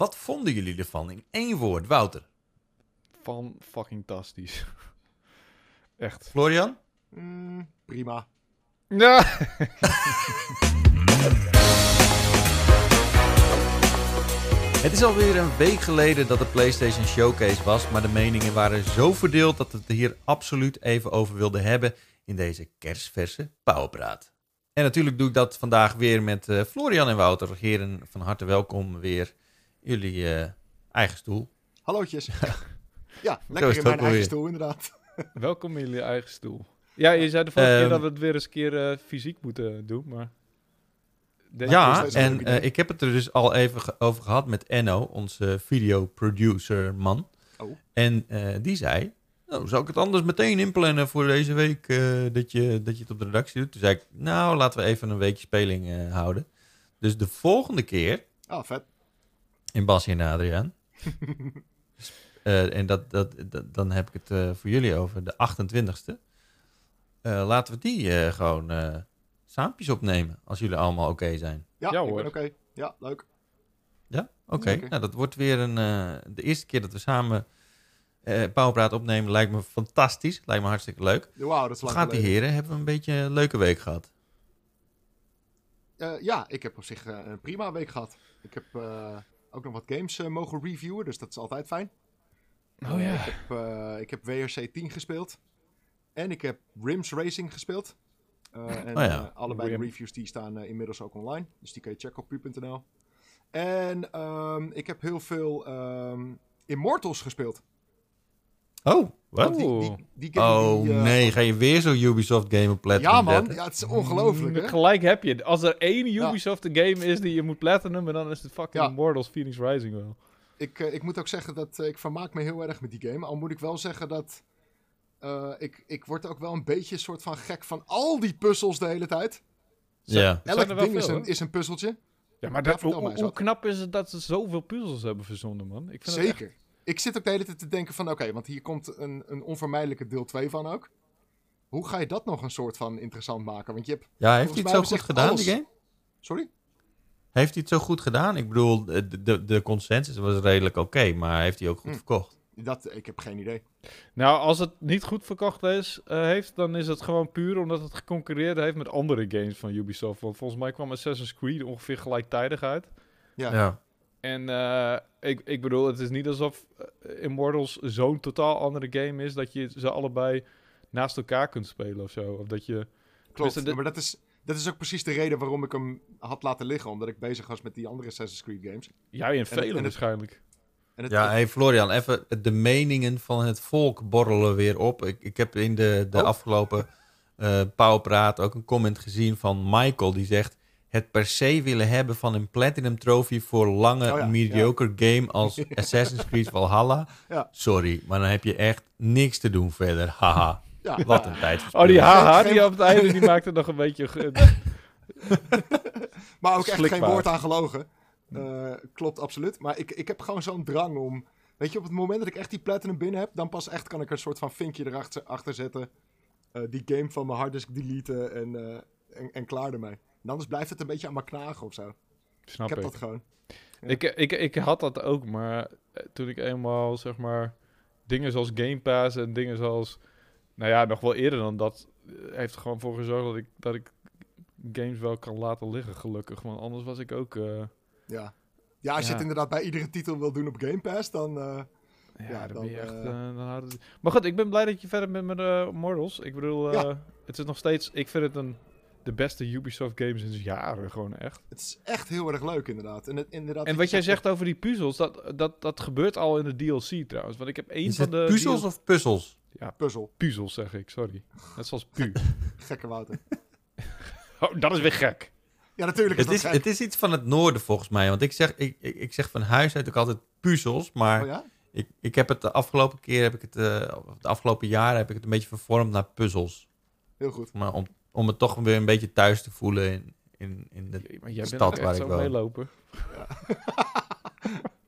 Wat vonden jullie ervan? In één woord, Wouter. Van fucking tastisch. Echt. Florian? Mm, prima. Ja. Het is alweer een week geleden dat de PlayStation Showcase was, maar de meningen waren zo verdeeld dat we het hier absoluut even over wilden hebben in deze kerstverse Powerpraat. En natuurlijk doe ik dat vandaag weer met eh, Florian en Wouter. Heren, van harte welkom weer jullie eh, eigen stoel. Hallootjes. ja, Zo lekker in mijn eigen stoel inderdaad. Welkom in jullie eigen stoel. Ja, je zei de vorige keer Ehm, dat we het weer eens een keer eh, fysiek moeten doen, maar... Deze- Ja, en eh, ik heb het er dus al even ge- over gehad met Enno, onze videoproducer man. Oh. En eh, die zei, nou, zou ik het anders meteen inplannen voor deze week eh, dat, je, dat je het op de redactie doet? Toen zei ik, nou, laten we even een weekje speling eh, houden. Dus de volgende keer, Ah, vet. In Basje en Adriaan, eh, en dat, dat, dat- dan heb ik het eh, voor jullie over de 28ste. Eh, laten we die eh, gewoon eh saampjes opnemen, als jullie allemaal oké zijn. Ja, Ja, ik hoor. ben oké. Ja, leuk. Ja? Oké. Nou, dat wordt weer een, eh, de eerste keer dat we samen eh Powerpraat opnemen. Lijkt me fantastisch. Lijkt me hartstikke leuk. Wauw, dat is Hoe gaat die heren? Hebben we een beetje een leuke week gehad? Eh, ja, ik heb op zich eh, een prima week gehad. Ik heb eh, ook nog wat games eh, mogen reviewen, dus dat is altijd fijn. Oh ja. ik, heb, eh, ik heb WRC 10 gespeeld. En ik heb Rims Racing gespeeld. Eh, en Oh ja. allebei de reviews die staan inmiddels ook online. Dus die kun je checken op pu.nl. En ehm, ik heb heel veel ehm, Immortals gespeeld. Oh, wat? Die, die, die game Oh die, eh, nee, ga je weer zo'n Ubisoft game op Platinum Ja man, ja, het is ongelooflijk Mm, hè. Gelijk heb je. Als er één Ja. Ubisoft game is die je moet platinum, dan is het fucking Ja. Immortals Phoenix Rising wel. Ik, eh, ik moet ook zeggen dat eh, ik vermaak me heel erg met die game. Al moet ik wel zeggen dat eh, ik, ik word ook wel een beetje een soort van gek van al die puzzels de hele tijd. Ja. Elk er ding is een, is een puzzeltje. Ja, maar dat, hoe, knap is het dat ze zoveel puzzels hebben verzonnen, man? Ik vind Zeker. Ik zit ook de hele tijd te denken van oké, want hier komt een, een onvermijdelijke deel 2 van ook. Hoe ga je dat nog een soort van interessant maken? Want je hebt... Ja, heeft hij het zo goed gedaan, die game? Sorry? Heeft hij het zo goed gedaan? Ik bedoel, de, de, de consensus was redelijk oké, maar heeft hij ook goed Hm. verkocht? Dat, ik heb geen idee. Nou, als het niet goed verkocht is, eh, heeft, dan is het gewoon puur omdat het geconcurreerd heeft met andere games van Ubisoft. Want volgens mij kwam Assassin's Creed ongeveer gelijktijdig uit. Ja. Ja. En eh, ik, ik bedoel, het is niet alsof eh, Immortals zo'n totaal andere game is dat je ze allebei naast elkaar kunt spelen of zo. Of dat je... Klopt. Maar dat is, dat is ook precies de reden waarom ik hem had laten liggen. Omdat ik bezig was met die andere Assassin's Creed games. Jij en velen het- waarschijnlijk. En het, Ja, hey Florian, even de meningen van het volk borrelen weer op. Ik, ik heb in de, de Oh. afgelopen eh Pauwpraat ook een comment gezien van Michael. Die zegt, het per se willen hebben van een Platinum Trophy voor lange Oh ja, mediocre game als Assassin's Creed Valhalla. Ja. Sorry, maar dan heb je echt niks te doen verder. Haha, ja. wat een tijd. Oh, die haha, die op het einde, die maakte nog een beetje... Maar ook echt geen woord aan gelogen. Eh, klopt, absoluut. Maar ik, ik heb gewoon zo'n drang om... Weet je, op het moment dat ik echt die platinum binnen heb... dan pas echt kan ik er een soort van vinkje erachter achter zetten. eh, die game van mijn harddisk deleten en, eh, en, en klaar ermee. En anders blijft het een beetje aan me knagen of zo. Snap ik heb ik. dat gewoon. Ja. Ik, ik, ik had dat ook, maar eh, toen ik eenmaal, zeg maar, dingen zoals Game Pass en dingen zoals, nou ja, nog wel eerder dan dat, eh, heeft er gewoon voor gezorgd dat ik, dat ik games wel kan laten liggen, gelukkig. Want anders was ik ook, eh, Ja. Ja, als je het inderdaad bij iedere titel wil doen op Game Pass, dan... eh, ja, Ja, dan, dan, ben je echt, eh, eh, dan Maar goed, ik ben blij dat je verder bent met eh Mortals. Ik bedoel, eh, Ja. het is nog steeds, ik vind het een, de beste Ubisoft game sinds jaren, gewoon echt. het is echt heel erg leuk, inderdaad. En, het, inderdaad En wat jij zegt over die puzzels, dat, dat, dat gebeurt al in de DLC trouwens. Want ik heb één van de... puzzels DL of puzzels? Ja, Puzzel. puzzels zeg ik, sorry. Net zoals pu. Gekke Wouter. oh, dat is weer gek. Ja, natuurlijk is Het is, gek. het is iets van het noorden volgens mij. Want ik zeg, ik, ik, ik zeg van huis uit ook altijd puzzels. Maar Oh ja? ik, ik heb het de afgelopen keer, heb ik het, eh, de afgelopen jaren heb ik het een beetje vervormd naar puzzels. Heel goed. Maar om, om het toch weer een beetje thuis te voelen in, in, in de Maar jij stad waar ik zo woon. meelopen.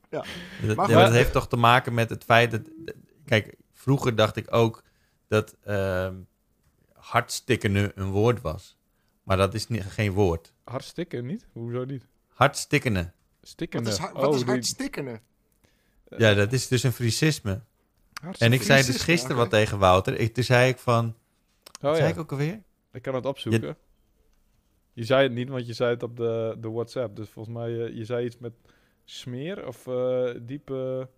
Dat, Maar ja, goed. dat heeft toch te maken met het feit dat... Kijk, vroeger dacht ik ook dat ehm hartstikkende een woord was. Maar dat is niet, geen woord. Hartstikke niet? Hoezo niet? Hartstikkende. Stikkende. Wat is, oh, die- hard stikkenen? Ja, dat is dus een hartstikke- En ik zei dus gisteren wat tegen Wouter. Ik, toen zei ik van... Oh ja, zei ik ook alweer? Ik kan het opzoeken. Je zei het niet, want je zei het op de, de WhatsApp. Dus volgens mij, eh, je zei iets met smeer of eh, diepe...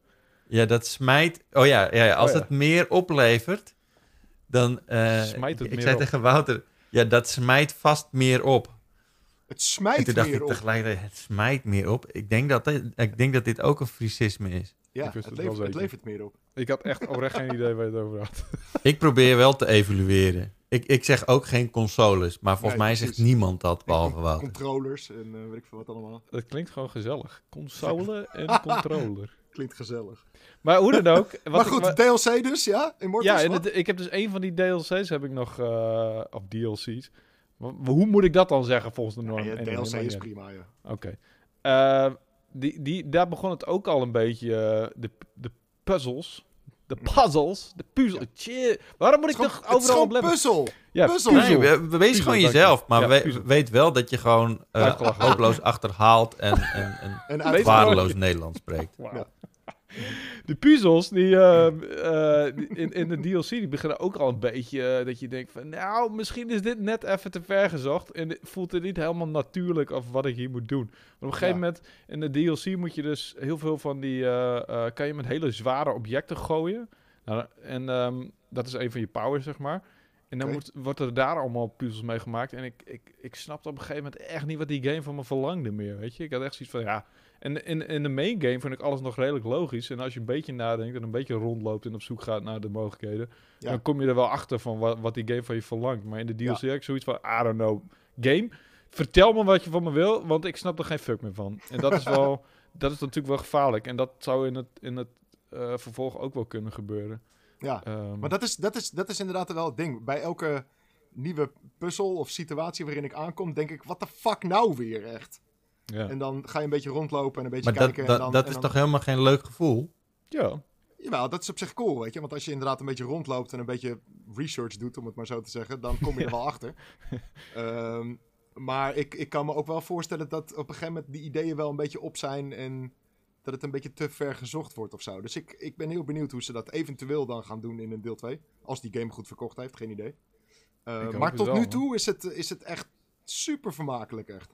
Ja, dat smijt... Oh ja, ja, ja als Oh ja. het meer oplevert, dan... eh, Smijt het ik, meer zei op. tegen Wouter... Ja, dat smijt vast meer op. Het En smijt toen dacht meer ik op. tegelijkertijd, het smijt meer op. Ik denk dat, dit- ik denk dat dit ook een fricisme is. Ja, Ik wist het het levert, het levert meer op. Ik had echt oprecht geen idee waar je het over had. Ik probeer wel te evalueren. Ik, ik zeg ook geen consoles, maar volgens Nee, mij zegt precies. niemand dat, behalve Wouter. Controllers en eh, weet ik veel wat allemaal. Het klinkt gewoon gezellig. Console en controller. Klinkt gezellig. Maar hoe dan ook. Wat maar ik- goed, DLC dus, ja? Immortals, ja, en wat? het- ik heb dus een van die DLC's heb ik nog, eh of DLC's. Hoe moet ik dat dan zeggen volgens de norm? Ja, Anyway, DLC is prima, ja. Oké. Eh, die, die, daar begon het ook al een beetje, eh, de, de puzzels. De puzzles, de puzzel. Waarom moet ik toch overal op letten? puzzel. Ja, puzzel. puzzel. Nee, we, we wees gewoon jezelf, maar Ja, we- weet wel dat je gewoon Uitgelachen. hopeloos achterhaald en, en, en waardeloos Nederlands spreekt. Ja. De puzzels die, eh, eh, die in, in de DLC die beginnen ook al een beetje eh, dat je denkt van nou misschien is dit net even te ver gezocht en voelt het niet helemaal natuurlijk of wat ik hier moet doen. Maar op een gegeven Ja. moment in de DLC moet je dus heel veel van die kan je met hele zware objecten gooien nou, en ehm, dat is een van je powers zeg maar. En dan moet, wordt er daar allemaal puzzels mee gemaakt. En ik, ik, ik snapte op een gegeven moment echt niet wat die game van me verlangde meer. Weet je, ik had echt zoiets van ja, en in, in de main game vind ik alles nog redelijk logisch. En als je een beetje nadenkt en een beetje rondloopt en op zoek gaat naar de mogelijkheden, Ja. dan kom je er wel achter van wat, wat die game van je verlangt. Maar in de DLC heb ik zoiets van, I don't know, game, vertel me wat je van me wil, want ik snap er geen fuck meer van. En dat is wel, dat is natuurlijk wel gevaarlijk. En dat zou in het, in het eh, vervolg ook wel kunnen gebeuren. Ja, Ehm, maar dat is, dat, is, dat is inderdaad wel het ding. Bij elke nieuwe puzzel of situatie waarin ik aankom, denk ik, wat de fuck nou weer echt? Ja. En dan ga je een beetje rondlopen en een beetje Maar kijken. dat, en dan, dat en is dan- toch helemaal geen leuk gevoel? ja. Jawel, dat is op zich cool, weet je. Want als je inderdaad een beetje rondloopt en een beetje research doet, om het maar zo te zeggen, dan kom je er wel achter. Ehm, maar ik, ik kan me ook wel voorstellen dat op een gegeven moment die ideeën wel een beetje op zijn en dat het een beetje te ver gezocht wordt of zo. Dus ik, ik ben heel benieuwd hoe ze dat eventueel dan gaan doen in een deel 2. Als die game goed verkocht heeft, geen idee. Eh, maar tot wel, nu toe is het, is het echt super vermakelijk, echt.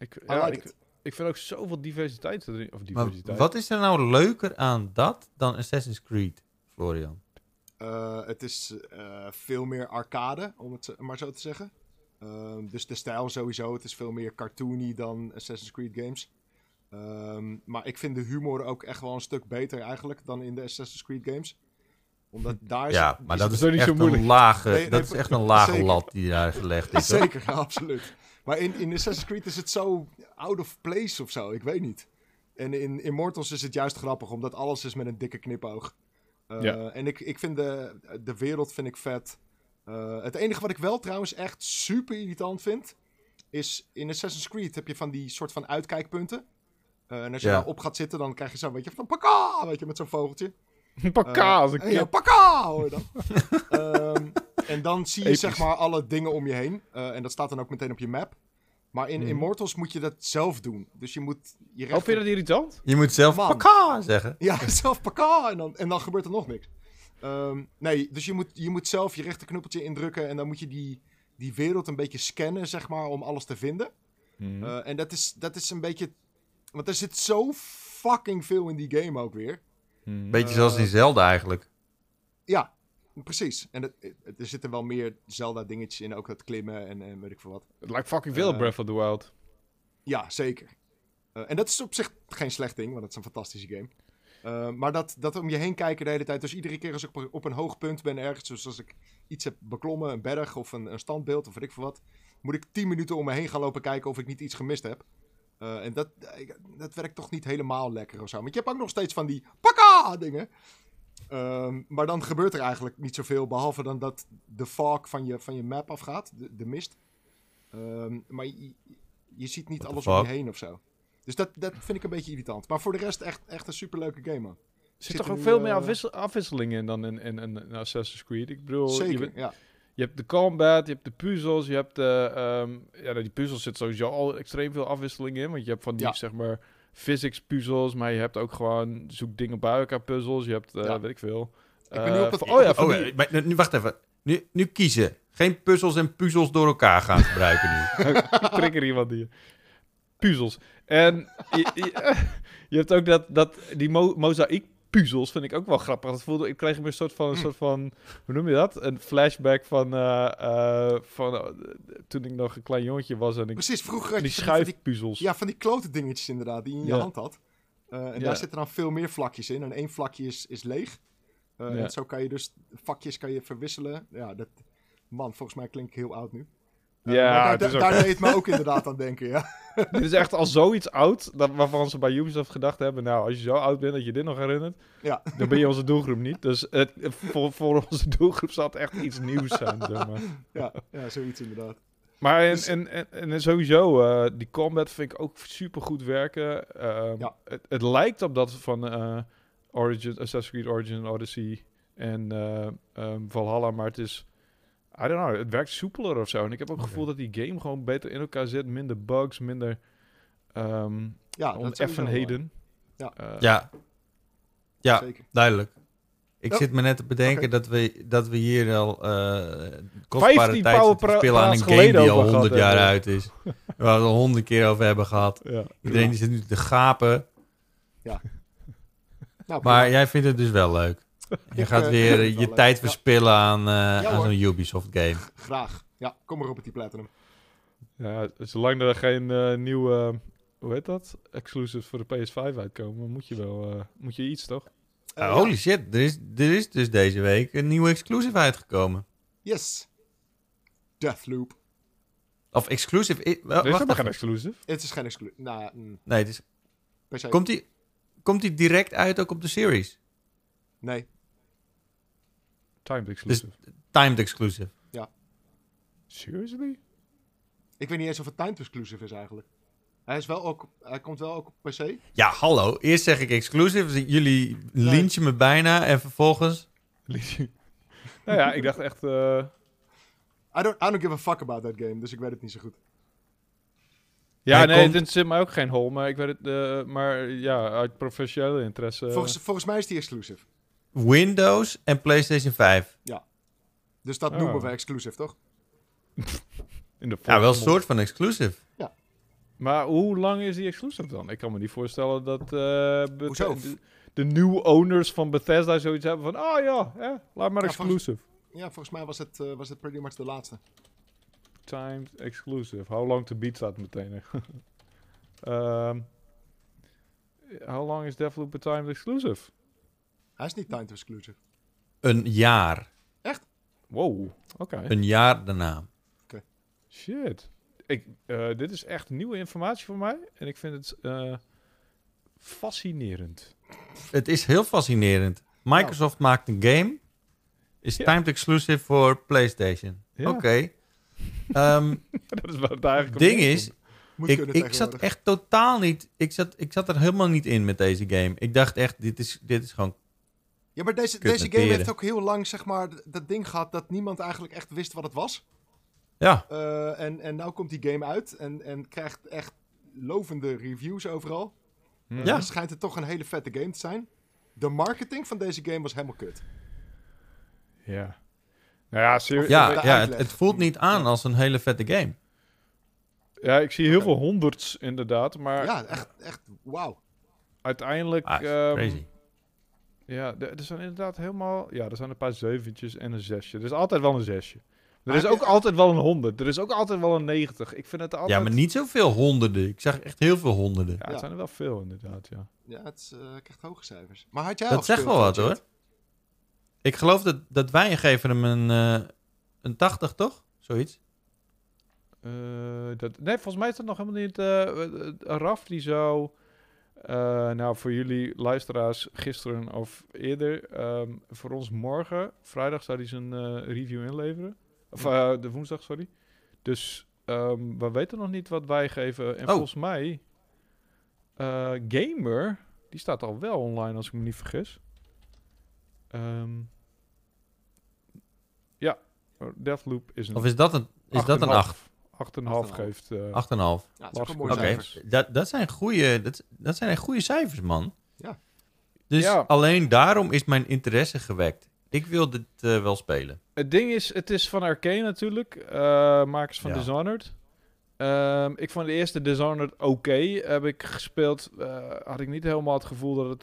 Ik, I ja, like ik, vind ook zoveel diversiteit erin. Of Maar diversiteit. wat is er nou leuker aan dat dan Assassin's Creed, Florian? Eh, het is eh, veel meer arcade, om het zo- maar zo te zeggen. Ehm, dus de stijl sowieso. Het is veel meer cartoony dan Assassin's Creed games. Ehm, maar ik vind de humor ook echt wel een stuk beter eigenlijk dan in de Assassin's Creed games. Omdat daar is Ja, maar is dat is toch niet zo echt moeilijk? een lage, Nee, nee, dat is echt een lage zeker. lat die daar gelegd is. Zeker, ja, absoluut. Maar in, in Assassin's Creed is het zo out of place of zo. Ik weet niet. En in Immortals is het juist grappig, omdat alles is met een dikke knipoog. Eh, Ja. En ik, ik vind de, de wereld vind ik vet. Eh, het enige wat ik wel trouwens echt super irritant vind, is in Assassin's Creed heb je van die soort van uitkijkpunten. Eh, en als je Ja. daar op gaat zitten, dan krijg je zo, weet je, van paka, weet je, met zo'n vogeltje. Een pak kaas, een Eh, ja, paka, hoor dan. Ehm, en dan zie je Episch. zeg maar alle dingen om je heen. Eh, en dat staat dan ook meteen op je map. Maar in Mhm. Immortals moet je dat zelf doen. Dus je moet je Oh, rechter... vind je dat irritant? Je moet zelf paka zeggen. Ja, zelf paka en dan, en dan gebeurt er nog niks. Ehm, nee, dus je moet, je moet zelf je rechterknuppeltje indrukken en dan moet je die, die wereld een beetje scannen, zeg maar, om alles te vinden. Mhm. Eh, en dat is, dat is een beetje... Want er zit zo fucking veel in die game ook weer. Mhm. Beetje zoals in Zelda eigenlijk. Ja, precies. En er zitten wel meer Zelda-dingetjes in, ook dat klimmen en, en weet ik veel wat. Het lijkt fucking veel Eh, Breath of the Wild. Ja, zeker. Eh, en dat is op zich geen slecht ding, want het is een fantastische game. Eh, maar dat, dat om je heen kijken de hele tijd. Dus iedere keer als ik op, een hoog punt ben ergens, dus als ik iets heb beklommen, een berg of een, een standbeeld of weet ik veel wat, moet ik 10 minuten om me heen gaan lopen kijken of ik niet iets gemist heb. En dat, dat werkt toch niet helemaal lekker of zo. Want je hebt ook nog steeds van die pakka dingen. Ehm, maar dan gebeurt er eigenlijk niet zoveel, behalve dan dat de fog van je, van je map afgaat, de, de mist. Ehm, maar je, je ziet niet What alles om je heen of zo. Dus dat, dat vind ik een beetje irritant. Maar voor de rest echt, echt een superleuke game, man. Er zit zit toch ook nu, veel meer eh, afwissel- afwisseling in dan in, in, in, in Assassin's Creed. Ik bedoel, je, Zeker, bent- ja. je hebt de combat, je hebt de puzzels, je hebt de... ehm, ja, die puzzels zit sowieso al extreem veel afwisseling in. Want je hebt van die, Ja. zeg maar, physics puzzels, maar je hebt ook gewoon zoek dingen bij elkaar puzzels. Je hebt, eh, Ja. weet ik veel. Ik ben nu Eh, op het- oh ja, Oh, die- eh, maar nu, wacht even. Nu, nu kiezen. Geen puzzels en puzzels door elkaar gaan gebruiken nu. Ik trigger iemand hier. Puzzels. En je, je, je hebt ook dat, dat die mo mozaïek puzzels vind ik ook wel grappig. Dat voelde, ik kreeg een soort van, een soort van, hoe noem je dat? Een flashback van, eh, eh, van eh, toen ik nog een klein jongetje was en ik Precies, vroeger had die schuifpuzzels. ja, van die klote dingetjes inderdaad, die je in je Ja. hand had. En Ja. daar zitten dan veel meer vlakjes in. En één vlakje is, is leeg. Ja. En zo kan je dus vakjes kan je verwisselen. Ja, dat... Man, volgens mij klink ik heel oud nu. Ja, daar, daar deed het me ook inderdaad aan denken, ja. Dit is echt al zoiets oud, dat, waarvan ze bij Ubisoft gedacht hebben, nou, als je zo oud bent dat je dit nog herinnert, Ja. dan ben je onze doelgroep niet. Dus het, voor, voor onze doelgroep zal het echt iets nieuws zijn, zeg maar. Ja, ja zoiets inderdaad. Maar en, Dus- en, en, en sowieso, eh, die combat vind ik ook super goed werken. Ehm, Ja. het, het lijkt op dat van eh, Origin, Assassin's Creed Origin, Odyssey en eh, ehm, Valhalla, maar het is, I don't know, het werkt soepeler of zo. En ik heb ook het gevoel dat die game gewoon beter in elkaar zit, minder bugs, minder ehm Ja, oneffenheden. Ja. Eh, Ja, ja Zeker. duidelijk. Ik Oh. zit me net te bedenken dat, we, dat we hier al eh kostbare 15 tijd spelen aan een game die al over 100 gehad jaar hebben. uit is. Waar we het al honderd keer over hebben gehad. ja. Iedereen die zit nu te gapen. Nou, Maar jij vindt het dus wel leuk. Je gaat eh, weer eh, je leuk. tijd Ja. verspillen aan, eh, aan zo'n Ubisoft game. Graag. Ja, kom maar op met die Platinum. Ja, zolang er geen eh, nieuwe, hoe heet dat, exclusives voor de PS5 uitkomen, moet je wel, eh, moet je iets toch? Eh, ja. holy shit, er is, er is dus deze week een nieuwe exclusive uitgekomen. Yes. Deathloop. Of exclusive... i- wel, Er is wacht helemaal geen exclusive. Het is geen exclusief. Nou, mm, Nee, het is, komt, die, komt die direct uit ook op de series? Nee. Timed exclusive. Timed exclusive. Seriously? Ik weet niet eens of het timed exclusive is eigenlijk. Hij, is wel ook, hij komt wel ook op PC. Ja, hallo. Eerst zeg ik exclusive. Jullie lynchen me bijna. En vervolgens... nou ja, ik dacht echt, eh, I don't, I don't give a fuck about that game, dus ik weet het niet zo goed. ja Hij nee, komt- het zit mij ook geen hol, maar ik weet het, eh, maar ja, uit professionele interesse. volgens, volgens mij is die exclusive. Windows en PlayStation 5. Dus dat Oh. noemen we exclusive, toch? in de Ja, wel een soort van exclusive. Maar hoe lang is die exclusive dan? Ik kan me niet voorstellen dat eh, Hoezo? de, de nieuwe owners van Bethesda zoiets hebben van, oh ja, hè, laat maar Ja, exclusive. Ja, volgens mij was het, eh, was het pretty much de laatste. Timed exclusive. How long to beat staat meteen. Ehm how long is Deathloop a timed exclusive? Hij is niet timed exclusive. Een jaar. Wow, oké. Een jaar daarna. Shit. Ik, eh, dit is echt nieuwe informatie voor mij. En ik vind het eh, fascinerend. Het is heel fascinerend. Microsoft maakt een game. Is Ja. timed exclusive voor PlayStation. Ja. Oké. Ehm, dat is wat het eigenlijk ding is. Moet ik, ik zat echt totaal niet... Ik zat, ik zat er helemaal niet in met deze game. Ik dacht echt, dit is, dit is gewoon... Ja, maar deze, deze game peren. heeft ook heel lang, zeg maar, dat ding gehad dat niemand eigenlijk echt wist wat het was. Ja, Eh, en, en nou komt die game uit en, en krijgt echt lovende reviews overal. Hm. Ja. Dan schijnt het toch een hele vette game te zijn. De marketing van deze game was helemaal kut. Ja. Nou ja, serieus. ja, ja het, voelt niet aan als een hele vette game. Ja, ik zie heel veel honderds inderdaad, maar Ja, echt, echt, wauw. uiteindelijk... Ah, ehm, crazy. Ja, er er zijn inderdaad helemaal... Ja, er zijn een paar zeventjes en een zesje. Er is altijd wel een zesje. Er Maar is ook altijd wel een 100. Er is ook altijd wel een 90. Ik vind het altijd... Ja, maar niet zoveel honderden. Ik zag echt heel veel honderden. Ja, het Ja. zijn er wel veel inderdaad, ja. Ja, het is, eh, krijgt hoge cijfers. Maar had jij Dat zegt wel wat, hoor. Ik geloof dat, dat wij geven hem een, eh, een 80, toch? Zoiets. Eh, dat, nee, volgens mij is dat nog helemaal niet... Raf die zou... eh, nou, voor jullie luisteraars gisteren of eerder... ehm, voor ons morgen, vrijdag, zou hij zijn eh, review inleveren. Of eh, de woensdag, sorry. Dus ehm, we weten nog niet wat wij geven. En Oh. volgens mij... Gamer, die staat al wel online, als ik me niet vergis. Ehm, ja, Deathloop is een Of is dat een, is dat een 8? 8,5 geeft. eh 8,5. Ja, cijfer. dat, dat zijn goede, dat, dat zijn echt goede cijfers, man. Ja. Dus Ja. alleen daarom is mijn interesse gewekt. Ik wil dit eh, wel spelen. Het ding is, het is van Arcane natuurlijk, eh, makers van Ja. Dishonored. Ehm, ik vond de eerste Dishonored oké. Heb ik gespeeld, eh, had ik niet helemaal het gevoel dat het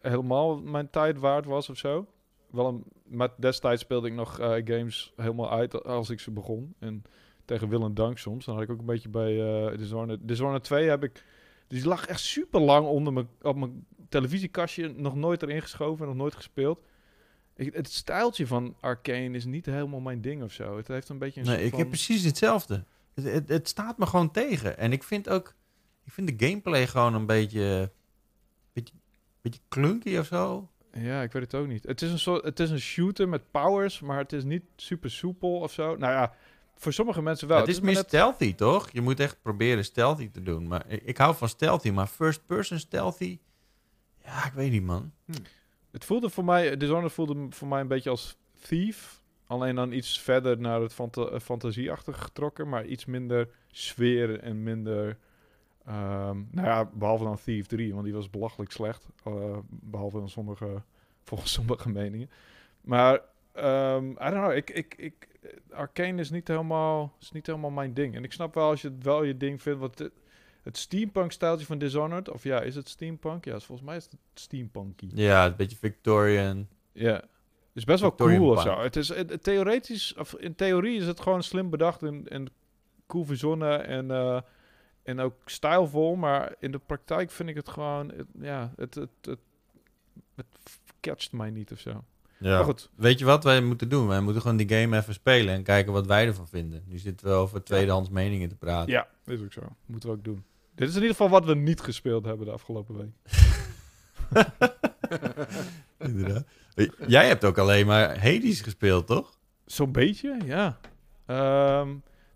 helemaal mijn tijd waard was of zo. Wel een, maar destijds speelde ik nog eh, games helemaal uit als ik ze begon. En tegen wil en dank soms. Dan had ik ook een beetje bij eh Dishonored. Dishonored 2 heb ik... Die lag echt super lang onder mijn, op mijn televisiekastje. Nog nooit erin geschoven, nog nooit gespeeld. Ik, het stijltje van Arcane is niet helemaal mijn ding of zo. Het heeft een beetje een Nee, ik van... heb precies hetzelfde. Het, het, het staat me gewoon tegen. En ik vind ook... Ik vind de gameplay gewoon een beetje... Beetje, beetje clunky of zo. Ja, ik weet het ook niet. Het is een soort, het is een shooter met powers, maar het is niet super soepel of zo. Nou ja, voor sommige mensen wel. het is meer net- stealthy, toch? Je moet echt proberen stealthy te doen. Maar ik, ik hou van stealthy, maar first person stealthy... Ja, ik weet niet, man. Het voelde voor mij, Dishonored voelde voor mij een beetje als Thief. Alleen dan iets verder naar het fanta eh, fantasieachtige getrokken, maar iets minder sfeer en minder... ehm, nou ja, behalve dan Thief 3, want die was belachelijk slecht. eh, behalve dan sommige, volgens sommige meningen. Maar, ehm I don't know, ik, ik, ik, Arcane is niet, helemaal, is niet helemaal mijn ding. En ik snap wel als je het wel je ding vindt, want het, het steampunk-stijltje van Dishonored, of ja, is het steampunk? Ja, volgens mij is het steampunky. Ja, een beetje Victorian. Ja. is best wel Victorian cool of zo. Het is het, het theoretisch, of in theorie is het gewoon slim bedacht en, en cool verzonnen en, eh, en ook stijlvol. Maar in de praktijk vind ik het gewoon, het- ja, het, het, het, het catcht mij niet of zo. Ja. Maar goed, Weet je wat wij moeten doen? Wij moeten gewoon die game even spelen en kijken wat wij ervan vinden. Nu zitten we over tweedehands meningen te praten. ja, is ook zo. Moeten we ook doen. Dit is in ieder geval wat we niet gespeeld hebben de afgelopen week. Inderdaad. Jij hebt ook alleen maar Hades gespeeld, toch? Zo'n beetje, ja. Ehm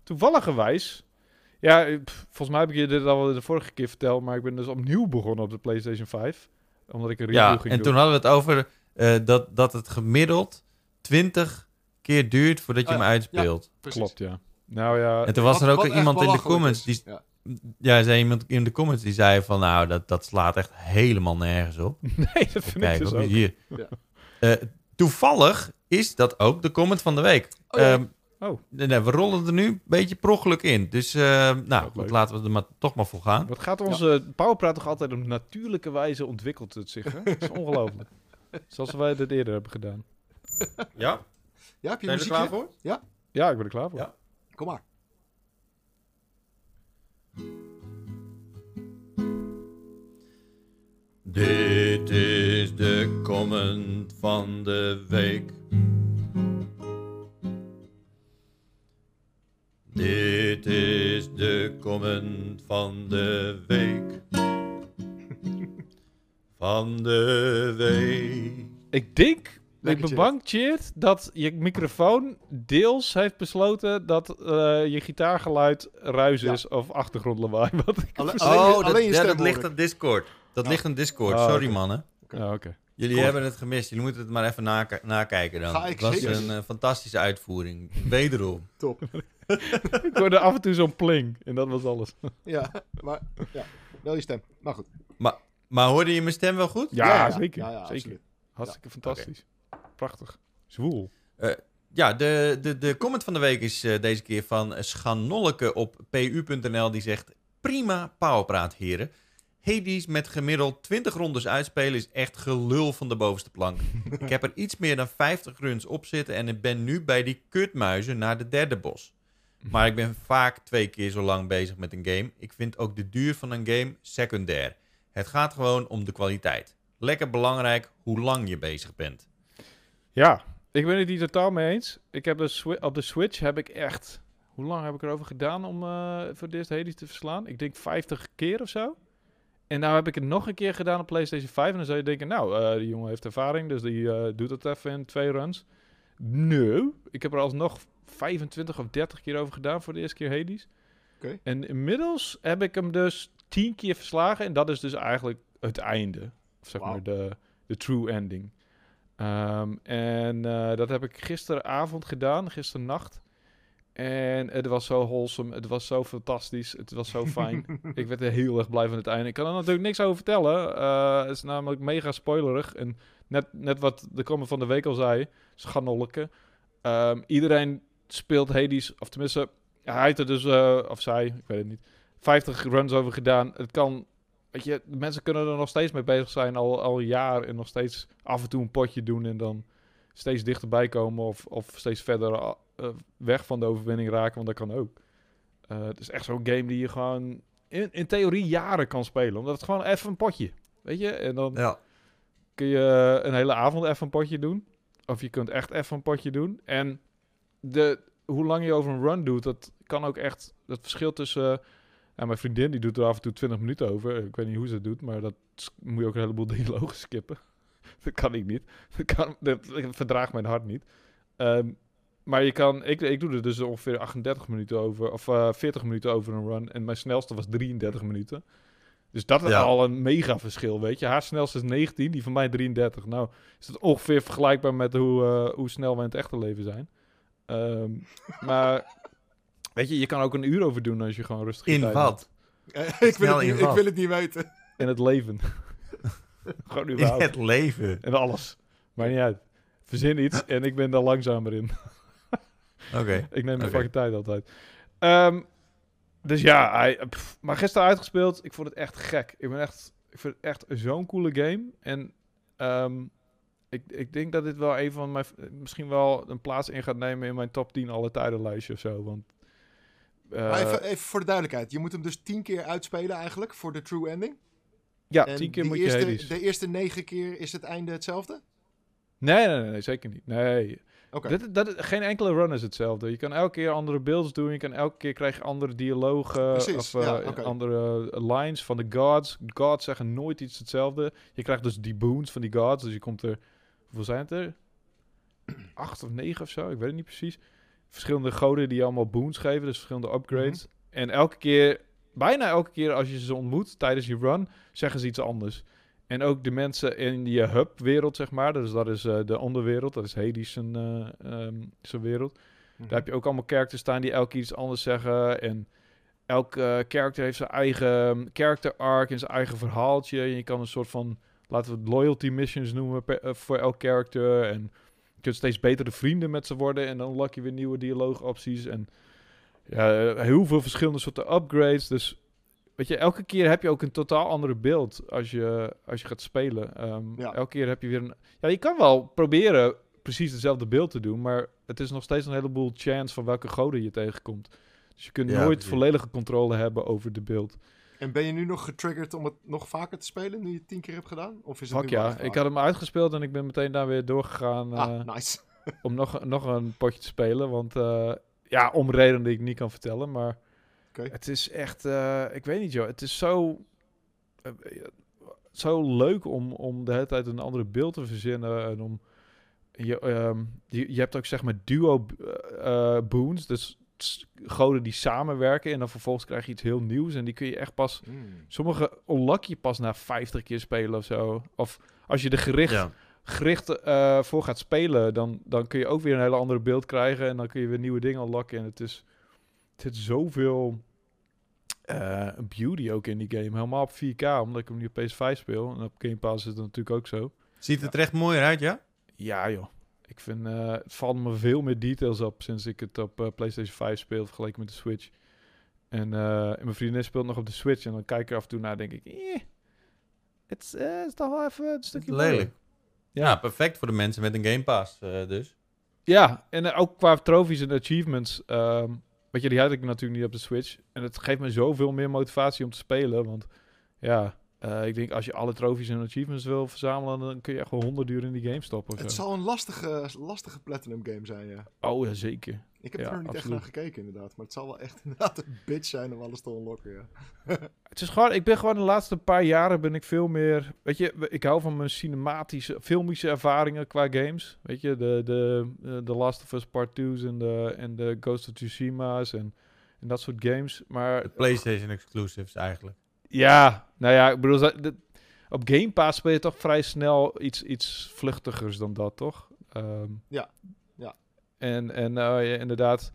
toevalligerwijs. Ja, pff, volgens mij heb ik je dit al de vorige keer verteld, maar ik ben dus opnieuw begonnen op de PlayStation 5. Omdat ik een review Ja, ging en doen. toen hadden we het over eh, dat, dat het gemiddeld 20 keer duurt voordat je Oh, hem uitspeelt. Klopt, ja. Nou ja, En toen was Wat- er ook iemand in de comments is. die, Ja. ja, zei iemand in de comments die zei van nou, dat, dat slaat echt helemaal nergens op. nee, dat vind Kijk, ik dus ook. hier. Ja. Eh, toevallig is dat ook de comment van de week. Oh, ja. Oh. nee, nee, we rollen er nu een beetje prochelijk in. Dus eh, nou, goed, laten we er maar, toch maar voor gaan. Wat gaat onze Powerpraat toch altijd op natuurlijke wijze ontwikkelt het zich, hè? Dat is ongelooflijk. Zoals wij dit eerder hebben gedaan. Ja, Ja, heb je zijn we er klaar voor? Ja, ik ben er klaar voor. Ja. Kom maar. Dit is de comment van de week. Dit is de comment van de week. Van de week. Ik denk, ik ben bang, Cheert, dat je microfoon deels heeft besloten dat eh, je gitaargeluid ruis Ja. is of achtergrondlawaai. Wat ik Alle- verzin- alleen je- Oh, dat, alleen je ja, stem dat ligt aan Discord. Dat Ja. ligt aan Discord. Oh, Sorry oké. mannen. Oké. Jullie hebben het gemist. Jullie moeten het maar even naka- nakijken dan. Ga ik het was zeker. een eh, fantastische uitvoering. Wederom. Top. Ik hoorde af en toe zo'n pling en dat was alles. Ja, maar ja, wel je stem. Maar goed. Maar hoorde je mijn stem wel goed? Ja, zeker. Ja, ja, zeker. Hartstikke fantastisch. Prachtig. Zwoel. Ja, de, de, de comment van de week is eh, deze keer van Schanolleke op pu.nl. Die zegt, prima powerpraat heren. Hades met gemiddeld 20 rondes uitspelen is echt gelul van de bovenste plank. ik heb er iets meer dan 50 runs op zitten en ik ben nu bij die kutmuizen naar de derde bos. Maar ik ben vaak twee keer zo lang bezig met een game. Ik vind ook de duur van een game secundair. Het gaat gewoon om de kwaliteit. Lekker belangrijk hoe lang je bezig bent. Ja, ik ben het hier totaal mee eens. Ik heb de op de Switch heb ik echt... Hoe lang heb ik erover gedaan om eh, voor dit Hades te verslaan? Ik denk 50 keer of zo. En nou heb ik het nog een keer gedaan op PlayStation 5. En dan zou je denken, nou, eh, die jongen heeft ervaring, dus die eh, doet het even in twee runs. Nee, ik heb er alsnog 25 of 30 keer over gedaan voor de eerste keer Hades. Oké. En inmiddels heb ik hem dus 10 keer verslagen. En dat is dus eigenlijk het einde. Of zeg maar de, de true ending. Ehm, en eh, dat heb ik gisteravond gedaan, gisternacht. En het was zo wholesome, het was zo fantastisch, het was zo fijn. ik werd er heel erg blij van het einde. Ik kan er natuurlijk niks over vertellen. Eh, het is namelijk mega spoilerig. En net, net wat de komen van de week al zei, schanolke. Ehm iedereen speelt Hades, of tenminste, hij heeft er dus, eh, of zij, ik weet het niet, 50 runs over gedaan. Het kan, weet je, mensen kunnen er nog steeds mee bezig zijn, al, al een jaar. En nog steeds af en toe een potje doen en dan steeds dichterbij komen of, of steeds verder eh, weg van de overwinning raken, want dat kan ook. Eh, het is echt zo'n game die je gewoon in, in theorie jaren kan spelen, omdat het gewoon even een potje, weet je? En dan Ja. kun je een hele avond even een potje doen. Of je kunt echt even een potje doen. En de, hoe lang je over een run doet, dat kan ook echt... Dat verschil tussen... ja, mijn vriendin die doet er af en toe 20 minuten over. Ik weet niet hoe ze het doet, maar dat moet je ook een heleboel dialogen skippen. dat kan ik niet. Dat, kan, dat, dat verdraagt mijn hart niet. Ehm, maar je kan... Ik, ik doe er dus ongeveer 38 minuten over. Of eh 40 minuten over een run. En mijn snelste was 33 minuten. Dus dat is Ja. al een mega verschil, weet je. Haar snelste is 19, die van mij 33. Nou, is dat ongeveer vergelijkbaar met hoe, eh, hoe snel we in het echte leven zijn. Ehm, maar weet je, je kan ook een uur over doen als je gewoon rustig In tijd wat? Ik, wil Snel het niet, in ik wil het niet weten. In het leven. gewoon In het leven. En alles. Maakt niet uit. Verzin iets en ik ben daar langzamer in. Oké. ik neem mijn fucking tijd altijd. Ehm, dus ja, hij, pff, maar gisteren uitgespeeld. Ik vond het echt gek. Ik ben echt, ik vind het echt zo'n coole game. En ehm, ik, ik denk dat dit wel een van mijn, misschien wel een plaats in gaat nemen in mijn top 10 alle tijden lijstje of zo. Want eh, maar even, even voor de duidelijkheid. Je moet hem dus tien keer uitspelen eigenlijk, voor de true ending. ja, en tien keer die moet je eerste, Hades. De eerste negen keer is het einde hetzelfde? Nee, nee, nee, nee, zeker niet. Nee. Oké. Dit, dat, geen enkele run is hetzelfde. Je kan elke keer andere beelds doen. Je kan elke keer krijg je andere dialogen. Precies, of eh, andere eh, lines van de gods. Gods zeggen nooit iets hetzelfde. Je krijgt dus die boons van die gods. Dus je komt er... Hoeveel zijn het er? Acht of negen of zo? Ik weet het niet precies. Verschillende goden die allemaal boons geven. Dus verschillende upgrades. En elke keer... Bijna elke keer als je ze ontmoet tijdens je run... zeggen ze iets anders. En ook de mensen in je hub-wereld, zeg maar. Dus dat is eh, de onderwereld. Dat is Hades zijn, eh, ehm, zijn wereld. Mhm. Daar heb je ook allemaal characters staan die elke keer iets anders zeggen. En elk eh character heeft zijn eigen um, character arc en zijn eigen verhaaltje. En je kan een soort van, laten we het loyalty missions noemen per- eh, voor elk character. En je kunt steeds betere vrienden met ze worden. En dan unlock je weer nieuwe dialoogopties. En ja, eh, heel veel verschillende soorten upgrades. Dus weet je, elke keer heb je ook een totaal andere beeld als je, als je gaat spelen. Ehm, Ja. Elke keer heb je weer een... Ja, je kan wel proberen precies hetzelfde beeld te doen, maar het is nog steeds een heleboel chance van welke goden je tegenkomt. Dus je kunt Ja, nooit precies. volledige controle hebben over de beeld. En ben je nu nog getriggerd om het nog vaker te spelen, nu je het tien keer hebt gedaan? Of is het Fuck ja, ik had hem uitgespeeld en ik ben meteen daar weer doorgegaan eh, Ah, nice. om nog, nog een potje te spelen. Want eh, ja, om redenen die ik niet kan vertellen, maar het is echt, eh, ik weet niet joh, het is zo, eh, zo leuk om, om de hele tijd een andere beeld te verzinnen en om, je, ehm, je, je hebt ook zeg maar duo eh, eh, boons, dus goden die samenwerken en dan vervolgens krijg je iets heel nieuws en die kun je echt pas, Mm. sommige unlock je pas na 50 keer spelen of zo. Of als je er gericht Ja. gericht eh, voor gaat spelen, dan, dan kun je ook weer een hele andere beeld krijgen. En dan kun je weer nieuwe dingen unlocken. En het is het zit zoveel eh, beauty ook in die game. Helemaal op 4K, omdat ik hem nu op PS5 speel. En op Game Pass is het natuurlijk ook zo. Ziet het er echt mooier uit, ja? Ja joh. Ik vind, eh, het valt me veel meer details op sinds ik het op eh, PlayStation 5 speel vergeleken met de Switch. En, eh, en mijn vriendin speelt nog op de Switch en dan kijk ik er af en toe naar en denk ik, eh, het is, toch wel even een stukje. Lelijk. Ja. perfect voor de mensen met een Game Pass dus. Ja, en ook qua trophies en achievements. weet je, die had ik natuurlijk niet op de Switch. En het geeft me zoveel meer motivatie om te spelen. Want ja, eh, ik denk als je alle trophies en achievements wil verzamelen, dan kun je echt wel honderd uur in die game stoppen. Het zo. zal een lastige, lastige Platinum game zijn, ja. Oh ja, zeker. Ik heb Ja, er nog niet echt naar gekeken, inderdaad. Maar het zal wel echt inderdaad een bitch zijn om alles te unlocken, ja. Het is gewoon, ik ben gewoon de laatste paar jaren ben ik veel meer, weet je, ik hou van mijn cinematische, filmische ervaringen qua games. Weet je, de, de, eh, The Last of Us Part 2's en de, en de Ghost of Tsushima's en, en dat soort games. Maar De PlayStation exclusives eigenlijk. Ja, nou ja, ik bedoel, op Game Pass speel je toch vrij snel iets, iets vluchtigers dan dat, toch? Ehm, Ja, ja. En, en eh, ja, inderdaad,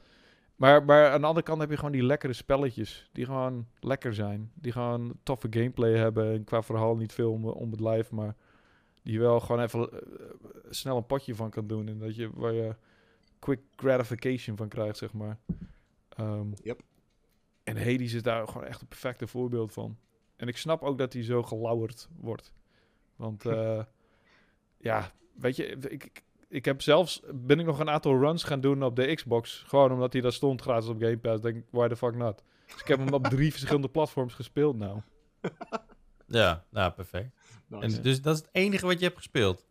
Maar, maar aan de andere kant heb je gewoon die lekkere spelletjes. Die gewoon lekker zijn. Die gewoon toffe gameplay hebben. En qua verhaal niet veel om, om het lijf. Maar die je wel gewoon even eh, snel een potje van kan doen. En dat je, waar je quick gratification van krijgt, zeg maar. Ehm, Yep. En Hades is daar gewoon echt een perfecte voorbeeld van. En ik snap ook dat hij zo gelauwerd wordt. Want eh, ja, weet je, ik, ik, ik heb zelfs, ben ik nog een aantal runs gaan doen op de Xbox. Gewoon omdat hij daar stond gratis op Game Pass. Denk ik, why the fuck not? Dus ik heb hem op drie verschillende platforms gespeeld nou. Ja, nou, perfect. Nice. En dus dat is het enige wat je hebt gespeeld.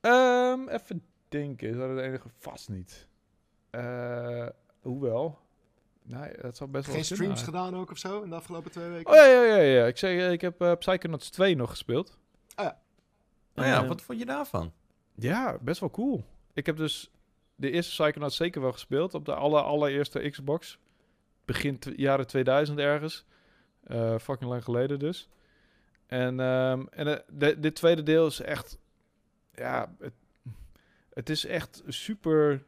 Ehm, even denken, is dat het enige? Vast niet. Eh, hoewel, nee, dat zou best wel Geen streams gedaan ook of zo in de afgelopen twee weken? Oh ja, ja, ja, ja. Ik, zei, eh, ik heb eh, Psychonauts 2 nog gespeeld. Ah ja. Nou ja, Eh, wat vond je daarvan? Ja, best wel cool. Ik heb dus de eerste Psychonauts zeker wel gespeeld op de aller, allereerste Xbox. Begin jaren 2000 ergens. Eh, fucking lang geleden dus. En, ehm, en eh, de, dit tweede deel is echt... Ja, het, het is echt super...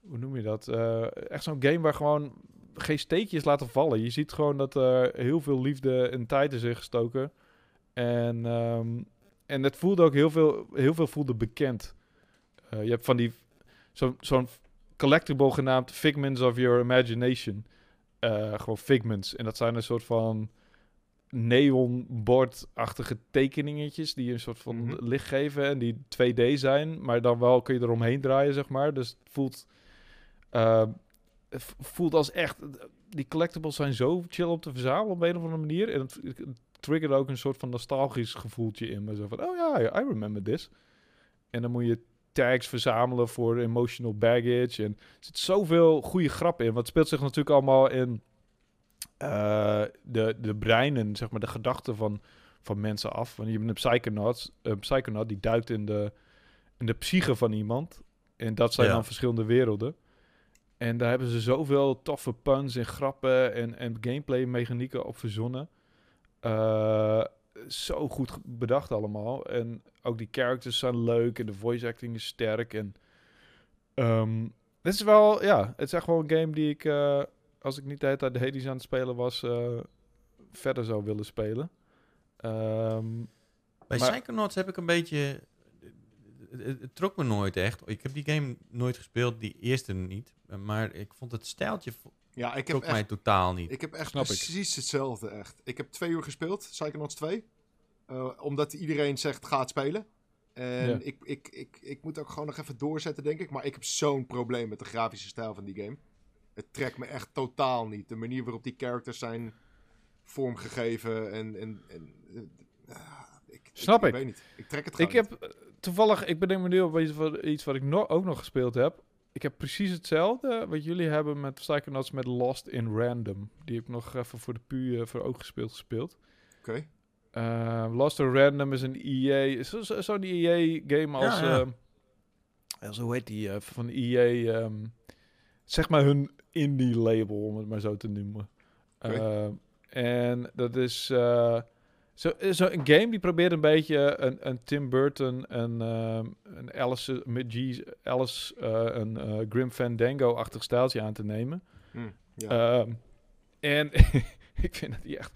Hoe noem je dat? Eh, echt zo'n game waar gewoon geen steekjes laten vallen. Je ziet gewoon dat er heel veel liefde en tijd is ingestoken. En, ehm, en het voelde ook heel veel, heel veel voelde bekend. Eh, je hebt van die, zo- zo'n collectible genaamd Figments of Your Imagination. Eh, gewoon figments. En dat zijn een soort van neonbordachtige tekeningetjes die een soort van Mhm. licht geven en die 2D zijn, maar dan wel kun je eromheen draaien, zeg maar. Dus het voelt, eh, het v- voelt als echt, die collectibles zijn zo chill om te verzamelen op een of andere manier. En het, het triggerde ook een soort van nostalgisch gevoeltje in me. Zo van, oh ja, I remember this. En dan moet je tags verzamelen voor emotional baggage. En er zit zoveel goede grap in. Het speelt zich natuurlijk allemaal in eh, de, de breinen, zeg maar, de gedachten van, van mensen af. Want je hebt een psychonaut, een psychonaut die duikt in de, in de psyche van iemand. En dat zijn Ja. dan verschillende werelden. En daar hebben ze zoveel toffe puns en grappen en, en gameplay mechanieken op verzonnen. Eh, zo goed bedacht allemaal. En ook die characters zijn leuk en de voice acting is sterk. En dit is wel, ja, het is echt wel een game die ik, eh, als ik niet de hele tijd de Hades aan het spelen was, eh, verder zou willen spelen. Ehm, Bij Maar- Psychonauts heb ik een beetje... Het, het- het trok me nooit echt. Ik heb die game nooit gespeeld, die eerste niet. Maar ik vond het stijltje Ja, ik heb trok echt, mij totaal niet. ik heb echt Snap ik. precies hetzelfde, echt. Ik heb twee uur gespeeld, Psychonauts 2. eh, omdat iedereen zegt, ga het spelen. En Ja. ik, ik, ik, ik moet ook gewoon nog even doorzetten, denk ik. Maar ik heb zo'n probleem met de grafische stijl van die game. Het trekt me echt totaal niet. De manier waarop die characters zijn vormgegeven en... en, en eh, ik, Snap ik. ik. weet niet. Ik trek het ik gewoon heb eh, toevallig, ik bedenk me nu op iets wat, iets wat ik no- ook nog gespeeld heb. Ik heb precies hetzelfde wat jullie hebben met Psychonauts met Lost in Random. Die heb ik nog even voor de pu eh, voor oog gespeeld gespeeld. Oké. Eh, Lost in Random is een EA, zo- zo- zo'n EA-game als, Ja, ja. ehm, als, hoe heet die, eh, van EA, ehm, zeg maar hun indie-label, om het maar zo te noemen. Oké. Eh, en dat is eh, zo, zo een game die probeert een beetje een, een Tim Burton, een, ehm, een Alice, met G, Alice eh, een eh, Grim Fandango-achtig stijltje aan te nemen. Hm, ja. Ehm, en ik vind dat hij echt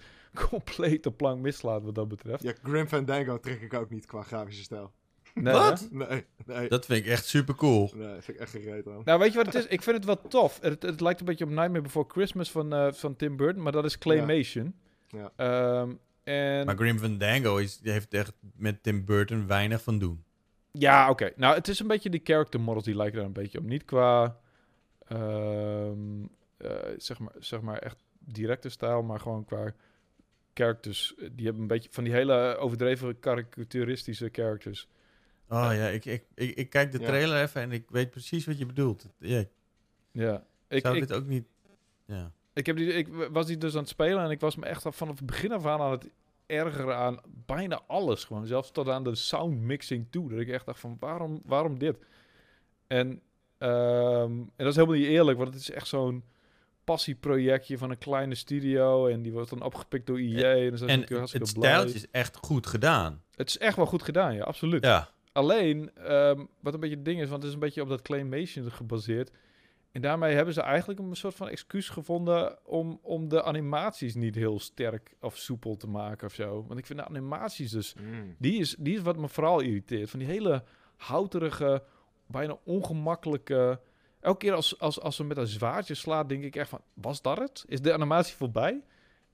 compleet de plank mislaat wat dat betreft. ja, Grim Fandango trek ik ook niet qua grafische stijl. Nee, Wat? Nee, nee. Dat vind ik echt super cool. Nee, vind ik echt gereed aan. Nou, weet je wat het is? Ik vind het wel tof. Het, het lijkt een beetje op Nightmare Before Christmas van, eh, van Tim Burton, maar dat is claymation. Ja. Ehm, en Maar Grim Fandango is, heeft echt met Tim Burton weinig van doen. ja, oké. Nou, het is een beetje die character models die lijken daar een beetje op. Niet qua, ehm, eh, zeg, maar, zeg maar echt directe stijl, maar gewoon qua characters. Die hebben een beetje van die hele overdreven karikaturistische characters. Oh ja, ik, ik, ik, ik kijk de Ja. trailer even en ik weet precies wat je bedoelt. Ja, Ja. Ik, zou ik, dit ook niet... Ja. Ik, heb die, ik was die dus aan het spelen en ik was me echt vanaf het begin af aan aan het ergeren aan bijna alles. Gewoon, zelfs tot aan de sound mixing toe. Dat ik echt dacht van, waarom, waarom dit? En, ehm, en dat is helemaal niet eerlijk, want het is echt zo'n passieprojectje van een kleine studio. En die wordt dan opgepikt door EA. En, En hartstikke het stijltje is echt goed gedaan. Het is echt wel goed gedaan, ja, absoluut. Ja. Alleen, ehm, wat een beetje het ding is, want het is een beetje op dat claymation gebaseerd. En daarmee hebben ze eigenlijk een soort van excuus gevonden om, om de animaties niet heel sterk of soepel te maken of zo. Want ik vind de animaties dus, Mm. die is, die is wat me vooral irriteert. Van die hele houterige, bijna ongemakkelijke... Elke keer als, als, als ze met een zwaardje slaat, denk ik echt van, was dat het? Is de animatie voorbij?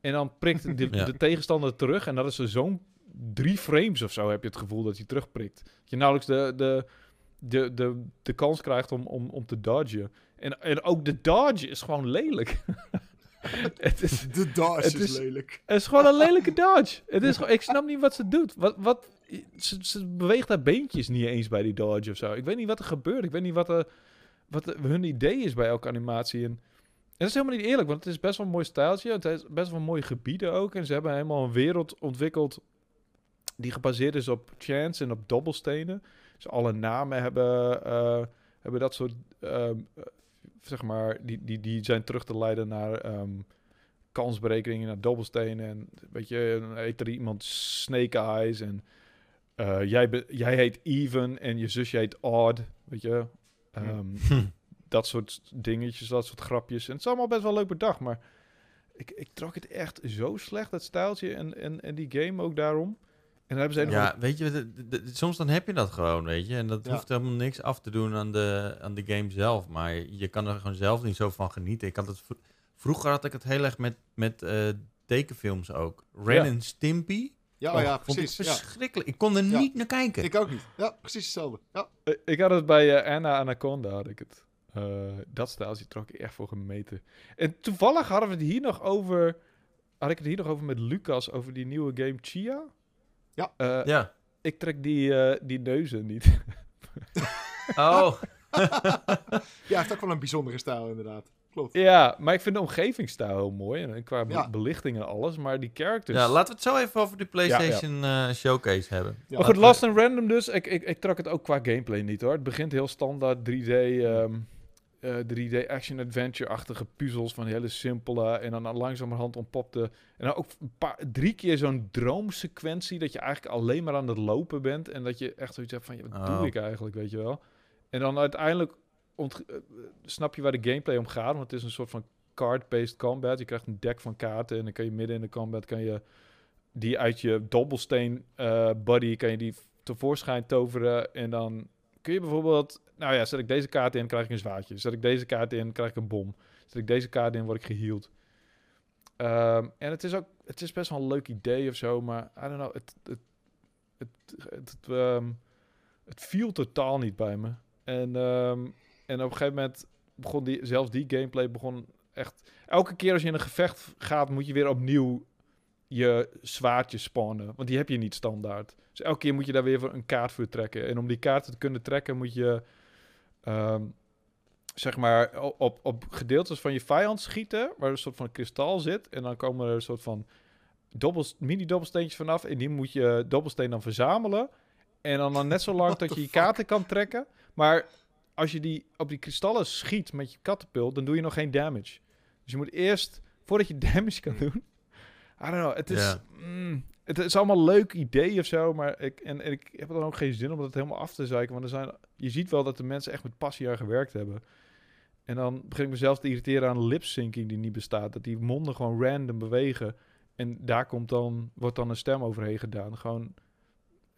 En dan prikt de, Ja. de tegenstander terug en dat is er zo'n drie frames of zo heb je het gevoel dat hij terugprikt. Dat je nauwelijks de, de, de, de, de kans krijgt om, om, om te dodgen. En, en ook de dodge is gewoon lelijk. het, is, De dodge Het is, is- lelijk. het is gewoon een lelijke dodge. Het is gewoon, ik snap niet wat ze doet. Wat, wat, ze, ze beweegt haar beentjes niet eens bij die dodge of zo. Ik weet niet wat er gebeurt. Ik weet niet wat, er, wat er- hun idee is bij elke animatie. En, en dat is helemaal niet eerlijk, want het is best wel een mooi stijltje. Het is best wel mooie gebieden ook. En ze hebben helemaal een wereld ontwikkeld die gebaseerd is op chance en op dobbelstenen. Dus alle namen hebben, eh, hebben dat soort, ehm, eh, zeg maar, die, die, die zijn terug te leiden naar ehm, kansberekeningen, naar dobbelstenen. En weet je, dan heet er iemand Snake Eyes en eh, jij, be- jij heet Even en je zusje heet Odd, weet je. Ehm, dat soort dingetjes, dat soort grapjes. En het is allemaal best wel leuk bedacht, maar ik, ik trok het echt zo slecht, dat stijltje en, en, en die game ook daarom. En dan hebben ze een Ja, weet je, de- de- de- soms dan heb je dat gewoon, weet je. En dat Ja. hoeft helemaal niks af te doen aan de, aan de game zelf. Maar je kan er gewoon zelf niet zo van genieten. Ik had het, vro- vroeger had ik het heel erg met, met eh, tekenfilms ook. Ren Ja. en Stimpy. Ja, Oh, ja, vond precies. ik Ja. verschrikkelijk. Ik kon er Ja. niet naar kijken. Ik ook niet. Ja, precies hetzelfde. Ja. Eh, Ik had het bij eh, Anna Anaconda, had ik het. Eh, dat stijltje trok ik echt voor gemeten. En toevallig hadden we het hier nog over... Had ik het hier nog over met Lucas, over die nieuwe game Chia? Ja. Eh, Ja. Ik trek die, eh, die neuzen niet. Oh, ja, hij heeft ook wel een bijzondere stijl, inderdaad. Klopt. ja, maar ik vind de omgevingsstijl heel mooi. En qua be- Ja. belichting en alles. Maar die characters... ja, laten we het zo even over de PlayStation eh, Showcase hebben. Ja. maar goed, Lost and Random dus. Ik, ik, ik trok het ook qua gameplay niet hoor. Het begint heel standaard 3D, ehm, eh, 3D action-adventure-achtige puzzels van hele simpele. En dan langzamerhand ontpopte. En dan ook een paar, drie keer zo'n droomsequentie dat je eigenlijk alleen maar aan het lopen bent. En dat je echt zoiets hebt van, ja, wat Oh. doe ik eigenlijk, weet je wel. En dan uiteindelijk ont- eh, snap je waar de gameplay om gaat. Want het is een soort van card-based combat. Je krijgt een deck van kaarten en dan kan je midden in de combat... kan je die uit je dobbelsteen eh buddy kan je die tevoorschijn toveren. En dan kun je bijvoorbeeld... Nou ja, zet ik deze kaart in, krijg ik een zwaardje. Zet ik deze kaart in, krijg ik een bom. Zet ik deze kaart in, word ik geheeld. Ehm, en het is ook... Het is best wel een leuk idee of zo, maar... I don't know, het... Het, het, het, het, ehm, viel totaal niet bij me. En, ehm, en op een gegeven moment begon die... Zelfs die gameplay begon echt... Elke keer als je in een gevecht gaat, moet je weer opnieuw je zwaardje spawnen. Want die heb je niet standaard. Dus elke keer moet je daar weer een kaart voor trekken. En om die kaarten te kunnen trekken moet je... ehm, zeg maar op, op gedeeltes van je vijand schieten... waar een soort van kristal zit. En dan komen er een soort van dobbels, mini-dobbelsteentjes vanaf. En die moet je dobbelsteen dan verzamelen. En dan, dan net zo lang dat je je kaarten kan trekken. Maar als je die op die kristallen schiet met je katapult... dan doe je nog geen damage. Dus je moet eerst, voordat je damage kan doen... I don't know, het is... Ja. mm, het is allemaal een leuk idee of zo, maar ik, en, en ik heb er dan ook geen zin om dat helemaal af te zeiken. Want er zijn, je ziet wel dat de mensen echt met passie aan gewerkt hebben. En dan begin ik mezelf te irriteren aan lip-syncing die niet bestaat. Dat die monden gewoon random bewegen. En daar komt dan, wordt dan een stem overheen gedaan. Gewoon...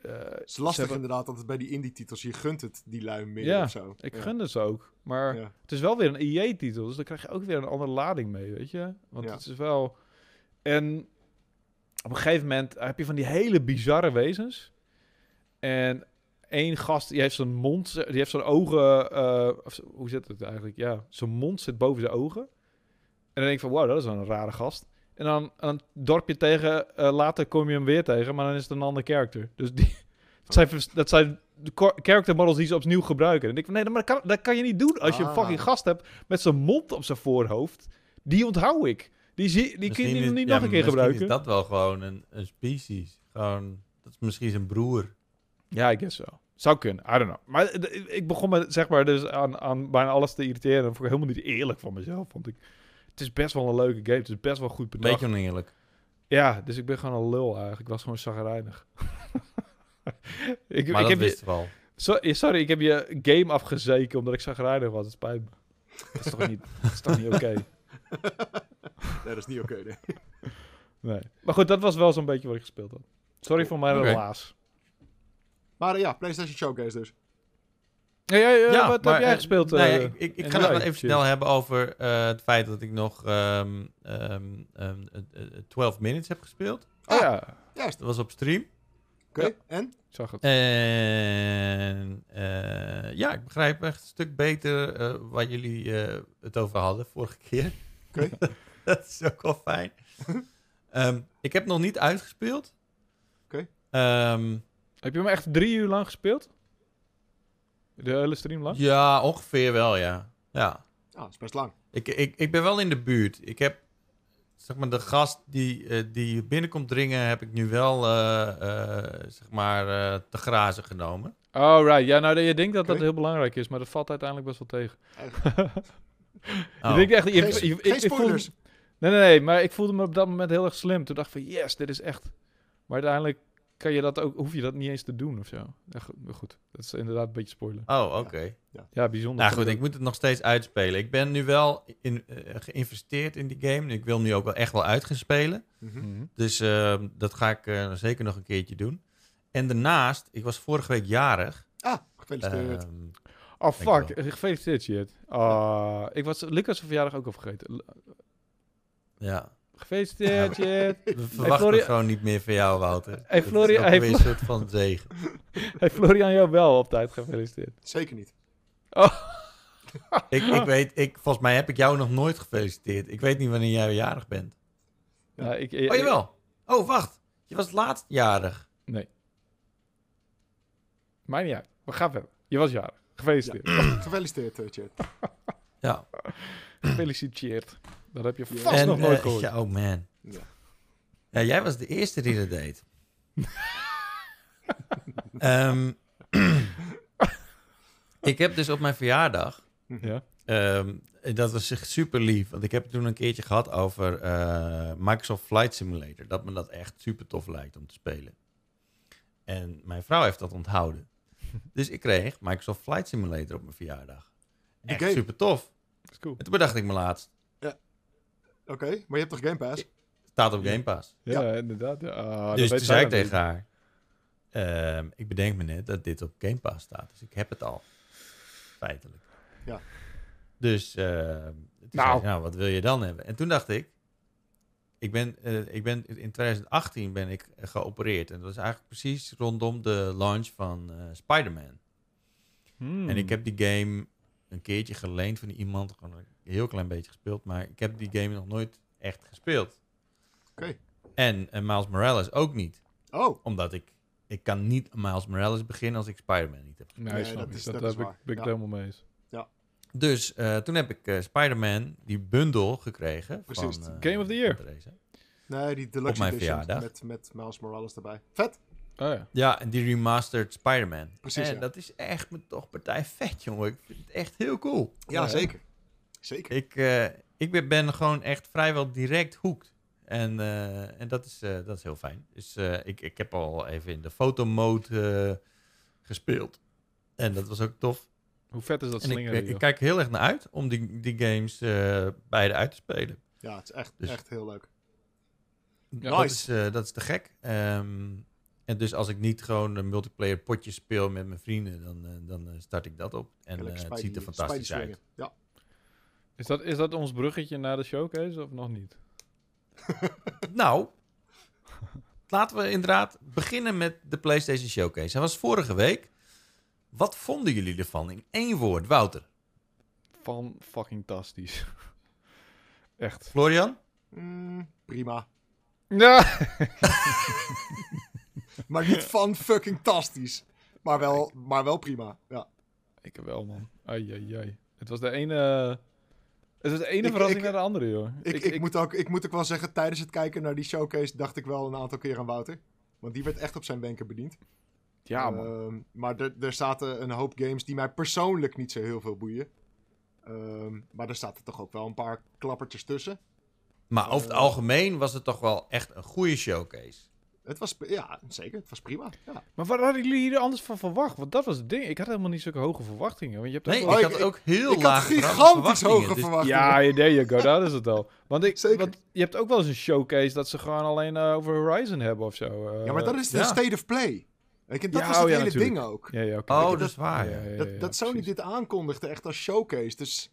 eh, Het is lastig hebben- inderdaad, altijd bij die indie-titels. Je gunt het die lui meer Ja, of zo. Ik Ja. gun het ze ook. Maar Ja. het is wel weer een EA-titel, dus dan krijg je ook weer een andere lading mee, weet je? Want het is wel... En op een gegeven moment heb je van die hele bizarre wezens. En één gast, die heeft zijn mond, die heeft zijn ogen... eh, of hoe zit het eigenlijk? Ja, zijn mond zit boven zijn ogen. En dan denk ik van, wow, dat is wel een rare gast. En dan een dorpje tegen, eh, later kom je hem weer tegen, maar dan is het een ander character. Dus die, dat, zijn, dat zijn de character models die ze opnieuw gebruiken. En ik van, nee, maar dat kan, dat kan je niet doen als je een Ah. fucking gast hebt met zijn mond op zijn voorhoofd. Die onthoud ik. Die, zie, die kun je niet, is- niet ja, nog een keer gebruiken. is dat wel gewoon een, een species. Gewoon, dat is misschien zijn broer. Ja, ik guess zo. Zou kunnen, I don't know. Maar ik begon me zeg maar dus aan, aan bijna alles te irriteren. Dat vond ik helemaal niet eerlijk van mezelf, vond ik. Het is best wel een leuke game. Het is best wel goed bedacht. Beetje oneerlijk. Ja, dus ik ben gewoon een lul eigenlijk. Ik was gewoon zagrijnig. ik, Maar ik dat heb je, wisten we al. so- eh, sorry, ik heb je game afgezeken omdat ik zagrijnig was. Het spijt me. Dat is toch niet, dat is toch niet oké? Nee, dat is niet oké. nee. Nee. Maar goed, dat was wel zo'n beetje wat ik gespeeld had. Sorry voor mijn relaas. Maar eh, ja, PlayStation Showcase dus. Ja, ja, ja, Ja, wat maar, heb jij gespeeld? nee, eh, ik, ik, ga nog jij, wel even snel hebben over eh, het feit dat ik nog ehm ehm, ehm, eh, eh, 12 minutes heb gespeeld. Oh ja, Juist. Dat was op stream. Oké, Ja. en? ik zag het. En eh, ja, ik begrijp echt een stuk beter eh, waar jullie eh, het over hadden vorige keer. Oké. dat is ook wel fijn. Ehm, ik heb nog niet uitgespeeld. Oké. Ehm, Heb je hem echt drie uur lang gespeeld? De hele stream lang? ja, ongeveer wel, ja. Ja. Ah, dat is best lang. Ik, ik, ik ben wel in de buurt. Ik heb, zeg maar, de gast die, eh, die binnenkomt dringen, heb ik nu wel, eh, eh, zeg maar, eh, te grazen genomen. Oh, right. Ja, nou, je denkt dat dat heel belangrijk is, maar dat valt uiteindelijk best wel tegen. Oh. Je denkt echt... Je, Geen, je- ik- geen ik voelde- spoilers. Nee, nee, nee, maar ik voelde me op dat moment heel erg slim. Toen dacht ik van, yes, dit is echt... Maar uiteindelijk kan je dat ook, hoef je dat niet eens te doen of zo. Ja, goed, dat is inderdaad een beetje spoiler. Oh, oké. Ja, bijzonder. Nou goed, ik moet het nog steeds uitspelen. Ik ben nu wel in, eh, geïnvesteerd in die game. Ik wil nu ook wel echt wel uit gaan spelen. Mhm. Mhm. Dus eh, dat ga ik eh, zeker nog een keertje doen. En daarnaast, ik was vorige week jarig. Ah, gefeliciteerd. Ehm, Oh, fuck. Gefeliciteerd, shit. Ah, ik was Lucas' verjaardag ook al vergeten. Ja, Gefeliciteerd, shit. we verwachten Florian- gewoon niet meer van jou, Wouter. Hey, Florian- hey, een soort van zegen. Hey, Florian, jou wel op tijd gefeliciteerd. Zeker niet. Ik, ik weet, ik, volgens mij heb ik jou nog nooit gefeliciteerd. Ik weet niet wanneer jij jarig bent. Ja, ik, Oh, jawel. Oh, wacht. Je was laatst jarig. Nee. Maakt niet uit. We gaan verder. Je was jarig. Gefeliciteerd. Gefeliciteerd, eh, Chat. Ja. Gefeliciteerd. Dat heb je vast nog nooit eh, gehoord. ja, oh man. Ja. Ja, jij was de eerste die dat deed. Ehm, ik heb dus op mijn verjaardag... Ja. ehm, dat was echt super lief. Want ik heb het toen een keertje gehad over eh, Microsoft Flight Simulator. Dat me dat echt super tof lijkt om te spelen. En mijn vrouw heeft dat onthouden. Dus ik kreeg Microsoft Flight Simulator op mijn verjaardag. Echt super tof. Dat is cool. En toen bedacht ik me laatst. Oké, maar je hebt toch Game Pass? Staat op Game Pass. Ja, inderdaad. Ja. Ah, dus toen zei ik tegen haar... ehm, ik bedenk me net dat dit op Game Pass staat. Dus ik heb het al. Feitelijk. Ja. Dus ehm, toen Nou. zei ik, nou, wat wil je dan hebben? En toen dacht ik... Ik ben, eh, ik ben in 2018 ben ik geopereerd. En dat was eigenlijk precies rondom de launch van eh Spider-Man. Hmm. En ik heb die game een keertje geleend van iemand. Gewoon een heel klein beetje gespeeld. Maar ik heb die game nog nooit echt gespeeld. Oké. En, en Miles Morales ook niet. Oh, Omdat ik... Ik kan niet Miles Morales beginnen als ik Spider-Man niet heb. Nee, dat ik. is- dat, dat heb is ik, waar. ben ik Ja. helemaal mee eens. Dus eh, toen heb ik eh, Spider-Man, die bundle, gekregen. Precies. Van, eh, Game of the Year. nee, die Deluxe Op mijn Edition verjaardag. met, met Miles Morales erbij. Vet. Oh ja. Ja, en die remastered Spider-Man. Precies, En ja. dat is echt me toch partij vet, jongen. Ik vind het echt heel cool. Ja, Ja, zeker. Zeker. Ik, eh, ik ben, ben gewoon echt vrijwel direct hoekt. En, eh, en dat, is, eh, dat is heel fijn. Dus eh, ik, ik heb al even in de fotomode eh, gespeeld. En dat was ook tof. Hoe vet is dat En ik, kijk er heel erg naar uit om die, die games eh, beide uit te spelen. Ja, het is echt, Dus- echt heel leuk. Ja. Dat, is, eh, dat is te gek. Ehm, en dus als ik niet gewoon een multiplayer potje speel met mijn vrienden, dan, eh, dan eh, start ik dat op. En eh, het ziet er fantastisch uit. Ja. Is, dat, is dat ons bruggetje naar de showcase of nog niet? Nou, laten we inderdaad beginnen met de PlayStation Showcase. Hij was vorige week. Wat vonden jullie ervan? In één woord, Wouter. Van fucking tastisch. Echt. Florian? Mm, prima. Ja. Maar niet van fucking tastisch. Maar wel, maar wel prima. Ja. Ik heb wel, man. Ai, ai, ai. Het was de ene... Het was de ene Ik- verrassing ik- naar de andere, joh. Ik, ik, moet ook, ik moet ook wel zeggen, tijdens het kijken naar die showcase dacht ik wel een aantal keer aan Wouter. Want die werd echt op zijn wenken bediend. Ja, man. Ehm, maar er, er zaten een hoop games die mij persoonlijk niet zo heel veel boeien. Ehm, maar er zaten toch ook wel een paar klappertjes tussen. Maar over het Eh. algemeen was het toch wel echt een goede showcase. Het was, ja, zeker. Het was prima. Ja. Maar wat hadden jullie hier anders van verwacht? Want dat was het ding. Ik had helemaal niet zulke hoge verwachtingen. Want je hebt Nee, ik had ik- ook heel ik had laag gigantisch hoge dus- verwachtingen. Ja, there you go. Dat is het al. Want, ik, Zeker. want je hebt ook wel eens een showcase dat ze gewoon alleen eh, over Horizon hebben of zo. eh. Ja, maar dat is de ja. state of play. Je, dat Ja, was het oh ja, hele natuurlijk. ding ook. Ja, ja, oké. Oh, dat- dat is waar. Ja, ja. ja, ja, Dat, ja, dat Sony dit aankondigde echt als showcase. Dus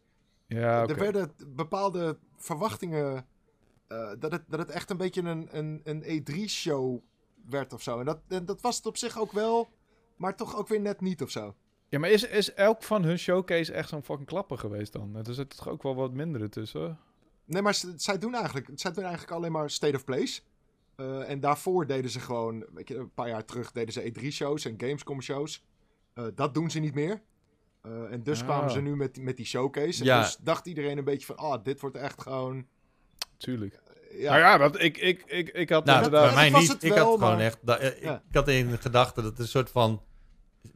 Ja, oké. er werden bepaalde verwachtingen... eh, dat, het, dat het echt een beetje een, een, een E3-show werd of zo. En dat, en dat was het op zich ook wel, maar toch ook weer net niet of zo. Ja, maar is, is elk van hun showcase echt zo'n fucking klapper geweest dan? Er zit toch ook wel wat mindere tussen? Nee, maar zij doen eigenlijk, zij doen eigenlijk alleen maar State of Plays. Eh, en daarvoor deden ze gewoon, weet je, een paar jaar terug deden ze E3-shows en Gamescom-shows. Eh, dat doen ze niet meer. En dus Ah. kwamen ze nu met, met die showcase. En Ja. dus dacht iedereen een beetje van, ah, dit wordt echt gewoon... Tuurlijk. Ja, Nou ja, want ik, ik, ik, ik had Nou, inderdaad... bij mij was niet. het ik wel, had gewoon echt... Ja. Ik had in gedachten dat het een soort van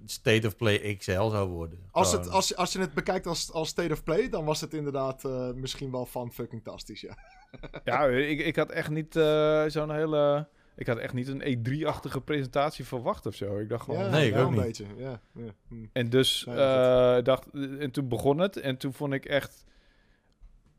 State of Play XL zou worden. Als, het, als, als je het bekijkt als, als State of Play, dan was het inderdaad eh, misschien wel van fucking tastisch, ja. Ja, ik, ik had echt niet eh, zo'n hele... Ik had echt niet een E3-achtige presentatie verwacht of zo. Ik dacht gewoon... ja, nee, ik wel ook een niet. beetje. Ja, ja. hm. En dus Nee, eh, dacht, en toen begon het. En toen vond ik echt.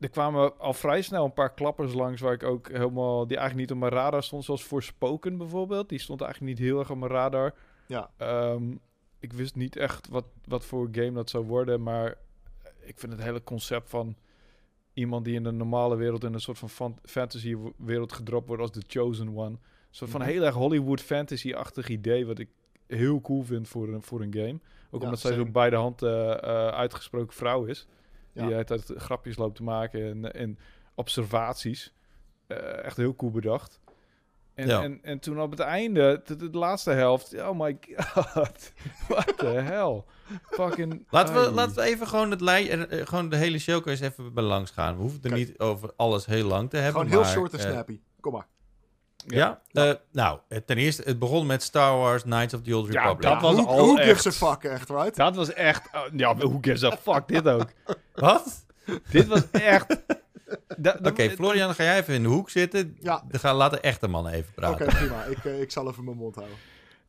Er kwamen al vrij snel een paar klappers langs waar ik ook helemaal. die eigenlijk niet op mijn radar stond. Zoals Forspoken bijvoorbeeld. Die stond eigenlijk niet heel erg op mijn radar. Ja. Ehm, ik wist niet echt wat, wat voor game dat zou worden. Maar ik vind het hele concept van iemand die in de normale wereld in een soort van fan- fantasy wereld gedropt wordt als The Chosen One. Een soort van Mhm. heel erg Hollywood fantasy-achtig idee, wat ik heel cool vind voor een, voor een game. Ook Ja, omdat zij zo bij de hand eh, eh, uitgesproken vrouw is. Ja. Die altijd grapjes loopt te maken en, en observaties. Eh, echt heel cool bedacht. En, Ja. en, en toen op het einde, de, de laatste helft, oh my god, what the hell. Fucking... Laten we, laten we even gewoon, het lij, eh, eh, gewoon de hele showcase even bij langs gaan. We hoeven het er Kijk. niet over alles heel lang te hebben. Gewoon heel maar, short en snappy. Kom maar. Ja, eh, nou, eh, ten eerste, het begon met Star Wars Knights of the Old Ja, Republic. dat was who, al who echt- gives a fuck, echt, right? Dat was echt... oh, ja, hoe gives a fuck, dit ook. Wat? dit was echt... Oké, Florian, ga jij even in de hoek zitten. Ja. Dan gaan laten echte mannen even Oké, praten. prima. Ik, eh, ik zal even mijn mond houden.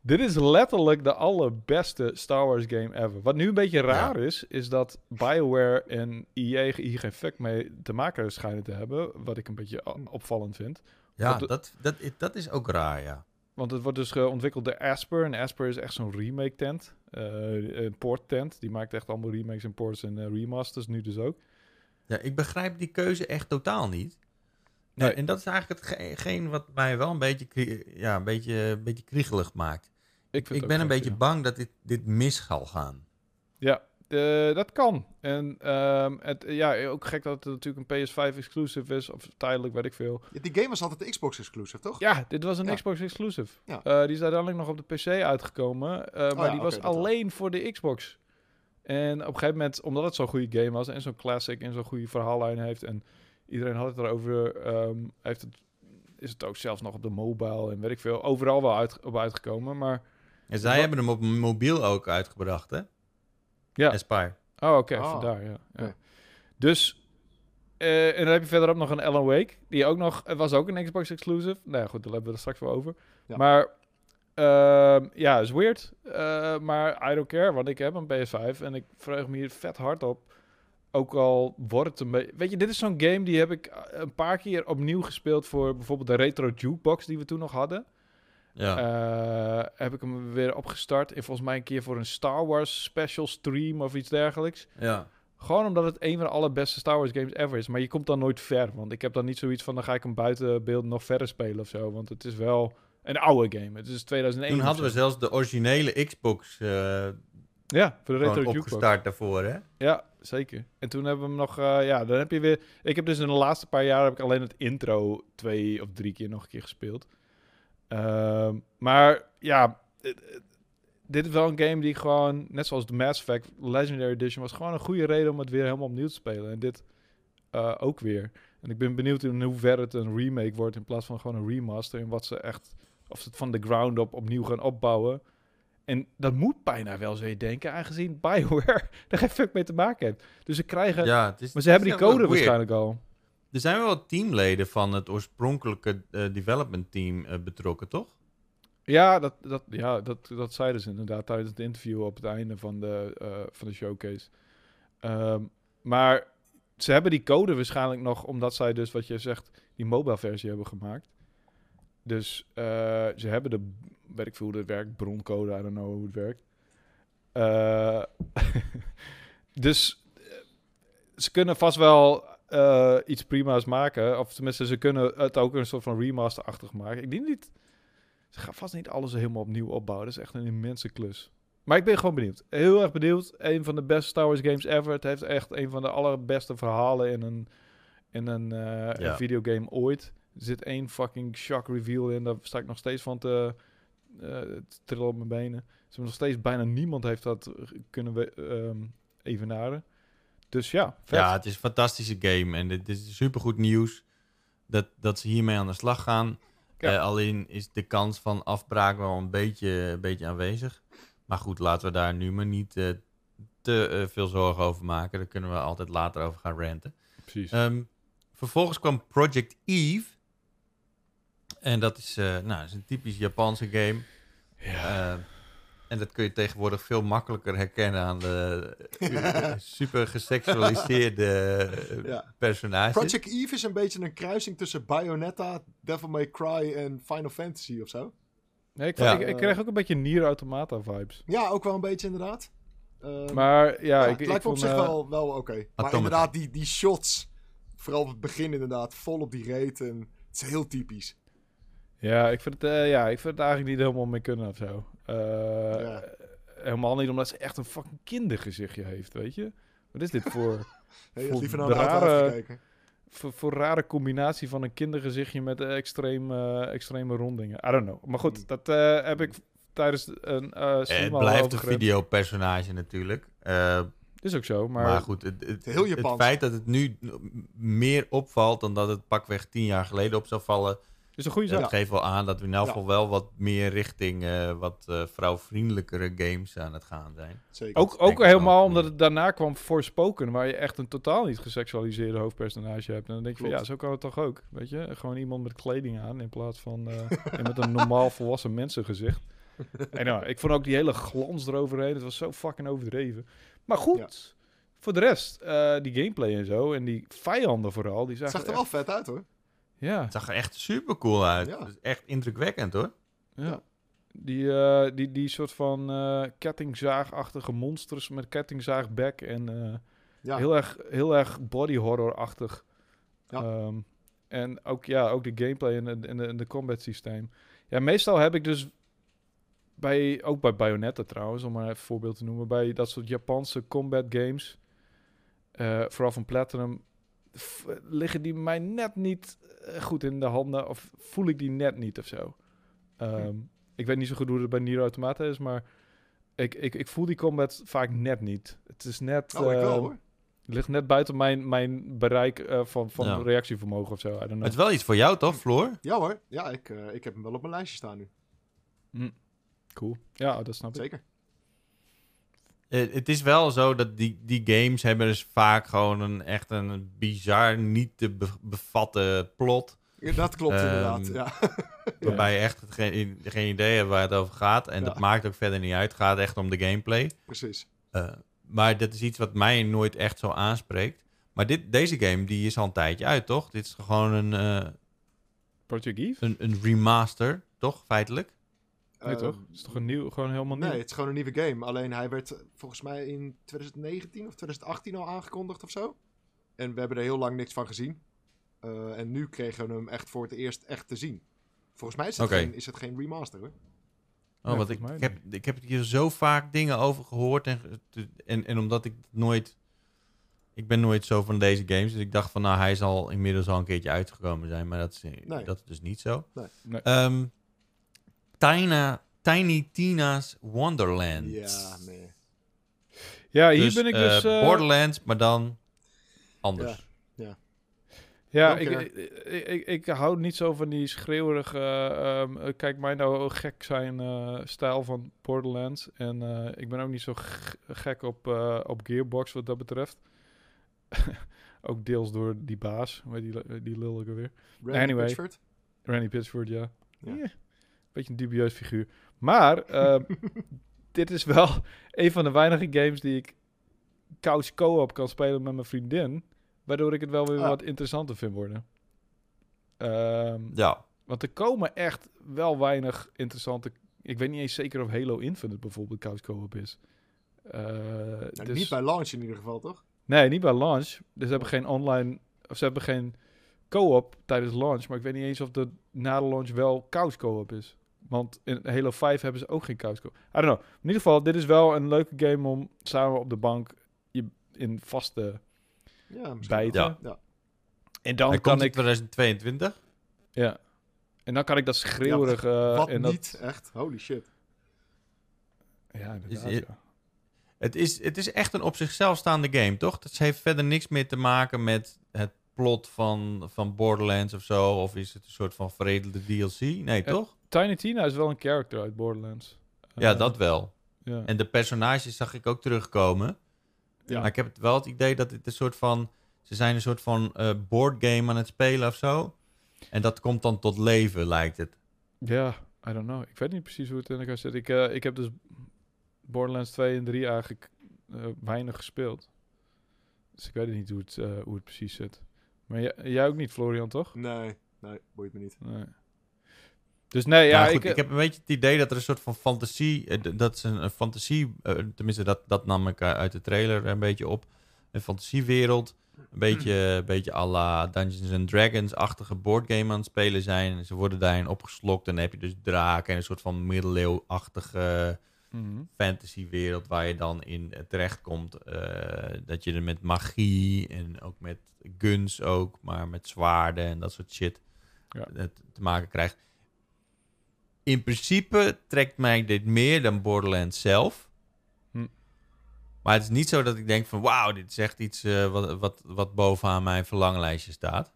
Dit is letterlijk de allerbeste Star Wars game ever. Wat nu een beetje raar is, is dat BioWare en EA hier geen fuck mee te maken schijnen te hebben. Wat ik een beetje o- opvallend vind. Ja, dat, dat, dat is ook raar, ja. Want het wordt dus ontwikkeld door Asper. En Asper is echt zo'n remake tent. eh, een port tent. Die maakt echt allemaal remakes en ports en eh, remasters. Nu dus ook. Ja, ik begrijp die keuze echt totaal niet. Nee. En dat is eigenlijk hetgeen wat mij wel een beetje, ja, een beetje, een beetje kriegelig maakt. Ik, Ik ben een beetje ja. bang dat dit, dit mis zal gaan. Ja, eh, dat kan. En ehm, het, ja, ook gek dat het natuurlijk een PS5 exclusive is. Of tijdelijk, weet ik veel. Ja, die game was altijd de Xbox exclusive, toch? Ja, dit was een Ja. Xbox exclusive. Ja. Eh, die is uiteindelijk nog op de PC uitgekomen. eh, maar ja, die was wel. alleen voor de Xbox. En op een gegeven moment, omdat het zo'n goede game was en zo'n classic en zo'n goede verhaallijn heeft en iedereen had het erover, ehm, heeft het, is het ook zelfs nog op de mobile en weet ik veel, overal wel uit, op uitgekomen. Maar En zij Wat- hebben hem op mobiel ook uitgebracht, hè? Ja. Aspire. Oh, oké, Ah, vandaar, ja. Dus, eh, en dan heb je verderop nog een Alan Wake, die ook nog, het was ook een Xbox exclusive. Nou ja, goed, daar hebben we er straks wel over. Ja. Maar, ehm, ja, is weird. Eh, maar I don't care, want ik heb een PS5 en ik vreug me hier vet hard op. Ook al wordt het een beetje... Weet je, dit is zo'n game die heb ik eh, een paar keer opnieuw gespeeld voor bijvoorbeeld de retro jukebox die we toen nog hadden. Ja. Eh, heb ik hem weer opgestart. En volgens mij een keer voor een Star Wars special stream of iets dergelijks. ja. Gewoon omdat het een van de allerbeste Star Wars games ever is. Maar je komt dan nooit ver. Want ik heb dan niet zoiets van... dan ga ik hem buiten beeld nog verder spelen of zo. Want het is wel een oude game. Het is 2001. Toen hadden we zelfs de originele Xbox eh Ja, voor de retro jukebox. opgestart daarvoor, hè? Ja, zeker. En toen hebben we hem nog... eh, ja, dan heb je weer... Ik heb dus in de laatste paar jaar... heb ik alleen het intro twee of drie keer nog een keer gespeeld. Ehm, maar ja... dit is wel een game die gewoon... Net zoals de Mass Effect Legendary Edition... was gewoon een goede reden om het weer helemaal opnieuw te spelen. En dit eh, ook weer. En ik ben benieuwd in hoeverre het een remake wordt... in plaats van gewoon een remaster. En wat ze echt... Of ze het van de ground up opnieuw gaan opbouwen. En dat moet bijna wel, je denken, aangezien BioWare er geen fuck mee te maken heeft. Dus ze krijgen... Ja, het is, maar ze hebben die code waarschijnlijk al. Er zijn wel teamleden van het oorspronkelijke eh, development team eh, betrokken, toch? Ja, dat, dat, ja dat, dat zeiden ze inderdaad tijdens het interview op het einde van de, eh, van de showcase. Ehm, maar ze hebben die code waarschijnlijk nog, omdat zij dus, wat je zegt, die mobile versie hebben gemaakt. Dus ze hebben de, weet ik veel hoe dat werkt, broncode, I don't know hoe het werkt. Dus ze kunnen vast wel eh, iets prima's maken. Of tenminste, ze kunnen het ook een soort van remaster-achtig maken. Ik denk niet... Ze gaan vast niet alles helemaal opnieuw opbouwen. Dat is echt een immense klus. Maar ik ben gewoon benieuwd. Heel erg benieuwd. Een van de beste Star Wars games ever. Het heeft echt een van de allerbeste verhalen in een, in een, eh, Ja. een videogame ooit. Er zit één fucking shock reveal in. Daar sta ik nog steeds van te, eh, trillen op mijn benen. Ze hebben nog steeds bijna niemand heeft dat kunnen we, ehm, evenaren. Dus ja, vet. Ja, het is een fantastische game. En dit is supergoed nieuws dat, dat ze hiermee aan de slag gaan. Ja. Eh, alleen is de kans van afbraak wel een beetje, een beetje aanwezig. Maar goed, laten we daar nu maar niet eh, te eh, veel zorgen over maken. Daar kunnen we altijd later over gaan ranten. precies. Ehm, vervolgens kwam Project Eve. En dat is, nou, dat is een typisch Japanse game. ja. En dat kun je tegenwoordig veel makkelijker herkennen aan de eh, super geseksualiseerde eh, Ja. personages. Project Eve is een beetje een kruising tussen Bayonetta, Devil May Cry en Final Fantasy of zo. Nee, ik, Ja. ik, ik kreeg ook een beetje Nier Automata vibes. Ja, ook wel een beetje inderdaad. Ehm, Maar ja, ja, ik, het ik lijkt me op zich eh, wel, wel oké. Maar inderdaad, die, die shots, vooral op het begin inderdaad, vol op die reet. En het is heel typisch. Ja, ik vind het, eh, ja, ik vind het eigenlijk niet helemaal mee kunnen of zo. Eh, Ja. Helemaal niet omdat ze echt een fucking kindergezichtje heeft, weet je? Wat is dit voor, je Voor liever naar rare- voor, voor rare combinatie van een kindergezichtje met extreem, eh, extreme rondingen? I don't know. Maar goed, Hmm. dat eh, heb ik tijdens een stream het blijft een videopersonage natuurlijk. Eh, Is ook zo, maar, maar, goed, het, het, Heel het feit dat het nu meer opvalt dan dat het pakweg tien jaar geleden op zou vallen, is een goede dat zaak. geeft wel aan dat we in geval wel wat meer richting eh, wat eh, vrouwvriendelijkere games aan het gaan zijn. Zeker. Ook, ook helemaal omdat het daarna kwam Forspoken, waar je echt een totaal niet geseksualiseerde hoofdpersonage hebt. En dan denk je van, ja, zo kan het toch ook, weet je? Gewoon iemand met kleding aan in plaats van eh, met een normaal volwassen mensengezicht. En nou, ik vond ook die hele glans eroverheen, het was zo fucking overdreven. Maar goed, voor de rest, eh, die gameplay en zo, en die vijanden vooral, die het zagen zag er echt- wel vet uit hoor. Ja, Het zag er echt super cool uit. Ja. Echt indrukwekkend hoor. ja. Die, eh, die, die soort van eh, kettingzaagachtige monsters met kettingzaagbek en... eh, Ja, Heel erg, heel erg body horror-achtig. Ja. Ehm, en ook, ja, ook de gameplay en de, en de, en de combat systeem. Ja, meestal heb ik dus bij, ook bij Bayonetta trouwens, om maar even een voorbeeld te noemen, bij dat soort Japanse combat games, eh, vooral van Platinum, liggen die mij net niet eh, goed in de handen, of voel ik die net niet of zo. Ehm, Ik weet niet zo goed hoe het bij Nier Automata is, maar ik, ik, ik voel die combat vaak net niet. Het is net... oh, ik wel ehm, hoor. het ligt net buiten mijn, mijn bereik eh, van, van Ja. reactievermogen of zo. I don't know. Het is wel iets voor jou toch, Floor? Ja hoor, ja, ik, eh, ik heb hem wel op mijn lijstje staan nu. Cool. Ja, dat snap ik. Zeker. Eh, het is wel zo dat die, die games hebben dus vaak gewoon een echt een bizar niet te be- bevatten plot. Ja, Dat klopt Ehm, inderdaad, ja. Waarbij je echt geen, geen idee hebt waar het over gaat. En Ja. dat maakt ook verder niet uit. Het gaat echt om de gameplay. Precies. Eh, maar dat is iets wat mij nooit echt zo aanspreekt. Maar dit, deze game die is al een tijdje uit, toch? Dit is gewoon een, eh, Project Eve? een, een remaster, toch? Feitelijk. Nee, Ehm, toch? Het is toch een nieuw, gewoon helemaal nieuw? Nee, het is gewoon een nieuwe game. Alleen hij werd eh, volgens mij in 2019 of 2018 al aangekondigd of zo. En we hebben er heel lang niks van gezien. Eh, en nu kregen we hem echt voor het eerst echt te zien. Volgens mij is het, geen, is het geen remaster hoor. Oh, Nee, want ik, ik, heb, ik heb hier zo vaak dingen over gehoord. En, en, en omdat ik nooit... Ik ben nooit zo van deze games. Dus ik dacht van, nou, hij zal inmiddels al een keertje uitgekomen zijn. Maar dat is, Nee. dat is dus niet zo. Nee. Nee. Ehm, Tina, Tiny Tina's Wonderland. Ja, nee. Ja, hier Dus, ben ik eh, dus... eh, Borderlands, maar dan anders. Ja, Don't ik, ik, ik, ik hou niet zo van die schreeuwerige... ehm, eh, kijk mij nou gek zijn eh, stijl van Borderlands. En eh, ik ben ook niet zo gek op, eh, op Gearbox wat dat betreft. ook deels door die baas, heet die, die lul alweer. Randy Anyway. Pitchford? Randy Pitchford, ja. Ja. Yeah. Beetje een dubieus figuur. Maar eh, dit is wel een van de weinige games die ik couch co-op kan spelen met mijn vriendin. Waardoor ik het wel weer Ah. wat interessanter vind worden. Ehm, Ja, want er komen echt wel weinig interessante... Ik weet niet eens zeker of Halo Infinite bijvoorbeeld couch co-op is. Eh, Nou, dus- Niet bij launch in ieder geval, toch? Nee, niet bij launch. Dus ze hebben geen online... Of ze hebben geen co-op tijdens launch. Maar ik weet niet eens of de na de launch wel couch co-op is. Want in Halo 5 hebben ze ook geen couch co-op. I don't know. In ieder geval, dit is wel een leuke game om samen op de bank je in vaste Ja, misschien bijten. Ja. Ja. En dan hij kan ik... 2022. Ja. En dan kan ik dat schreeuwerig... eh, Wat en dat, niet, echt? Holy shit. Ja, inderdaad, Is- ja. Het is, het is echt een op zichzelf staande game, toch? Het heeft verder niks meer te maken met plot van, van Borderlands of zo. Of is het een soort van veredelde DLC? Nee, Ja. toch? Tiny Tina is wel een character uit Borderlands. Ja, Eh, dat wel. En de personages zag ik ook terugkomen. Ja. Maar ik heb wel het idee dat het een soort van... Ze zijn een soort van eh boardgame aan het spelen of zo. En dat komt dan tot leven, lijkt het. Ja, I don't know. Ik weet niet precies hoe het in elkaar zit. Ik, eh, ik heb dus Borderlands 2 en 3 eigenlijk eh, weinig gespeeld. Dus ik weet niet hoe het, eh, hoe het precies zit. Maar jij, jij ook niet, Florian, toch? Nee, nee, boeit me niet. Nee. Dus nee, ja, Ja, goed, ik, ik, heb een beetje het idee dat er een soort van fantasie... eh, dat is een, een fantasie... eh, tenminste, dat, dat nam ik eh, uit de trailer een beetje op. Een fantasiewereld. Een beetje, een beetje à la Dungeons and Dragons-achtige boardgame aan het spelen zijn. Ze worden daarin opgeslokt. En dan heb je dus draken en een soort van middeleeuwachtige Mhm. fantasywereld... waar je dan in eh, terechtkomt. eh dat je er met magie en ook met guns ook... maar met zwaarden en dat soort shit Ja. te- te maken krijgt. In principe trekt mij dit meer dan Borderlands zelf. Hm. Maar het is niet zo dat ik denk van... wauw, dit is echt iets eh, wat, wat, wat bovenaan mijn verlanglijstje staat.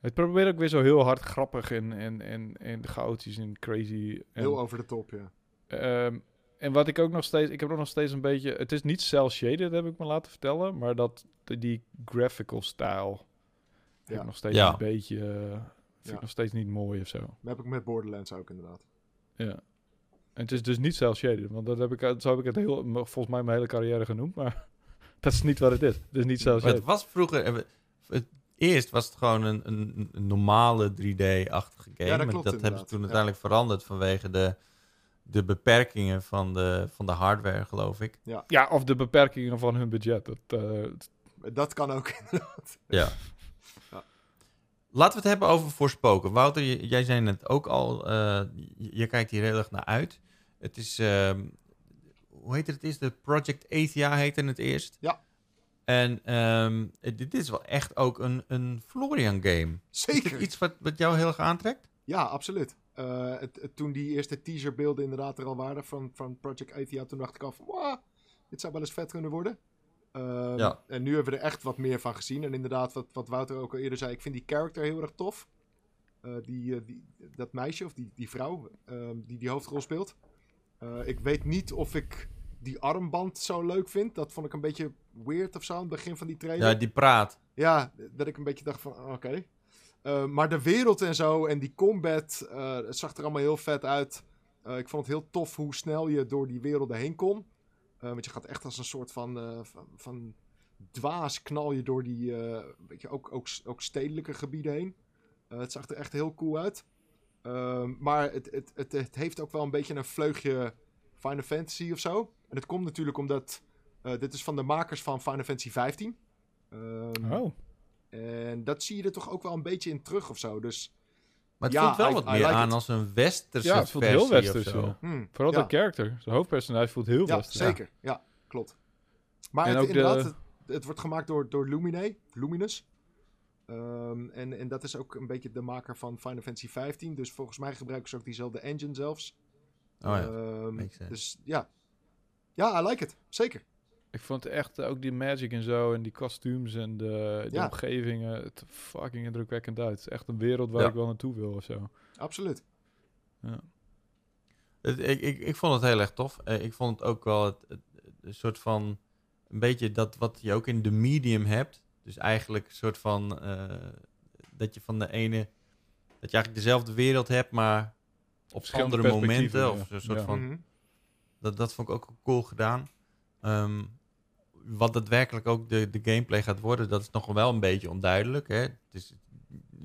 Het probeert ook weer zo heel hard grappig en, en, en, en chaotisch en crazy. En, Heel over de top, ja. Ehm, en wat ik ook nog steeds, ik heb ook nog steeds een beetje, het is niet cel shaded, heb ik me laten vertellen, maar dat die- graphical style heb Ja. ik nog steeds Ja. een beetje, eh, vind Ja. ik nog steeds niet mooi of zo. Dat heb ik met Borderlands ook inderdaad. Ja. En het is dus niet cel shaded, want dat heb ik, zo heb ik het heel, volgens mij mijn hele carrière genoemd, maar dat is niet wat het is. Het is niet cel Maar het shaded. was vroeger... eh, Het, eerst was het gewoon een, een, een normale 3D-achtige game. Ja, dat Maar dat hebben ze toen Ja. uiteindelijk veranderd vanwege de, de beperkingen van de, van de hardware, geloof ik. Ja, of de beperkingen van hun budget. Dat, eh, het- Dat kan ook inderdaad. Ja. Ja. Laten we het hebben over Voorspoken. Wouter, jij zei net ook al, eh, je, kijkt hier heel erg naar uit. Het is, ehm, hoe heet het? Het is de Project Athia heette het eerst. Ja. En ehm, dit dit is wel echt ook een, een Florian game. Is Zeker. iets wat, wat jou heel erg aantrekt? Ja, absoluut. Eh, het, het- toen die eerste teaserbeelden inderdaad er al waren van, van Project Athia, toen dacht ik al van, wow, dit zou wel eens vet kunnen worden. Ehm, Ja. En nu hebben we er echt wat meer van gezien. En inderdaad, wat, wat Wouter ook al eerder zei, ik vind die character heel erg tof. Eh, die, eh, die, dat meisje, of die, die vrouw, ehm, die die hoofdrol speelt. Ik weet niet of ik die armband zo leuk vind. Dat vond ik een beetje weird of zo aan het begin van die trailer. Ja, die praat. Ja, dat ik een beetje dacht van, oké. Eh, maar de wereld en zo en die combat, eh, het zag er allemaal heel vet uit. Eh, ik vond het heel tof hoe snel je door die werelden heen kon. Want je gaat echt als een soort van, van, van dwaas knal je door die, weet je, ook, ook, ook stedelijke gebieden heen. Het zag er echt heel cool uit. Ehm, maar het, het, het, het heeft ook wel een beetje een vleugje Final Fantasy of zo. En dat komt natuurlijk omdat dit is van de makers van Final Fantasy 15. Ehm, oh, en dat zie je er toch ook wel een beetje in terug of zo. Dus Maar het Ja, voelt wel I- wat I meer like aan it. als een westerse ja, het voelt versie heel of westers. hmm, Vooral ja, de character. Zijn hoofdpersonage voelt heel ja, westers. zeker. Ja, klopt. Maar En het, ook de- inderdaad, het, het wordt gemaakt door, door Lumine, Luminous. Ehm, en, en dat is ook een beetje de maker van Final Fantasy 15. Dus volgens mij gebruiken ze ook diezelfde engine zelfs. Oh ja. Ehm, makes sense. dus ja. Ja, I like it. Zeker. Ik vond echt eh, ook die magic en zo en die kostuums en de, de Ja. omgevingen het fucking indrukwekkend uit. Het is echt een wereld waar Ja. ik wel naartoe wil of zo. Absoluut. Het- ik, ik, ik vond het heel erg tof. Eh, ik vond het ook wel het, het- het- een soort van... Een beetje dat wat je ook in de medium hebt. Dus eigenlijk een soort van... eh, dat je van de ene... Dat je eigenlijk dezelfde wereld hebt, maar op Verschillende andere momenten. ja. Of een soort Ja. van, Mhm. dat, dat vond ik ook cool gedaan. Ehm, wat daadwerkelijk ook de, de gameplay gaat worden, dat is nog wel een beetje onduidelijk. Hè? Het is,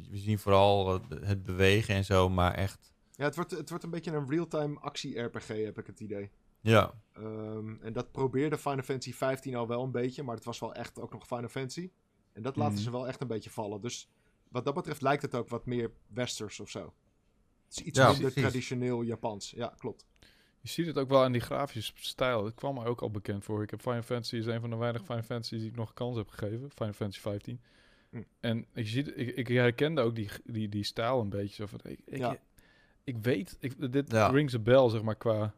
we zien vooral eh, het bewegen en zo, maar echt... Ja, het wordt, het wordt een beetje een real-time actie-RPG, heb ik het idee. Ja, Ehm, en dat probeerde Final Fantasy 15 al wel een beetje, maar het was wel echt ook nog Final Fantasy. En dat laten Mhm. ze wel echt een beetje vallen. Dus wat dat betreft lijkt het ook wat meer westers of zo. Het is iets Ja, minder precies. traditioneel Japans. Ja, klopt. Je ziet het ook wel aan die grafische stijl. Het kwam mij ook al bekend voor. Ik heb Final Fantasy is een van de weinige Final Fantasies die ik nog kans heb gegeven. Final Fantasy 15. Hm. En je ziet, ik, ik herkende ook die, die, die stijl een beetje. Zo van, ik, ik, Ja. ik weet, ik, dit Ja. rings a bell, zeg maar, qua...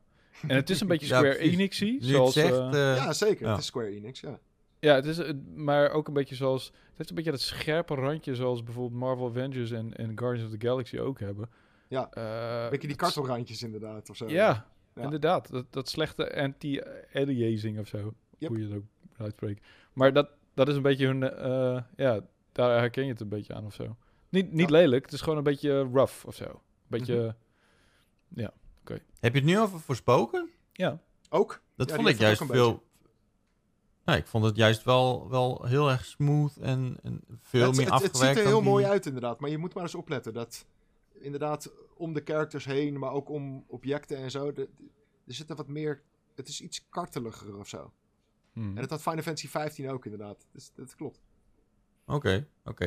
En het is een beetje Ja, Square je het zoals... zegt... eh, eh, ja, zeker. ja. Het is Square Enix, ja. Ja, het is, het- maar ook een beetje zoals... Het heeft een beetje dat scherpe randje zoals bijvoorbeeld Marvel Avengers en, en Guardians of the Galaxy ook hebben. Ja, Eh, Een beetje die kartelrandjes inderdaad, of zo. Ja, Ja. inderdaad. Dat, dat slechte anti-aliasing of zo. Yep. Hoe je het ook uitspreekt. Maar dat, dat is een beetje hun... eh, ja, daar herken je het een beetje aan of zo. Niet, niet Ja. lelijk, het is gewoon een beetje rough of zo. Een beetje... Mhm. Heb je het nu over Voorspoken? Ja. Ook? Dat Ja, vond ik juist veel... Nou, ik vond het juist wel, wel heel erg smooth en, en veel het, meer het, afgewerkt. het ziet er heel die- mooi uit inderdaad, maar je moet maar eens opletten dat inderdaad om de characters heen, maar ook om objecten en zo, de- de- er zit er wat meer, het is iets karteliger of zo. Hmm. En dat had Final Fantasy 15 ook inderdaad, dus dat klopt. Oké, oké.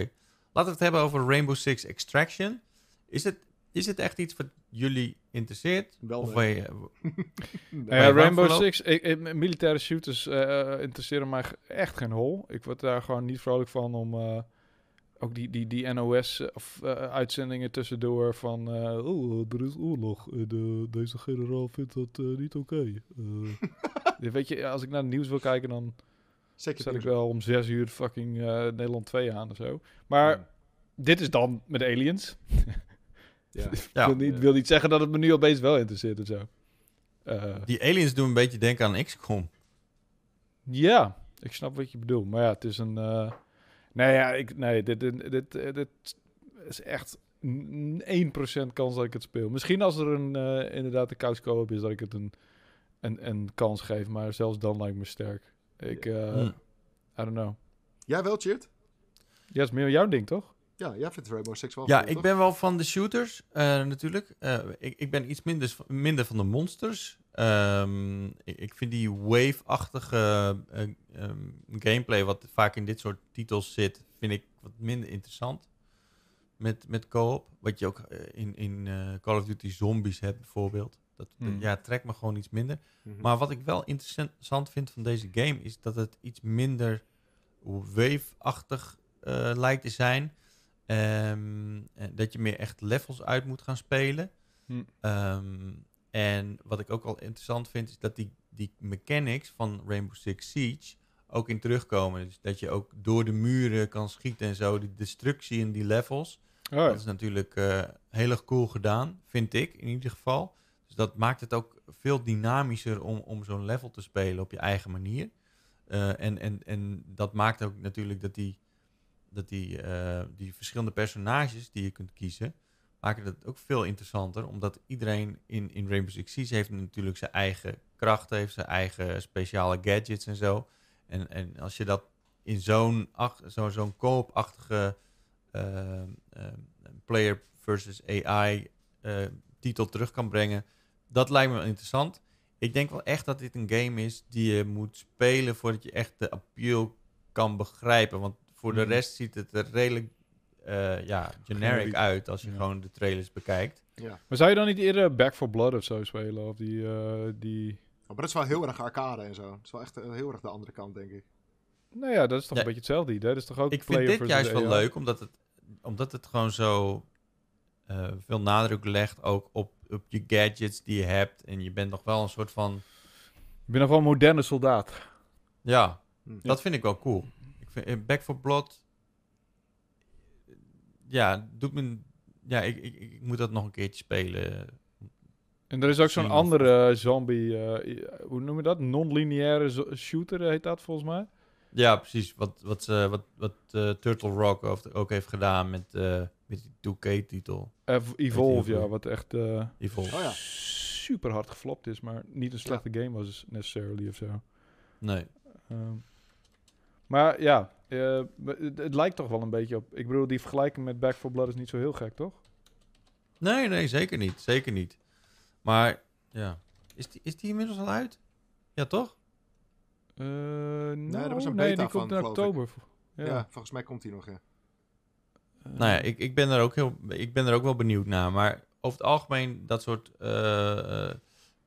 Laten we het hebben over Rainbow Six Extraction. Is het, is het echt iets wat jullie interesseert? Wel, of Rainbow Six, ik, ik- militaire shooters eh, interesseren mij echt geen hol. Ik word daar gewoon niet vrolijk van om eh, ook die, die, die NOS of eh, uitzendingen tussendoor van eh oh, er is oorlog en eh, deze generaal vindt dat eh, niet oké. Eh, weet je, als ik naar het nieuws wil kijken, dan Zeker. zet ik wel om zes uur fucking eh, Nederland 2 aan of zo. Maar dit is dan met aliens. Ja. Ik Ja. wil, niet, wil niet zeggen dat het me nu opeens wel interesseert en zo. Eh, Die aliens doen een beetje denken aan XCOM. Ja, ik snap wat je bedoelt. Maar ja, het is een. Nee, ja, ik, nee, dit, dit, dit, eh, dit is echt n- 1% kans dat ik het speel. Misschien als er een, eh, inderdaad een couch co-op is, dat ik het een, een, een kans geef. Maar zelfs dan lijkt me sterk. Ik, eh Hm. I don't know. Jij wel, Cheert? Ja, is meer jouw ding, toch? Ja, jij vindt Rainbow Six wel Ja, cool, ik toch? ben wel van de shooters, eh, natuurlijk. Eh, ik, ik ben iets minder, minder van de monsters. Ehm, ik, ik vind die wave-achtige eh, ehm, gameplay, wat vaak in dit soort titels zit, vind ik wat minder interessant. Met, met co-op. Wat je ook eh, in, in eh, Call of Duty Zombies hebt, bijvoorbeeld. Dat, Hmm. ja, trekt me gewoon iets minder. Mhm. Maar wat ik wel interessant vind van deze game is dat het iets minder wave-achtig lijkt te zijn. Ehm, en dat je meer echt levels uit moet gaan spelen. Hm. En wat ik ook al interessant vind is dat die, die mechanics van Rainbow Six Siege ook in terugkomen. Dus dat je ook door de muren kan schieten en zo. Die destructie in die levels. Oh, ja. Dat is natuurlijk eh, heel erg cool gedaan, vind ik in ieder geval. Dus dat maakt het ook veel dynamischer om, om zo'n level te spelen op je eigen manier. Eh, en, en, en dat maakt ook natuurlijk dat die, dat die, eh, die verschillende personages die je kunt kiezen, maken dat ook veel interessanter. Omdat iedereen in, in Rainbow Six Siege heeft natuurlijk zijn eigen krachten, heeft zijn eigen speciale gadgets en zo. En, en als je dat in zo'n zo, zo'n co-op-achtige eh, eh, player versus AI eh, titel terug kan brengen. Dat lijkt me wel interessant. Ik denk wel echt dat dit een game is die je moet spelen voordat je echt de appeal kan begrijpen. Want voor de Mhm. rest ziet het er redelijk eh, ja, generic uit als je Ja. gewoon de trailers bekijkt. Ja. Maar zou je dan niet eerder Back for Blood of zo spelen? Of die... eh, die... Oh, maar dat is wel heel erg arcade en zo. Dat is wel echt eh, heel erg de andere kant, denk ik. Nou ja, dat is toch Ja. een beetje hetzelfde idee. Dat is toch ook Ik vind dit juist wel AI? leuk, omdat het, omdat het gewoon zo eh, veel nadruk legt ook op, op je gadgets die je hebt. En je bent nog wel een soort van... Ik ben nog wel een moderne soldaat. Ja, Hm. dat vind ik wel cool. Ik vind Back for Blood... Ja, doet me... Ja, ik, ik, ik moet dat nog een keertje spelen. En er is ook zo'n andere zombie, eh, hoe noem je dat? Non-lineaire shooter heet dat volgens mij. Ja, precies. Wat, wat, ze- wat, wat eh, Turtle Rock ook- ook heeft gedaan met, eh, Met die 2K-titel. Ev- Evolve, ja, wat echt eh, Evolve. Oh ja. super hard geflopt is, maar niet een slechte game was necessarily of zo. Nee. Ehm, maar ja, eh, het, het lijkt toch wel een beetje op. Ik bedoel, die vergelijking met Back 4 Blood is niet zo heel gek, toch? Nee, nee, zeker niet. Zeker niet. Maar, ja. Is die, is die inmiddels al uit? Ja, toch? Eh nou, er was een nee, beta die komt van, in geloof oktober. Ja. Ja. volgens mij komt hij nog, ja. Eh, Nou ja, ik, ik, ben er ook heel, ik ben er ook wel benieuwd naar. Maar over het algemeen, dat soort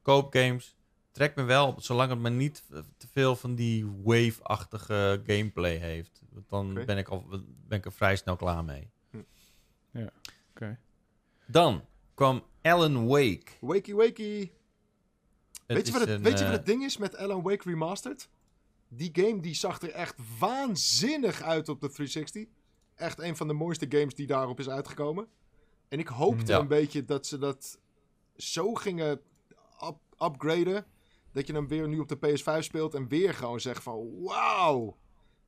koopgames trekt me wel, zolang het maar niet eh, te veel van die wave-achtige gameplay heeft. Want dan ben, ik al, ben ik er vrij snel klaar mee. Oké. Dan kwam Alan Wake. Wakey wakey. Het Weet je, wat het, een, weet je wat eh, het ding is met Alan Wake Remastered? Die game die zag er echt waanzinnig uit op de 360. Echt een van de mooiste games die daarop is uitgekomen. En ik hoopte Ja. een beetje dat ze dat zo gingen up- upgraden. Dat je hem weer nu op de PS5 speelt en weer gewoon zegt van wauw.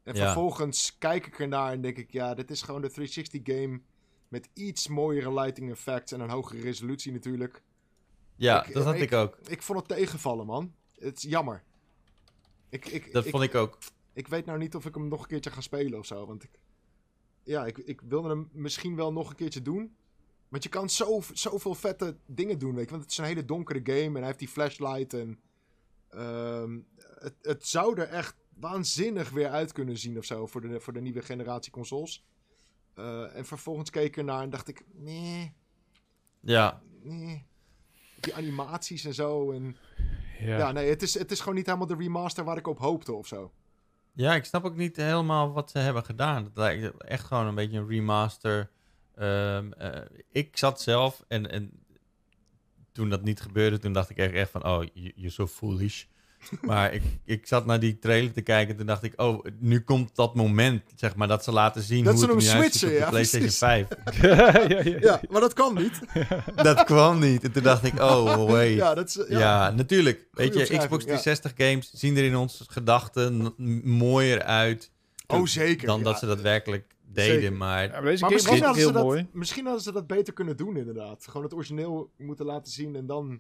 En Ja. vervolgens kijk ik ernaar en denk ik, ja, dit is gewoon de 360 game. Met iets mooiere lighting effects en een hogere resolutie natuurlijk. Ja, ik- dat had ik- ik, ook. Ik vond het tegenvallen, man. Het is jammer. Ik, ik, Dat vond ik ook. ik weet nou niet of ik hem nog een keertje ga spelen of zo. Want ik, ja, ik, ik wilde hem misschien wel nog een keertje doen. Want je kan zo, zoveel vette dingen doen, weet je. Want het is een hele donkere game en hij heeft die flashlight. En ehm, het, het zou er echt waanzinnig weer uit kunnen zien of zo voor de, voor de nieuwe generatie consoles. Eh, en vervolgens keek ik ernaar en dacht ik, nee, Ja, nee. Die animaties en zo. En Ja. ja, nee, het is, het is gewoon niet helemaal de remaster waar ik op hoopte of zo. Ja, ik snap ook niet helemaal wat ze hebben gedaan. Het lijkt echt gewoon een beetje een remaster. Ehm, eh, ik zat zelf en, en toen dat niet gebeurde, toen dacht ik echt, echt van, oh, je- you're so foolish. maar ik, ik zat naar die trailer te kijken en toen dacht ik, oh, nu komt dat moment, zeg maar, dat ze laten zien Dat hoe ze het hem switchen, op de ja, PlayStation precies. 5. ja, ja, Ja, maar dat kan niet. dat kwam niet. En toen dacht ik, oh, wait. Ja, dat is, Ja, ja. natuurlijk. Weet je, Xbox ja. 360 games zien er in onze gedachten mooier uit. Oh, zeker. Dan ja. dat ze dat werkelijk deden. Zeker. Maar Ja, maar deze Maar game misschien hadden, ze dat, mooi. misschien hadden ze dat beter kunnen doen, inderdaad. Gewoon het origineel moeten laten zien en dan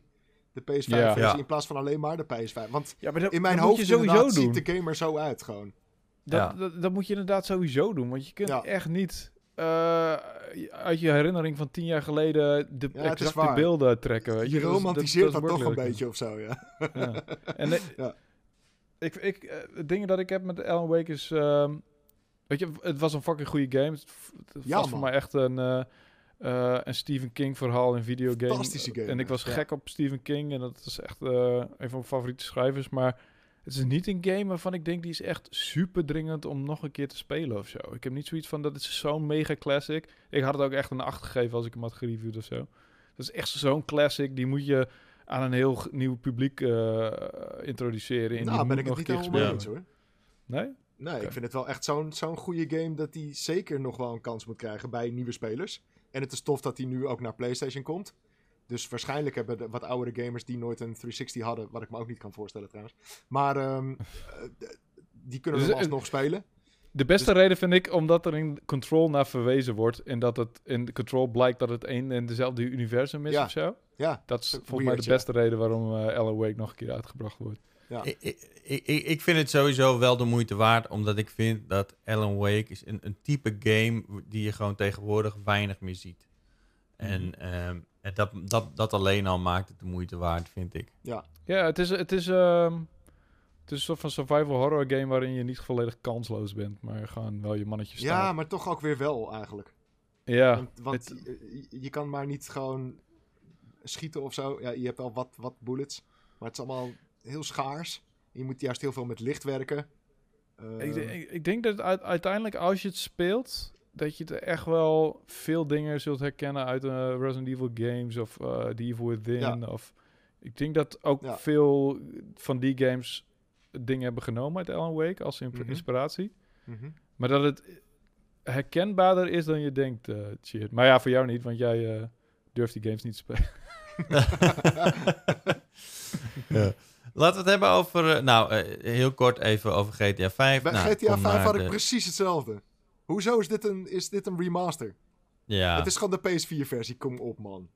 de PS5-versie Ja. Ja. in plaats van alleen maar de PS5. Want Ja, maar dat, in mijn dat hoofd moet je sowieso inderdaad doen. ziet de game er zo uit, gewoon. Dat, Ja. dat, dat moet je inderdaad sowieso doen. Want je kunt Ja. echt niet eh, uit je herinnering van tien jaar geleden de Ja, exacte beelden trekken. Weet je, Je Dat is- romantiseert dat, toch een beetje of zo, ja. Ja. En eh, Ja. ik, ik, eh, het ding dat ik heb met Alan Wake is... ehm, weet je, het was een fucking goede game. Het, het Ja, was voor mij echt een, eh, eh, een Stephen King verhaal in videogame. Fantastische game, En ik was ja. gek op Stephen King. En dat is echt eh, een van mijn favoriete schrijvers. Maar het is niet een game waarvan ik denk... die is echt super dringend om nog een keer te spelen of zo. Ik heb niet zoiets van... dat is zo'n mega classic. Ik had het ook echt een 8 gegeven als ik hem had gereviewd of zo. Dat is echt zo'n classic. Die moet je aan een heel nieuw publiek introduceren. En nou, ben ik het nog niet een keer helemaal eens, hoor. Nee? Nee, ik vind het wel echt zo'n zo'n goede game dat hij zeker nog wel een kans moet krijgen bij nieuwe spelers. En het is tof dat hij nu ook naar PlayStation komt. Dus waarschijnlijk hebben de wat oudere gamers die nooit een 360 hadden, wat ik me ook niet kan voorstellen trouwens. Maar ehm, eh, die kunnen Dus, hem alsnog spelen. De beste Dus- reden vind ik omdat er in Control naar verwezen wordt. En dat het in Control blijkt dat het een en dezelfde universum is Ja. of zo. Ja, Dat is volgens mij de ja. beste reden waarom eh Alan Wake nog een keer uitgebracht wordt. Ja. ik, ik, ik, ik vind het sowieso wel de moeite waard. Omdat ik vind dat Alan Wake is een, een type game die je gewoon tegenwoordig weinig meer ziet. En, ehm, en dat, dat, dat alleen al maakt het de moeite waard, vind ik. Ja, het is, het is, ehm, het is een soort van survival horror game waarin je niet volledig kansloos bent. Maar gewoon wel je mannetje staat. ja, maar toch ook weer wel eigenlijk. ja. want want het- je, je- je kan maar niet gewoon schieten of zo. Ja, je hebt wel wat, wat bullets, maar het is allemaal heel schaars. Je moet juist heel veel met licht werken. Ik, Ehm, ik, ik denk dat uit- uiteindelijk als je het speelt, dat je er echt wel veel dingen zult herkennen uit de Resident Evil games of eh The Evil Within. Of, ik denk dat ook Ja. veel van die games dingen hebben genomen uit Alan Wake als Mhm. inspiratie. mhm. Maar dat het herkenbaarder is dan je denkt, eh Cheert. Maar ja, voor jou niet, want jij eh, durft die games niet te spelen. Ja. Laten we het hebben over, eh, nou, eh, heel kort even over GTA 5. Bij nou, GTA kom 5 naar had ik precies hetzelfde. Hoezo is dit een, is dit een remaster? Ja, Het is gewoon de PS4-versie, kom op man.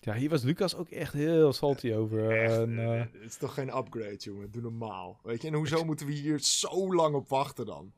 Ja, hier was Lucas ook echt heel salty over. Echt, En, eh, eh, het is toch geen upgrade, jongen. Doe normaal. Weet je, en hoezo moeten we hier zo lang op wachten dan?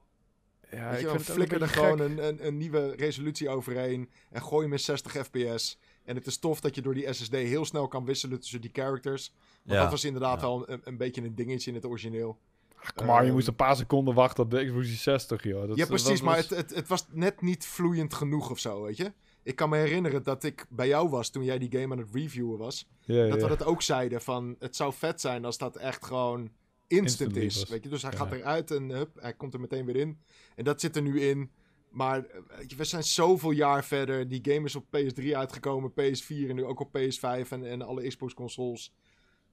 ja, Weet ik je, het ook flikker een er gewoon een, een, een nieuwe resolutie overheen en gooi hem in 60 fps. En het is tof dat je door die SSD heel snel kan wisselen tussen die characters. Want ja. dat was inderdaad ja. wel een, een beetje een dingetje in het origineel. Ach, kom maar, je ehm, moest een paar seconden wachten op de Xbox 360, joh. Dat, ja, dat precies, maar het, het, het was net niet vloeiend genoeg of zo, weet je. Ik kan me herinneren dat ik bij jou was toen jij die game aan het reviewen was. ja, Dat ja. we dat ook zeiden van, het zou vet zijn als dat echt gewoon instant is. Weet je, dus hij Ja. gaat eruit en hup, hij komt er meteen weer in. En dat zit er nu in. Maar eh, weet je, we zijn zoveel jaar verder. Die game is op PS3 uitgekomen, PS4 en nu ook op PS5 en, en alle Xbox consoles.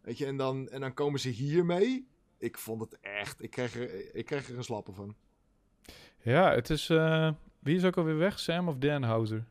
Weet je, en dan, en dan komen ze hiermee. Ik vond het echt, ik kreeg er, ik kreeg er een slappe van. Ja, het is... eh, wie is ook alweer weg? Sam of Dan Houser?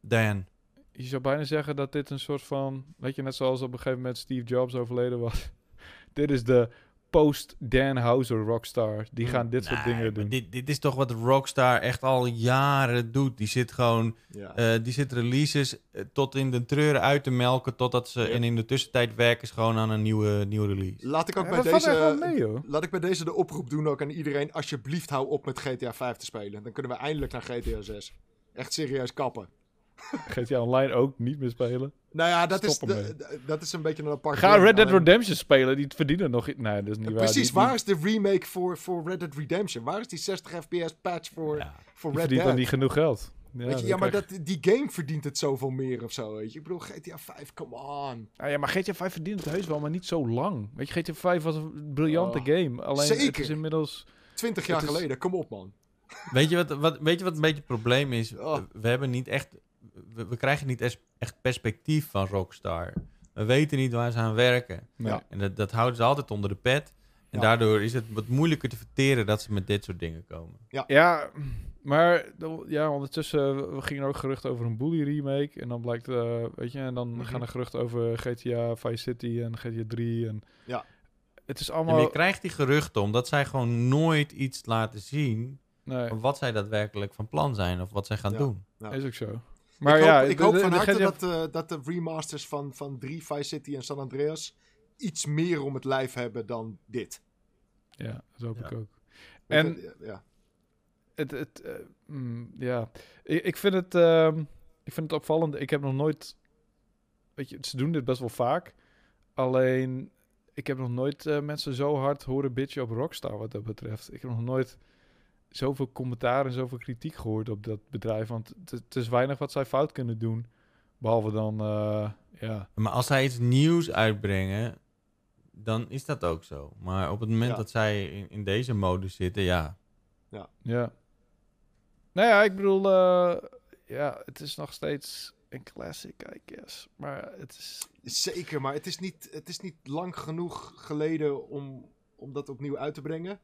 Dan. Je zou bijna zeggen dat dit een soort van... Weet je, net zoals op een gegeven moment Steve Jobs overleden was. dit is de post-Dan Houser rockstar. Die gaan dit soort dingen doen. Dit, dit is toch wat Rockstar echt al jaren doet. Die zit gewoon, Ja. eh, die zit releases eh, tot in de treuren uit te melken, totdat ze Ja. en in de tussentijd werken ze gewoon aan een nieuwe, nieuwe release. Laat ik ook Ja, bij deze... mee. Laat ik bij deze de oproep doen ook aan iedereen. Alsjeblieft hou op met GTA 5 te spelen. Dan kunnen we eindelijk naar GTA 6. Echt serieus kappen. GTA Online ook niet meer spelen. Nou ja, dat, is, Stop de- dat is een beetje een apart Ga. Red Dead Alleen- Redemption spelen. Die verdienen nog... Nee, dat is niet waar. Precies, Die- waar die- is de remake voor, voor Red Dead Redemption? Waar is die 60 fps patch voor, Ja. voor Die Red verdient Dead? dan niet genoeg geld. Ja, weet je, ja, maar krijg- dat, die game verdient het zoveel meer of zo, weet je. Ik bedoel, GTA 5, come on. Ah, ja, maar GTA 5 verdient het heus wel, maar niet zo lang. Weet je, GTA 5 was een briljante Oh, game. Alleen het zeker. is inmiddels... 20 jaar Het is- geleden, kom op man. Weet je wat, wat, weet je wat een beetje het probleem is? Oh. We hebben niet echt, we, we krijgen niet es- echt perspectief van Rockstar. We weten niet waar ze aan werken. Ja. En dat, dat houden ze altijd onder de pet. En Ja. daardoor is het wat moeilijker te verteren dat ze met dit soort dingen komen. Ja, maar do- ja, ondertussen we gingen er ook geruchten over een Bully remake. En dan blijkt, eh, weet je, en dan Mhm. gaan er geruchten over GTA Vice City en GTA 3. En Ja. Het is En allemaal... je krijgt die geruchten omdat zij gewoon nooit iets laten zien nee, van wat zij daadwerkelijk van plan zijn of wat zij gaan Ja. doen. Ja. is ook zo. Maar ik ja, hoop, ik de- hoop van harte dat, eh, dat de remasters van, van 3, Vice City en San Andreas iets meer om het lijf hebben dan dit. Ja, dat hoop Ja. ik ook. En- ja. Het, het, eh, mm, ja, ik, ik vind het, ehm, ik vind het opvallend. Ik heb nog nooit, weet je, ze doen dit best wel vaak. Alleen, ik heb nog nooit eh, mensen zo hard horen bitchen op Rockstar wat dat betreft. Ik heb nog nooit zoveel commentaar en zoveel kritiek gehoord op dat bedrijf. Want het, is weinig wat zij fout kunnen doen. Behalve dan, eh, ja, Maar als zij iets nieuws uitbrengen, dan is dat ook zo. Maar op het moment Ja. dat zij in, in deze modus zitten, ja. ja. Nou ja, ik bedoel, eh, ja, het is nog steeds een classic, I guess. Maar het is... Zeker, maar het is niet, het is niet lang genoeg geleden om, om dat opnieuw uit te brengen.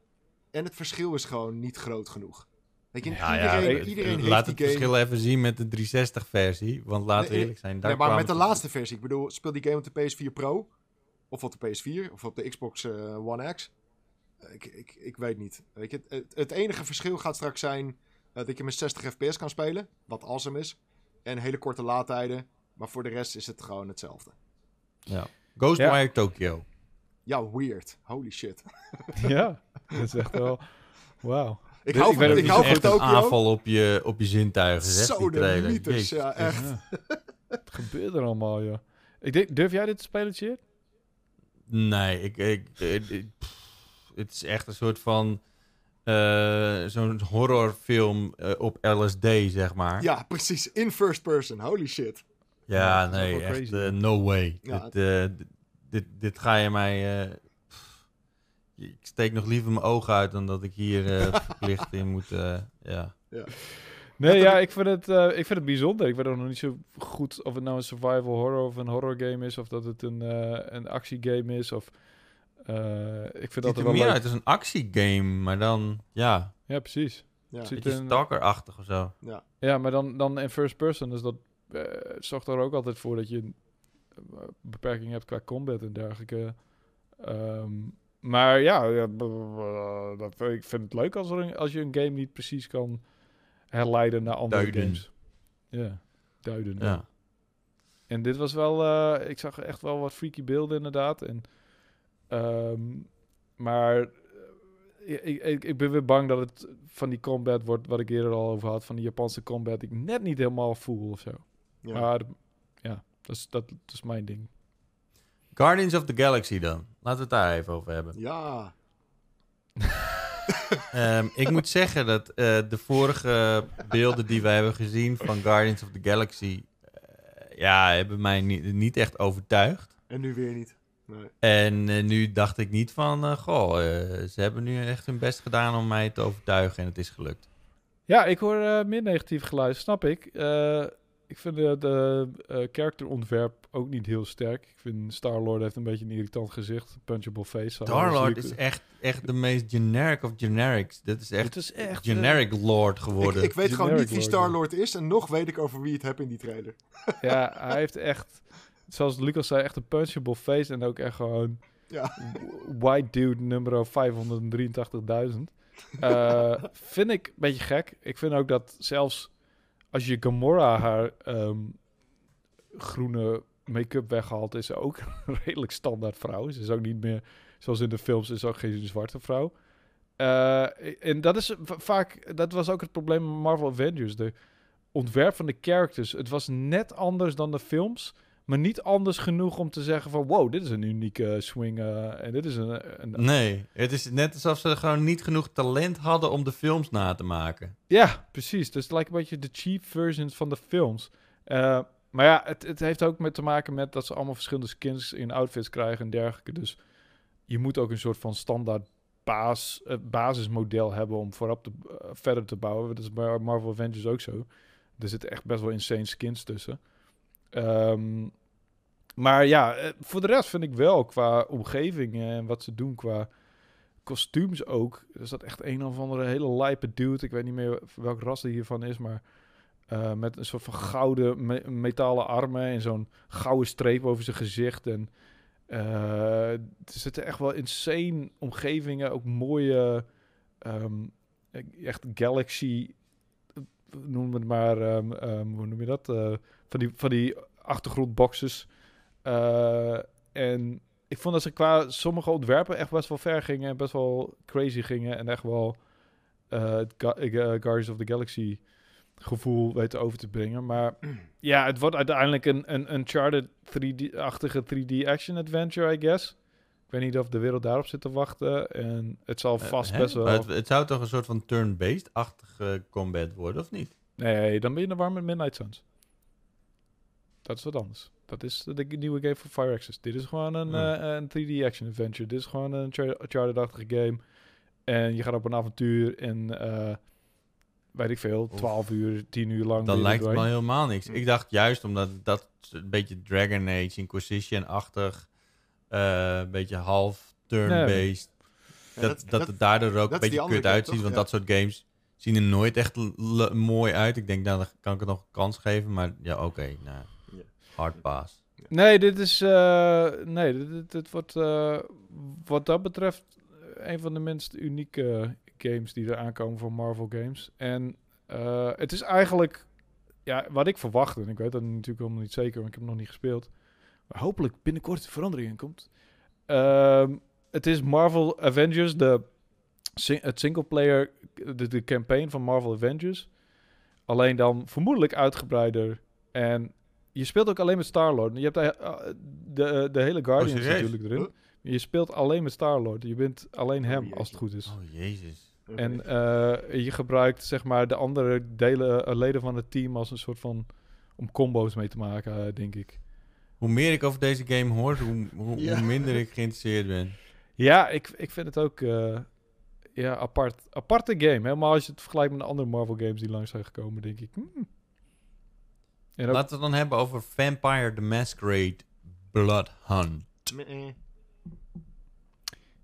En het verschil is gewoon niet groot genoeg. Weet je, Ja, iedereen, ja, iedereen heeft laat die het game... verschil even zien met de 360-versie. Want laten we Nee, eerlijk zijn, daar Nee, maar met de laatste versie. Ik bedoel, speel die game op de PS4 Pro. Of op de PS4. Of op de Xbox eh, One X. Ik, ik, ik weet niet. Weet je, het, het enige verschil gaat straks zijn eh, dat je met 60 fps kan spelen. Wat awesome is. En hele korte laadtijden. Maar voor de rest is het gewoon hetzelfde. Ja. Ghostwire Tokyo. Ja, weird. Holy shit. Ja, dat is echt wel... Wauw. Ik hou ik van, ik hou Het van is echt een aanval op je, op je zintuigen, Zo, die de mythes. Ja, echt. Ja. Wat gebeurt er allemaal, joh? Ik denk, durf jij dit te spelen, Cheer? Nee, ik, ik, ik- ik- pff, het is echt een soort van eh, zo'n horrorfilm eh, op LSD, zeg maar. Ja, precies. In first person. Holy shit. Ja, nee, echt eh, no way. Ja, dit, eh, dit, dit, ga je mij... eh, pff, ik steek nog liever mijn ogen uit dan dat ik hier eh, verplicht in moet... eh, ja. Nee, Net ja, ik vind, het, eh, ik vind het bijzonder. Ik weet ook nog niet zo goed of het nou een survival horror of een horror game is. Of dat het een, eh een actiegame is. Of, eh, ik vind Het dat ziet er er wel meer leuk. uit als een actiegame, maar dan, ja, Ja, precies. Ja. Ziet een beetje in- stalker-achtig of zo. Ja, maar dan, dan in first person. Dus dat zorgt er ook altijd voor dat je beperking hebt qua combat en dergelijke. Ehm, maar ja, dat, ik vind het leuk als, er een, als je een game niet precies kan herleiden naar andere Duiden. games. Ja, duiden. Ja. En dit was wel, eh, ik zag echt wel wat freaky beelden inderdaad. En, ehm, maar eh, ik, ik, ik ben weer bang dat het van die combat wordt, wat ik eerder al over had, van die Japanse combat, ik net niet helemaal voel of zo. Ja. Maar ja, dat is, dat, dat is mijn ding. Guardians of the Galaxy dan. Laten we het daar even over hebben. ja. Ehm, ik moet zeggen dat eh, de vorige beelden die we hebben gezien van Guardians of the Galaxy... eh, ja, hebben mij niet, niet echt overtuigd. En nu weer niet. Nee. En eh, nu dacht ik niet van... goh, ze hebben nu echt hun best gedaan om mij te overtuigen en het is gelukt. Ja, ik hoor eh, meer negatief geluid, snap ik. Ik vind de, de eh, karakterontwerp ook niet heel sterk. Ik vind Star-Lord heeft een beetje een irritant gezicht. Punchable face. zou Star-Lord is echt, echt de meest generic of generics. Dit is echt Het is echt... eh, generic lord geworden. ik weet gewoon niet wie Lord, Star-Lord is en nog weet ik over wie het heb in die trailer. Ja, hij heeft echt, zoals Lucas zei, echt een punchable face. En ook echt gewoon Ja. white dude nummer 583.000. Eh vind ik een beetje gek. Ik vind ook dat zelfs als je Gamora haar ehm, groene make-up weghaalt, is ze ook een redelijk standaard vrouw. Ze is ook niet meer, zoals in de films, is ook geen zwarte vrouw. Eh, en dat is va- vaak, dat was ook het probleem met Marvel Avengers. De ontwerp van de characters. Het was net anders dan de films. Maar niet anders genoeg om te zeggen van... Wow, dit is een unieke swing. eh, en dit is een... een Nee, het is net alsof ze gewoon niet genoeg talent hadden om de films na te maken. Ja, precies. Dus het lijkt een beetje de cheap versions van de films. Eh, maar ja, het, het heeft ook met te maken met dat ze allemaal verschillende skins in outfits krijgen en dergelijke. Dus je moet ook een soort van standaard baas, eh, basismodel hebben om voorop te, verder te bouwen. Dat is bij Marvel Avengers ook zo. Er zitten echt best wel insane skins tussen. Ehm, maar ja, eh, voor de rest vind ik wel qua omgeving en wat ze doen qua kostuums ook. Er zat echt een of andere hele lijpe dude. Ik weet niet meer welk ras die hiervan is, maar eh, met een soort van gouden me- metalen armen en zo'n gouden streep over zijn gezicht. En eh, er zitten echt wel insane omgevingen, ook mooie, ehm, echt galaxy, noem het maar, ehm, ehm, hoe noem je dat? Eh, van, die, van die achtergrondboxes. Eh, en ik vond dat ze qua sommige ontwerpen echt best wel ver gingen en best wel crazy gingen en echt wel eh, eh, Guardians of the Galaxy gevoel weten over te brengen. Maar ja, het wordt uiteindelijk een, een Uncharted 3D-achtige 3D action adventure, I guess. Ik weet niet of de wereld daarop zit te wachten. En het zal vast hè? best wel... Het, het zou toch een soort van turn-based-achtige combat worden, of niet? Nee, dan ben je in de war met Midnight Suns. Dat is wat anders. Dat is de nieuwe game van Fire Access. Dit is gewoon een, Hmm. eh, een 3D action adventure. Dit is gewoon een Char- Uncharted-achtige game. En je gaat op een avontuur en eh, weet ik veel, Oef. 12 uur, 10 uur lang. Er lijkt het me helemaal niks. Ik dacht juist omdat dat een beetje Dragon Age, Inquisition-achtig, eh, een beetje half turn-based, Ja, dat, dat, het daardoor ook dat een beetje kut uitziet. toch? Want Ja. dat soort games zien er nooit echt mooi uit. Ik denk, nou, dan kan ik het nog een kans geven. Maar ja, oké, nou. Hard. Nee, dit is. eh, nee, dit, wordt. eh, wat dat betreft. een van de minst unieke games die er aankomen voor Marvel Games. En eh, het is eigenlijk. Ja, wat ik verwachtte. En ik weet dat natuurlijk helemaal niet zeker, want ik heb nog niet gespeeld. Maar hopelijk binnenkort verandering in komt. Ehm, het is Marvel Avengers, de, het singleplayer, de, de campaign van Marvel Avengers. Alleen dan vermoedelijk uitgebreider. En je speelt ook alleen met Star-Lord. Je hebt de, eh, de, de hele Guardians serieus? natuurlijk erin. Huh? Je speelt alleen met Star-Lord. Je bent alleen hem, jeetje. als het goed is. Oh, jezus. En eh, je gebruikt zeg maar de andere delen, eh, leden van het team als een soort van... om combo's mee te maken, eh, denk ik. Hoe meer ik over deze game hoor, hoe, hoe, Ja. hoe minder ik geïnteresseerd ben. Ja, ik, ik vind het ook eh, ja, apart. Aparte game. Helemaal als je het vergelijkt met de andere Marvel games die langs zijn gekomen, denk ik. hmm. Ook, Laten we het dan hebben over Vampire the Masquerade Blood Hunt.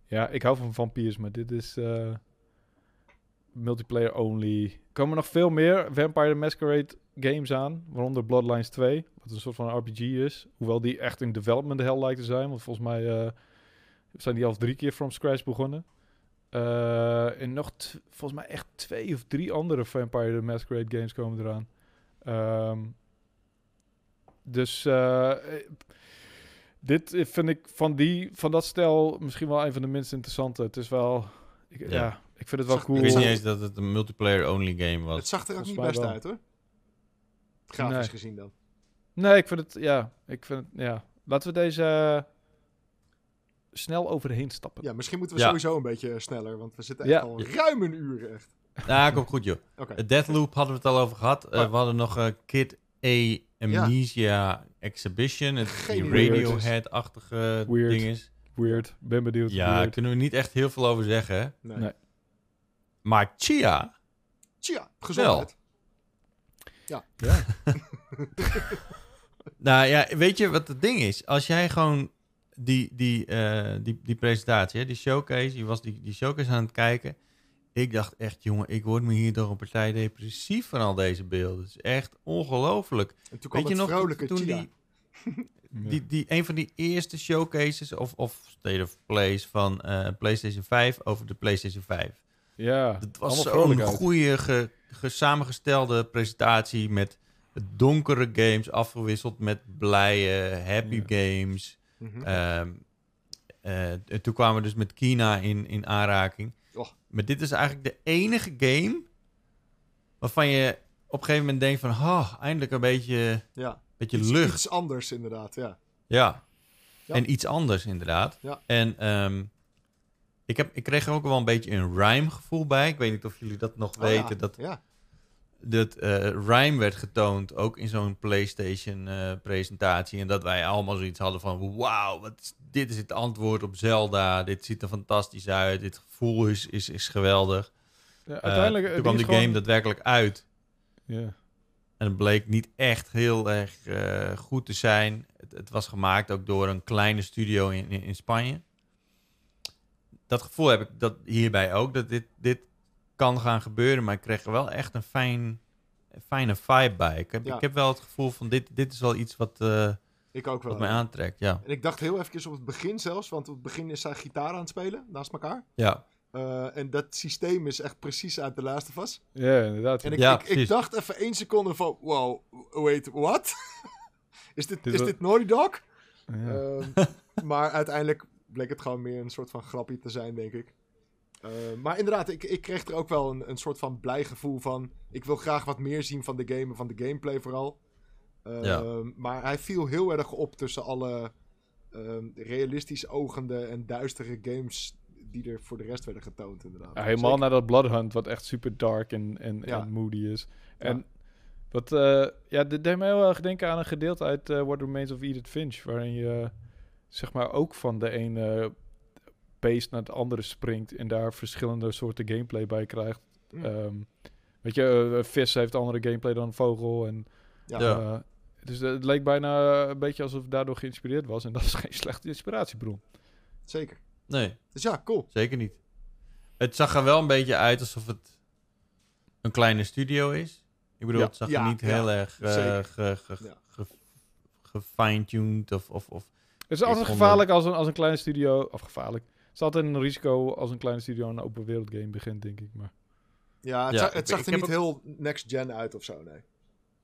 Ja, ik hou van vampiers, maar dit is eh, multiplayer only. Er komen nog veel meer Vampire the Masquerade games aan, waaronder Bloodlines 2, wat een soort van RPG is. Hoewel die echt in development hell lijkt te zijn, want volgens mij eh, zijn die al drie keer from scratch begonnen. Eh, en nog volgens mij echt twee of drie andere Vampire the Masquerade games komen eraan. Ehm, dus eh, eh, dit vind ik van, die, van dat stel misschien wel een van de minst interessante. Het is wel... Ik, ja. Ja. ik vind het wel Zag- cool. Ik wist niet eens dat het een multiplayer-only game was. Het zag er ook niet best wel. uit hoor. Grafisch Nee. gezien dan. Nee, ik vind het... Ja, ik vind het... Ja. Laten we deze eh, snel overheen stappen. Ja, misschien moeten we Ja. sowieso een beetje sneller, want we zitten Ja. echt al ruim een uur echt. Nou, kom goed joh. Het Deathloop hadden we het al over gehad. We hadden nog een Kid A Amnesia Exhibition. Het Geen die. Radiohead-achtige Weird. ding is. Weird. Ben benieuwd. Ja, daar kunnen we niet echt heel veel over zeggen. hè. Nee. Nee. Maar Chia, Tja, gezondheid. Ja. nou ja, weet je wat het ding is? Als jij gewoon die, die, eh, die, die presentatie, hè, die showcase, je was die, die showcase aan het kijken. Ik dacht echt, jongen, ik word me hier door een partij depressief van al deze beelden. Het is echt ongelooflijk. En toen kwam Weet je nog, vrolijke toen die, Ja. die, die, een van die eerste showcases of, of State of Plays van eh, PlayStation 5 over de PlayStation 5. ja. Het was zo'n goede, ge, ge- samengestelde presentatie met donkere games afgewisseld met blije, happy games. Mhm. Ehm, eh, en toen kwamen we dus met Kina in, in aanraking. Och. Maar dit is eigenlijk de enige game waarvan je op een gegeven moment denkt van... Oh, eindelijk een beetje, ja, beetje iets, lucht. iets anders inderdaad, ja. Ja. Ja. En iets anders inderdaad. Ja. En ehm, ik, heb, ik kreeg er ook wel een beetje een rhyme gevoel bij. Ik weet niet of jullie dat nog Oh, weten. ja. Dat, Ja, dat eh rhyme werd getoond, ook in zo'n PlayStation eh, presentatie. En dat wij allemaal zoiets hadden van... Wauw, wat is, dit is het antwoord op Zelda. Dit ziet er fantastisch uit. Dit gevoel is, is, is geweldig. Ja, Eh, uiteindelijk... toen kwam de game daadwerkelijk uit. Ja. En het bleek niet echt heel erg goed te zijn. Het, het was gemaakt ook door een kleine studio in, in, in Spanje. Dat gevoel heb ik dat hierbij ook. Dat dit, dit kan gaan gebeuren. Maar ik kreeg er wel echt een fijn, fijne vibe bij. Ik heb, Ja. ik heb wel het gevoel van dit, dit is wel iets wat, eh, ik ook wel. wat mij aantrekt. Ja. En ik dacht heel even op het begin zelfs, want op het begin is zij gitaar aan het spelen, naast elkaar. Ja. Eh, en dat systeem is echt precies uit de of Us. ja, inderdaad. En ik, Ja, ik, dacht even één seconde van, wow, wait, what? is dit, Dit is dit Naughty Dog? Ja. Ehm, maar uiteindelijk bleek het gewoon meer een soort van grapje te zijn, denk ik. Eh, maar inderdaad, ik, ik kreeg er ook wel een, een soort van blij gevoel van. Ik wil graag wat meer zien van de game en van de gameplay vooral. Ehm, Ja. Maar hij viel heel erg op tussen alle ehm, realistisch ogende en duistere games die er voor de rest werden getoond, inderdaad. Ja, helemaal Zeker. naar dat Bloodhunt, wat echt super dark en, en, Ja. en moody is. En wat, eh, ja, dit deed me heel erg denken aan een gedeelte uit eh, What Remains of Edith Finch, waarin je, zeg maar, ook van de ene beest naar het andere springt en daar verschillende soorten gameplay bij krijgt. Mm. Ehm, weet je, eh, een vis heeft andere gameplay dan een vogel en... Ja. Eh, dus het leek bijna een beetje alsof het daardoor geïnspireerd was. En dat is geen slechte inspiratiebron. Zeker. Nee, Dus ja, cool. zeker niet. Het zag er wel een beetje uit alsof het een kleine studio is. Ik bedoel, Ja. het zag Ja, er niet ja, heel erg eh, zeker. ge, ge, Ja. ge- gefine-tuned of, of, of Het is altijd onder- gevaarlijk als een, als een kleine studio... Of gevaarlijk. Het is altijd een risico als een kleine studio een open wereld game begint, denk ik. Maar Ja, het, Ja, zag, ik- het zag er niet heel next-gen uit of zo, nee.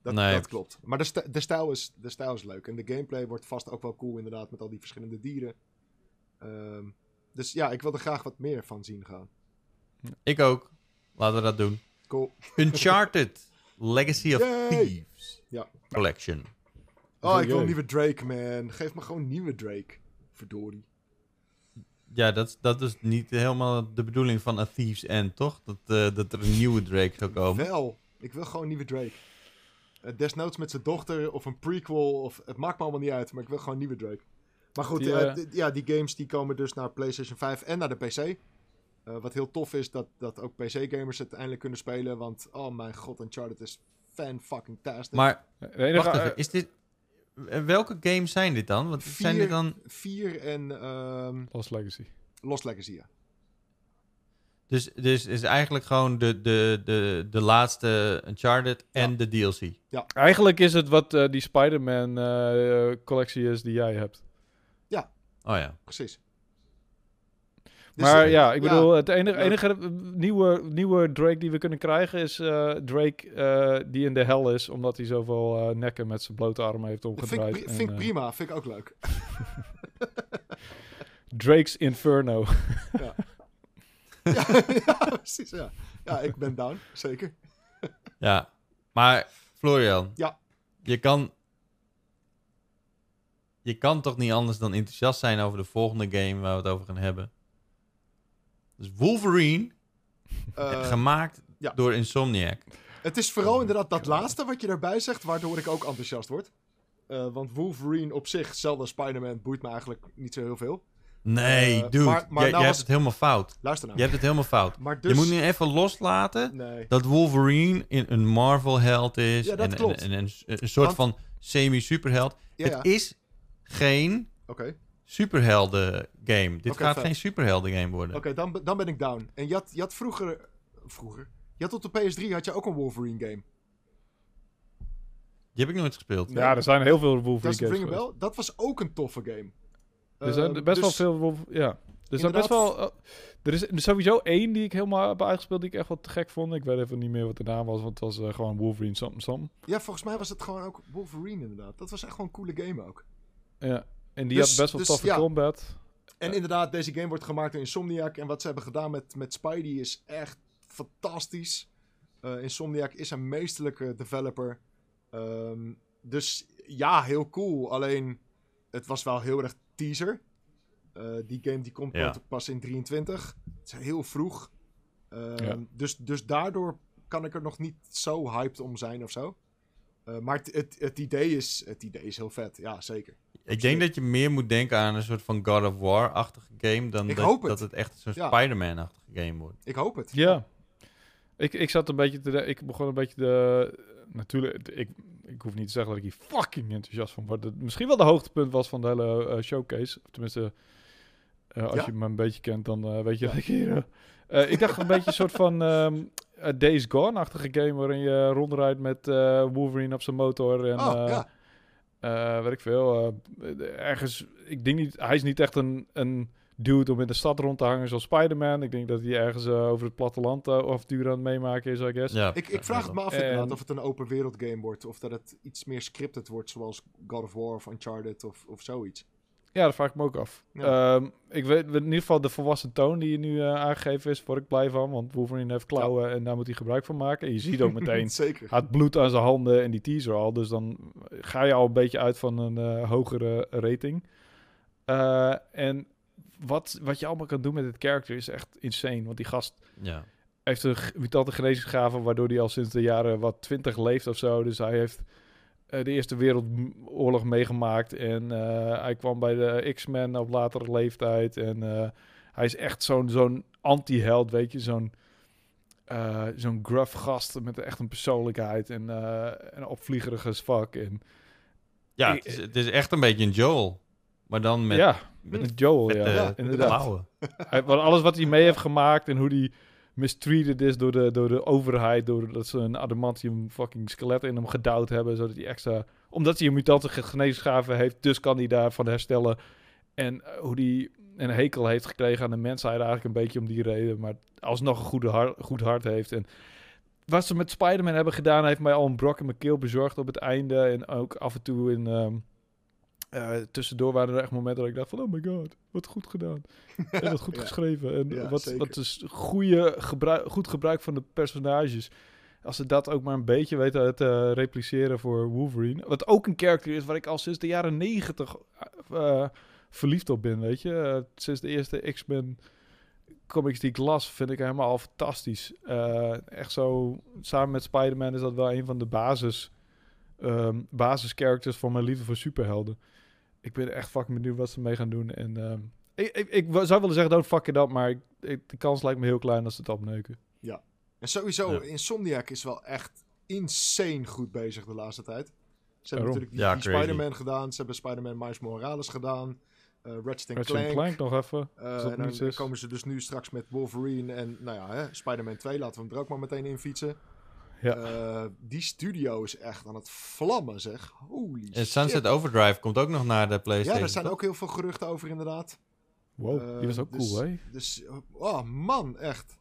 Dat, Nee. dat klopt. Maar de, de, stijl is, de stijl is leuk. En de gameplay wordt vast ook wel cool, inderdaad, met al die verschillende dieren. Ehm, dus ja, ik wil er graag wat meer van zien gaan. Ik ook. Laten we dat doen. Cool. Uncharted Legacy of Yay! Thieves Ja. Collection. Oh, ik wil een nieuwe Drake, man. Geef me gewoon een nieuwe Drake. Verdorie. Ja, dat, dat is niet helemaal de bedoeling van A Thieves End, toch? Dat, eh, dat er een nieuwe Drake zou komen. Wel, ik wil gewoon een nieuwe Drake. Eh, desnoods met zijn dochter of een prequel. Of, het maakt me allemaal niet uit, maar ik wil gewoon een nieuwe Drake. Maar goed, Die, eh, ja, die games die komen dus naar PlayStation 5 en naar de PC. Eh, wat heel tof is, dat, dat ook PC-gamers het eindelijk kunnen spelen. Want, oh mijn god, Uncharted is fan-fucking-tastic. Maar wacht even, is dit... eh, Welke games zijn dit dan? Want zijn dit Vier- dan... 4 en ehm, Lost Legacy. Lost Legacy, ja. Dus, dus is eigenlijk gewoon de, de, de, de laatste Uncharted en de DLC. Eigenlijk is het wat eh, die Spider-Man eh, collectie is die jij hebt. Oh ja. Precies. Dus, maar eh, ja, ik ja. bedoel, het enige, enige nieuwe, nieuwe Drake die we kunnen krijgen is eh, Drake eh, die in de hel is, omdat hij zoveel eh, nekken met zijn blote armen heeft vind, ik, omgedraaid. en, vind ik prima, vind ik ook leuk. Drake's Inferno. ja. ja, ja, precies, ja. Ja, ik ben down, zeker. Ja, maar Florian. Ja. Je kan... Je kan toch niet anders dan enthousiast zijn over de volgende game waar we het over gaan hebben. Dus Wolverine, Eh, gemaakt ja. door Insomniac. Het is vooral inderdaad dat laatste wat je daarbij zegt, waardoor ik ook enthousiast word. Eh, want Wolverine op zich, zelfs als Spider-Man, boeit me eigenlijk niet zo heel veel. Nee, Eh, dude. maar- maar jij, nou jij hebt het helemaal fout. Luister nou. Je hebt het helemaal fout. Maar dus... Je moet nu even loslaten Nee. dat Wolverine in een Marvel-held is. Ja, dat en, klopt. En, en, een, een soort Want- van semi-superheld. Ja, ja. Het is geen Oké, superhelden game. Dit gaat vet. geen superhelden game worden. Oké, dan, dan ben ik down. En je had, je had vroeger... Vroeger? Je had op de PS3 had je ook een Wolverine game. Die heb ik nooit gespeeld. Nee. Ja, er zijn heel veel Wolverine games Ring. Bell. Dat was ook een toffe game. Er zijn Eh, best wel dus- veel Wolf- Ja. Er zijn best wel... eh, er is sowieso één die ik helemaal heb uitgespeeld die ik echt wat te gek vond. Ik weet even niet meer wat de naam was, want het was eh, gewoon Wolverine something something. Ja, volgens mij was het gewoon ook Wolverine inderdaad. Dat was echt gewoon een coole game ook. Ja. En die Dus- had best wel dus toffe ja. combat. En inderdaad, deze game wordt gemaakt door Insomniac. En wat ze hebben gedaan met, met Spidey is echt fantastisch. Eh, Insomniac is een meesterlijke developer. Ehm, dus ja, heel cool. Alleen, het was wel heel erg teaser. Eh, die game die komt Ja. pas in 23. Het is heel vroeg. Ehm, Ja. dus, dus daardoor kan ik er nog niet zo hyped om zijn of zo. Eh, maar het, het, het, idee is, het idee is heel vet, ja zeker. Ik denk dat je meer moet denken aan een soort van God of War-achtige game... dan Ik dat, hoop het. dat het echt zo'n Ja. Spider-Man-achtige game wordt. Ik hoop het. Ja. Ik, ik zat een beetje te... Ik begon een beetje de... Natuurlijk, ik, ik hoef niet te zeggen dat ik hier fucking enthousiast van word. Misschien wel de hoogtepunt was van de hele eh, showcase. Of tenminste, eh, als Ja? je me een beetje kent, dan eh, weet je dat ik hier... ik dacht een beetje een soort van ehm, eh, Days Gone-achtige game... waarin je rondrijdt met eh, Wolverine op zijn motor. En, oh, eh, ja. Eh, weet ik veel. eh, ergens, ik denk niet, hij is niet echt een, een dude om in de stad rond te hangen zoals Spider-Man. Ik denk dat hij ergens eh, over het platteland uh, avonturen aan het meemaken is, I guess. Ja, Ik, ik vraag het me af En- of het een open wereld game wordt. Of dat het iets meer scripted wordt, zoals God of War of Uncharted of, of zoiets. Ja, dat vraag ik me ook af. Ja. Ehm, ik weet in ieder geval de volwassen toon die je nu eh, aangegeven is, word ik blij van. Want Wolverine heeft klauwen en daar moet hij gebruik van maken. En je ziet ook meteen Zeker. Had bloed aan zijn handen en die teaser al. Dus dan ga je al een beetje uit van een eh, hogere rating. Eh, en wat, wat je allemaal kan doen met dit character is echt insane. Want die gast ja. heeft een mutante genezingsgave... waardoor hij al sinds de jaren wat twintig leeft of zo. Dus hij heeft de Eerste Wereldoorlog meegemaakt. En eh, hij kwam bij de X-Men op latere leeftijd. En eh, hij is echt zo'n zo'n anti-held, weet je. Zo'n eh, zo'n gruff gast met echt een persoonlijkheid. En eh een opvliegerig as fuck. En, ja het, is, het is echt een beetje een Joel. Maar dan met, ja, met, met Joel, met ja. de, Ja, inderdaad. alles wat hij mee heeft gemaakt en hoe hij mistreated is door de, door de overheid, doordat ze een adamantium fucking skelet in hem gedouwd hebben, zodat hij extra... Omdat hij een mutante ge- geneesgave heeft, dus kan hij daarvan herstellen. En eh, hoe hij een hekel heeft gekregen aan de mensheid eigenlijk een beetje om die reden, maar alsnog een goede har- goed hart heeft. En wat ze met Spider-Man hebben gedaan, heeft mij al een brok in mijn keel bezorgd op het einde. En ook af en toe in... ehm, eh, tussendoor waren er echt momenten dat ik dacht van... Oh my god, wat goed gedaan. En wat goed Ja. geschreven. En Ja, wat, zeker. wat is goede gebruik, goed gebruik van de personages. Als ze dat ook maar een beetje weten te repliceren voor Wolverine. Wat ook een karakter is waar ik al sinds de jaren negentig eh, verliefd op ben, weet je. Eh, sinds de eerste X-Men comics die ik las, vind ik hem helemaal al fantastisch. Eh, echt zo, samen met Spider-Man is dat wel een van de basis, ehm basischaracters van mijn liefde voor superhelden. Ik ben echt fucking benieuwd wat ze mee gaan doen. En ehm, ik, ik, ik zou willen zeggen, don't fuck it up, maar ik, ik- de kans lijkt me heel klein als ze het opneuken. En sowieso, Ja. Insomniac is wel echt insane goed bezig de laatste tijd. Ze hebben Daarom. natuurlijk die, Ja. Spider-Man gedaan. Ze hebben Spider-Man Miles Morales gedaan. eh Ratchet Ratchet Clank. Clank nog even. Eh, dat en dan komen ze dus nu straks met Wolverine en nou ja, hè, Spider-Man 2. Laten we hem er ook maar meteen in fietsen. Ja. Eh, die studio is echt aan het vlammen, zeg. Holy En shit. Sunset Overdrive komt ook nog naar de PlayStation. Ja, daar zijn toch? ook heel veel geruchten over inderdaad. Wow, die was Eh, ook dus- cool, hè? Dus, oh man, echt.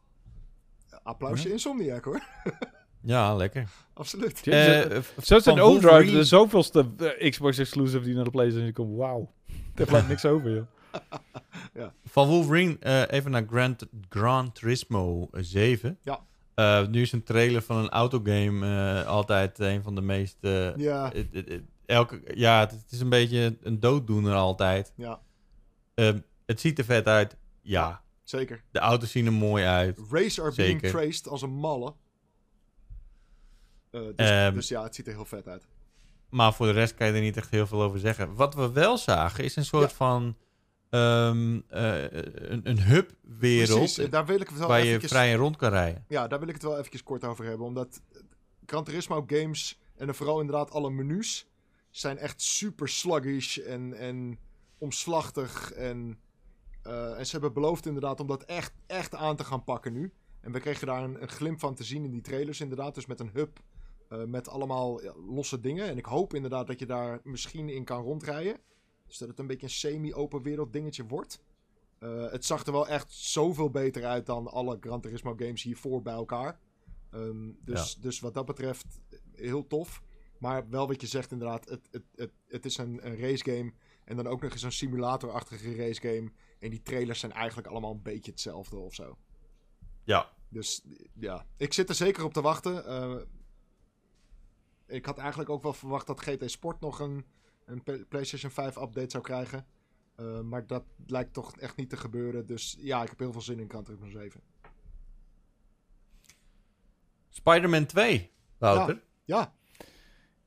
Applausje Ja. Insomniac hoor. Ja, lekker. Absoluut. Eh, van een Overdrive, Wolverine- de zoveelste eh, Xbox exclusive die naar de PlayStation komt. Wauw. Daar blijft niks over, joh. Van Wolverine eh, even naar Gran, Gran Turismo 7. Ja. Eh, nu is een trailer van een autogame eh, altijd een van de meest... eh, Ja, elke, ja, het, het is een beetje een dooddoener altijd. ja, Ehm, het ziet er vet uit. Ja. zeker. De auto's zien er mooi uit. Race are being traced als een malle. Dus, Ehm, dus ja, het ziet er heel vet uit. Maar voor de rest kan je er niet echt heel veel over zeggen. Wat we wel zagen is een soort Ja. van... ehm, eh, een, een hub-wereld eh, daar wil ik het wel waar je vrij en rond kan rijden. Ja, daar wil ik het wel eventjes kort over hebben. Omdat Gran Turismo games en dan vooral inderdaad alle menus zijn echt super sluggish en, en omslachtig. En, eh, en ze hebben beloofd inderdaad om dat echt, echt aan te gaan pakken nu. En we kregen daar een, een glimp van te zien in die trailers inderdaad. Dus met een hub met allemaal ja, losse dingen. En ik hoop inderdaad dat je daar misschien in kan rondrijden. Dus dat het een beetje een semi-open wereld dingetje wordt. Eh, het zag er wel echt zoveel beter uit dan alle Gran Turismo games hiervoor bij elkaar. Ehm, dus, dus wat dat betreft heel tof. Maar wel wat je zegt inderdaad, het, het, het, het is een, een racegame. En dan ook nog eens een simulatorachtige racegame. En die trailers zijn eigenlijk allemaal een beetje hetzelfde of zo. Ja. Dus ja, ik zit er zeker op te wachten. Eh, ik had eigenlijk ook wel verwacht dat GT Sport nog een, een PlayStation 5 update zou krijgen. Eh, maar dat lijkt toch echt niet te gebeuren. Dus ja, ik heb heel veel zin in Gran Turismo 7. Spider-Man 2, Wouter. Ja,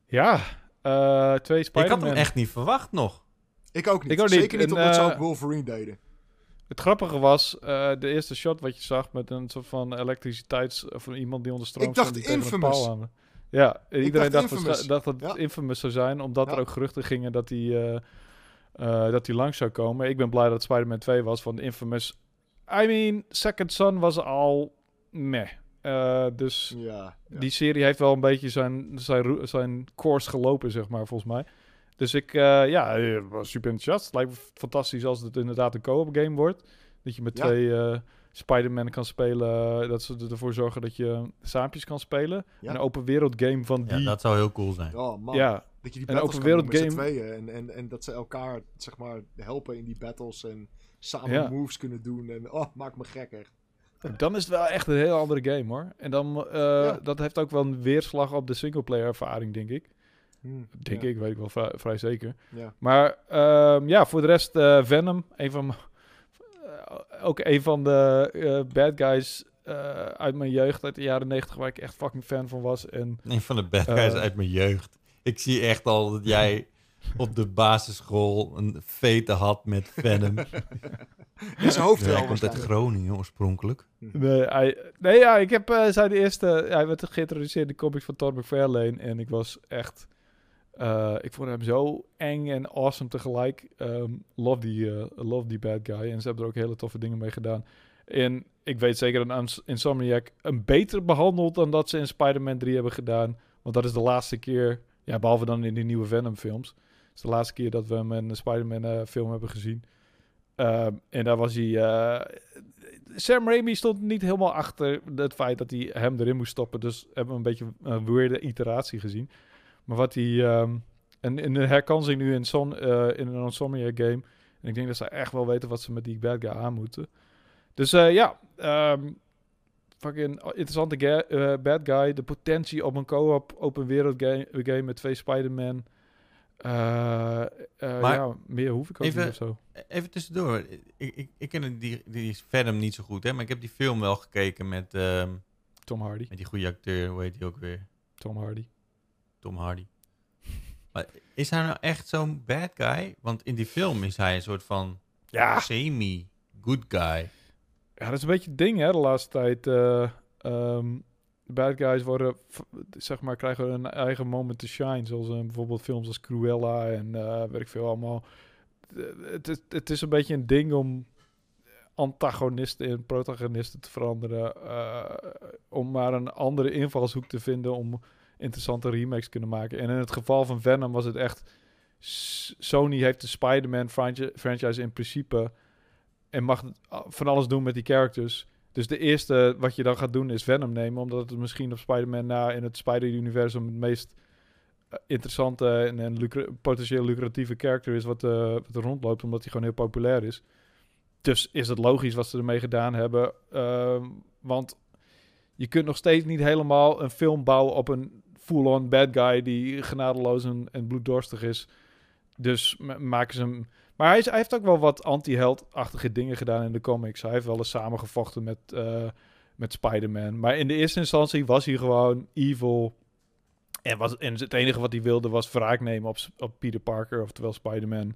Ja, eh, twee Ik Spider-Man. had hem echt niet verwacht nog. ik ook niet. Ik ook niet. Zeker niet En, omdat ze eh, ook Wolverine deden. Het grappige was, eh, de eerste shot wat je zag met een soort van elektriciteits... of iemand die onder stroom Ik dacht Infamous. Ja, iedereen dacht dacht, dat het Ja. Infamous zou zijn, omdat Ja. er ook geruchten gingen dat hij eh, eh, dat hij langs zou komen. Ik ben blij dat Spider-Man 2 was, van Infamous... I mean, Second Son was al meh. Eh, dus Ja, die serie heeft wel een beetje zijn, zijn, course gelopen, zeg maar, volgens mij. Dus ik, ja, was super enthousiast. Het lijkt me fantastisch als het inderdaad een co-op game wordt. Dat je met twee Spider-Man kan spelen. Dat ze ervoor zorgen dat je saampjes kan spelen. Ja. Een open wereld game van Ja, die... dat zou heel cool zijn. Oh man, ja, dat je die een battles open kan wereld doen met game. tweeën. En, en, en dat ze elkaar, zeg maar, helpen in die battles. En samen Ja. moves kunnen doen. En oh, maakt me gek echt. dan is het wel echt een heel andere game, hoor. En dan, eh, Ja. dat heeft ook wel een weerslag op de singleplayer ervaring, denk ik. Hm, Denk ja, ik, weet ik wel vrij, vrij zeker. Ja. Maar ehm, ja, voor de rest eh, Venom, een van ook een van de eh, bad guys eh, uit mijn jeugd, uit de jaren 90, waar ik echt fucking fan van was. En Een van de bad guys Eh. uit mijn jeugd. Ik zie echt al dat jij op de basisschool een fete had met Venom. In zijn hoofd hij komt uit. Groningen oorspronkelijk. nee, hij, nee ja, ik heb eh, zijn eerste, hij werd geïntroduceerd in de comics van Todd McFarlane en ik was echt, eh, ik vond hem zo eng en awesome tegelijk. Ehm, love, die, eh, love die bad guy en ze hebben er ook hele toffe dingen mee gedaan. En ik weet zeker dat Ins- Insomniac hem beter behandelt dan dat ze in Spider-Man 3 hebben gedaan. Want dat is de laatste keer, ja, behalve dan in die nieuwe Venom-films. Het is de laatste keer dat we hem in een Spider-Man-film hebben gezien. Ehm, en daar was hij... eh, Sam Raimi stond niet helemaal achter het feit dat hij hem erin moest stoppen. Dus hebben we een beetje een weirde iteratie gezien. Maar wat hij... ehm, en in de herkansing nu in, Son, eh, in een Insomniac game. En ik denk dat ze echt wel weten wat ze met die bad guy aan moeten. Dus eh, ja, ehm, fucking interessante eh, bad guy. De potentie op een co-op open wereld game, game met twee Spider-Man. Maar ja, meer hoef ik ook even- niet of zo. Even tussendoor. Ik, ik, ik ken die, die Venom niet zo goed, hè, maar ik heb die film wel gekeken met, ehm, Tom Hardy. met die goede acteur. Hoe heet die ook weer? Tom Hardy. Tom Hardy. Maar is hij nou echt zo'n bad guy? Want in die film is hij een soort van Ja, semi-good guy. Ja, dat is een beetje het ding, hè, de laatste tijd. eh ehm, de bad guys worden, zeg maar, krijgen een eigen moment to shine. Zoals eh, bijvoorbeeld films als Cruella en weet ik veel allemaal. Het, is- het is een beetje een ding om antagonisten en protagonisten te veranderen. om maar een andere invalshoek te vinden om interessante remakes kunnen maken. En in het geval van Venom was het echt... Sony heeft de Spider-Man franchi- franchise in principe en mag van alles doen met die characters. Dus de eerste wat je dan gaat doen is Venom nemen, omdat het misschien op Spider-Man na in het Spider-Universum het meest eh, interessante en, en potentieel lucratieve character is wat, eh, wat er rondloopt, omdat hij gewoon heel populair is. Dus is het logisch wat ze ermee gedaan hebben. Ehm, want je kunt nog steeds niet helemaal een film bouwen op een full-on bad guy die genadeloos en, bloeddorstig is. Dus ma- maken ze hem. Maar hij, is, hij heeft ook wel wat anti-held-achtige dingen gedaan in de comics. Hij heeft wel eens samengevochten met, eh, met Spider-Man. Maar in de eerste instantie was hij gewoon evil. En, was, en het enige wat hij wilde was wraak nemen op, op Peter Parker, oftewel Spider-Man.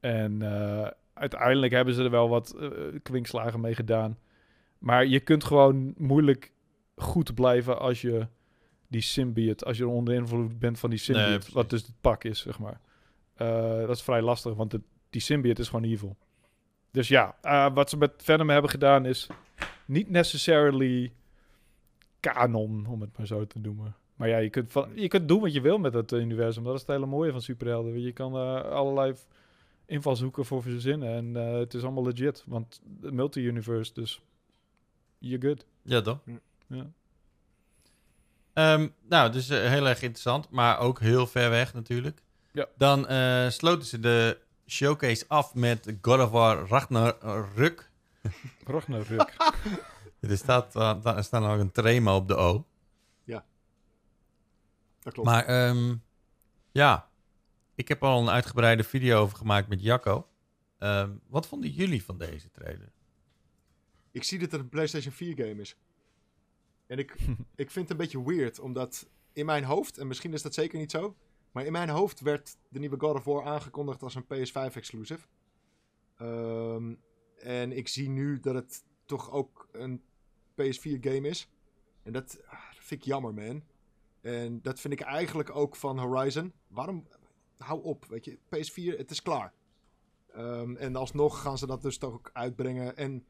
En eh, uiteindelijk hebben ze er wel wat eh, kwinkslagen mee gedaan. Maar je kunt gewoon moeilijk goed blijven als je die symbiote, als je onder invloed bent van die symbiote, wat dus het pak is, zeg maar. Eh, dat is vrij lastig, want het, die symbiote is gewoon evil. Dus ja, eh, wat ze met Venom hebben gedaan is niet necessarily kanon, om het maar zo te noemen. Maar ja, je kunt, van, je kunt doen wat je wil met het universum. Dat is het hele mooie van superhelden. Je kan eh, allerlei invalshoeken voor verzinnen. En eh, het is allemaal legit, want het multi-universe, dus you're good. Ja, toch? Ja. Ehm, nou, dus eh, heel erg interessant, maar ook heel ver weg natuurlijk. Ja. Dan eh, sloten ze de showcase af met God of War Ragnarök. Ragnarök. Er staat, uh, er staat nog een trema op de O. Dat klopt. Maar ehm, ja, ik heb al een uitgebreide video over gemaakt met Jacco. Ehm, wat vonden jullie van deze trailer? Ik zie dat het een PlayStation 4 game is. En ik, ik vind het een beetje weird, omdat in mijn hoofd, en misschien is dat zeker niet zo, maar in mijn hoofd werd de nieuwe God of War aangekondigd als een PS5 exclusive. Ehm, en ik zie nu dat het toch ook een PS4 game is. En dat, ah, dat vind ik jammer, man. En dat vind ik eigenlijk ook van Horizon. Waarom? Hou op, weet je. PS4, het is klaar. Ehm, en alsnog gaan ze dat dus toch ook uitbrengen. En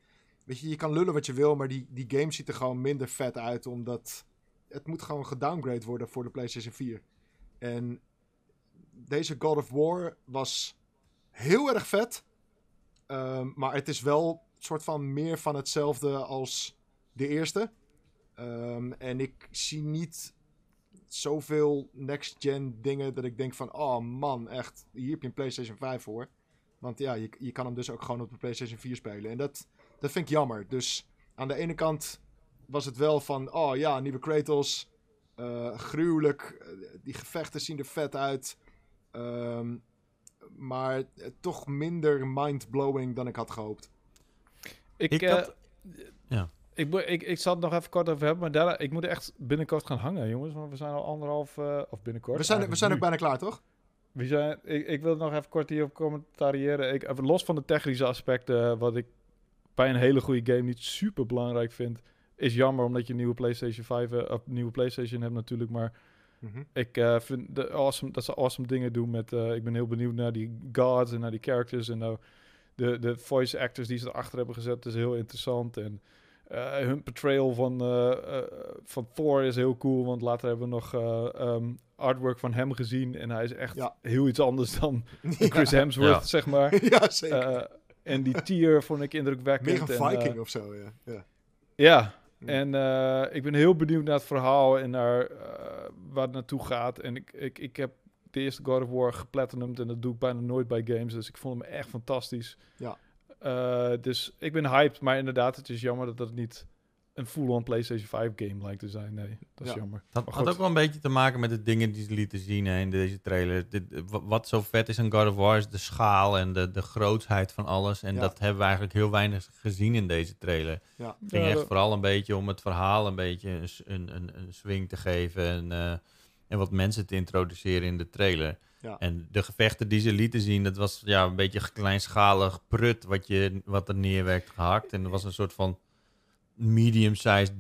weet je, je kan lullen wat je wil, maar die, die game ziet er gewoon minder vet uit. Omdat het moet gewoon gedowngrade worden voor de PlayStation 4. En deze God of War was heel erg vet. Ehm, maar het is wel soort van meer van hetzelfde als de eerste. Ehm, en ik zie niet zoveel next-gen dingen dat ik denk van... Oh man, echt, hier heb je een PlayStation 5 voor. Want ja, je, je kan hem dus ook gewoon op de PlayStation 4 spelen. En dat, dat vind ik jammer. Dus aan de ene kant was het wel van... Oh ja, nieuwe Kratos. eh, gruwelijk. eh, die gevechten zien er vet uit. Ehm, maar eh, toch minder mind-blowing dan ik had gehoopt. Ik, Ik had- ja. Ik, ik, ik zal het nog even kort over hebben, maar daarna, ik moet echt binnenkort gaan hangen, jongens. Want we zijn al anderhalf, eh, of binnenkort. We zijn, we zijn ook bijna klaar, toch? We zijn, ik, ik wil nog even kort hierop commentariëren. Ik, even los van de technische aspecten, wat ik bij een hele goede game niet super belangrijk vind, is jammer omdat je een nieuwe PlayStation 5 eh, of nieuwe PlayStation hebt natuurlijk. Maar Mhm. ik eh, vind de awesome, dat ze awesome dingen doen met. eh, ik ben heel benieuwd naar die gods en naar die characters en nou de, de voice actors die ze erachter hebben gezet is heel interessant en eh, hun portrayal van, eh, eh, van Thor is heel cool, want later hebben we nog eh, ehm, artwork van hem gezien en hij is echt Ja. heel iets anders dan Chris. Hemsworth, Ja. zeg maar. ja, zeker. En die tier vond ik indrukwekkend. Meer een en, eh, Viking of zo, ja. ja. ja, en eh, ik ben heel benieuwd naar het verhaal en naar eh, waar het naartoe gaat. En ik, ik, ik heb de eerste God of War geplatinumd en dat doe ik bijna nooit bij games. Dus ik vond hem echt fantastisch. Ja. Dus ik ben hyped, maar inderdaad, het is jammer dat het niet een full-on PlayStation 5 game lijkt te zijn. Nee, dat is Ja. jammer. Dat had ook wel een beetje te maken met de dingen die ze lieten zien hè, in deze trailer. Dit, wa- wat zo vet is aan God of War is de schaal en de, de grootsheid van alles. En Ja. dat hebben we eigenlijk heel weinig gezien in deze trailer. Ja. Het ging Ja, echt dat- vooral een beetje om het verhaal een beetje een, een, een, een swing te geven. En, eh, en wat mensen te introduceren in de trailer. Ja. En de gevechten die ze lieten zien, dat was ja, een beetje kleinschalig prut wat, je, wat er neer werd gehakt. En er was een soort van medium-sized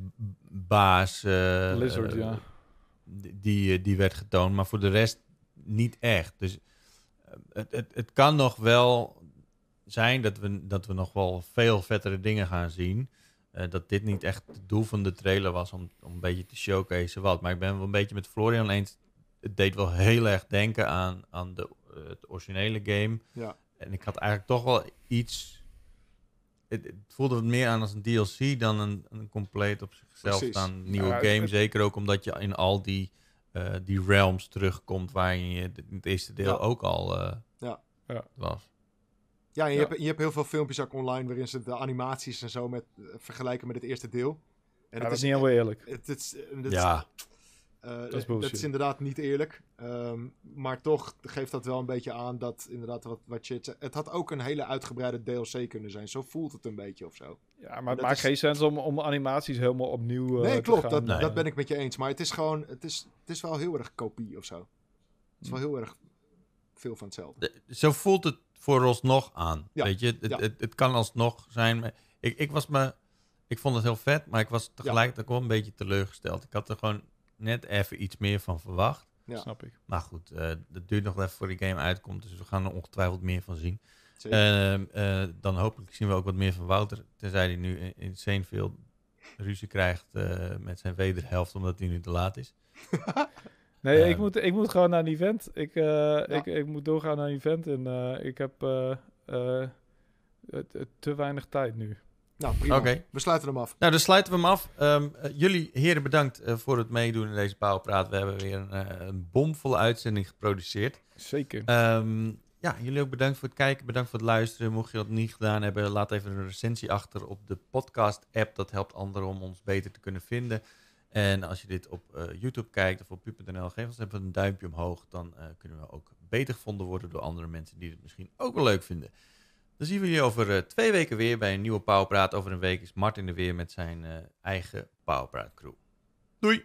baas. eh, Lizard, ja. Die, eh, die werd getoond, maar voor de rest niet echt. Dus eh, het, het, het kan nog wel zijn dat we, dat we nog wel veel vettere dingen gaan zien. Dat dit niet echt het doel van de trailer was om, om een beetje te showcase wat. Maar ik ben wel een beetje met Florian eens. Het deed wel heel erg denken aan, aan de, het originele game. Ja. En ik had eigenlijk toch wel iets het, het voelde wat meer aan als een DLC dan een, een compleet op zichzelf staan nieuwe Ja, game. het- Zeker ook omdat je in al die, eh, die realms terugkomt waar je in het eerste deel Ja. ook al eh, Ja. Ja. was. Ja, en je, Ja. Hebt, je hebt heel veel filmpjes ook online waarin ze de animaties en zo met, eh, vergelijken met het eerste deel. En dat is niet helemaal eerlijk. Het, het, is- het, Ja, eh, Dat is dat bullshit. is inderdaad niet eerlijk. Ehm, maar toch geeft dat wel een beetje aan dat inderdaad wat, wat je... het- Het had ook een hele uitgebreide DLC kunnen zijn. Zo voelt het een beetje of zo. Ja, maar het maakt is- geen sens om, om animaties helemaal opnieuw eh, nee, te klopt. gaan, Dat, Nee. dat ben ik met je eens. Maar het is gewoon... Het is, het is wel heel erg kopie of zo. Het is wel heel erg veel van hetzelfde. de- zo voelt het voor alsnog aan. Ja, Weet je, het, ja. het, het kan alsnog zijn. maar Ik, ik was me, ik vond het heel vet, maar ik was tegelijkertijd ook wel een beetje teleurgesteld. Ik had er gewoon net even iets meer van verwacht. Ja. Snap ik. Maar goed, eh het duurt nog even voor die game uitkomt, dus we gaan er ongetwijfeld meer van zien. Ehm, eh, dan hopelijk zien we ook wat meer van Wouter. Tenzij hij nu in- insane veel ruzie krijgt eh, met zijn wederhelft, omdat hij nu te laat is. Nee, ik, Ehm. moet, ik moet gewoon naar een event. Ik, eh, ik, ik moet doorgaan naar een event en eh, ik heb te weinig tijd nu. Nou, prima. We sluiten hem af. Nou, dan sluiten we hem af. Ehm, eh, jullie heren bedankt eh, voor het meedoen in deze Pauwpraat. We hebben weer een, eh, een bomvolle uitzending geproduceerd. Zeker. Ehm, ja, jullie ook bedankt voor het kijken, bedankt voor het luisteren. Mocht je dat niet gedaan hebben, laat even een recensie achter op de podcast-app. Dat helpt anderen om ons beter te kunnen vinden. En als je dit op eh, YouTube kijkt of op pu.nl, geef ons even een duimpje omhoog. Dan eh, kunnen we ook beter gevonden worden door andere mensen die het misschien ook wel leuk vinden. Dan zien we jullie over eh, twee weken weer bij een nieuwe Pauwpraat. Over een week is Martin er weer met zijn eh, eigen Pauwpraat crew. Doei!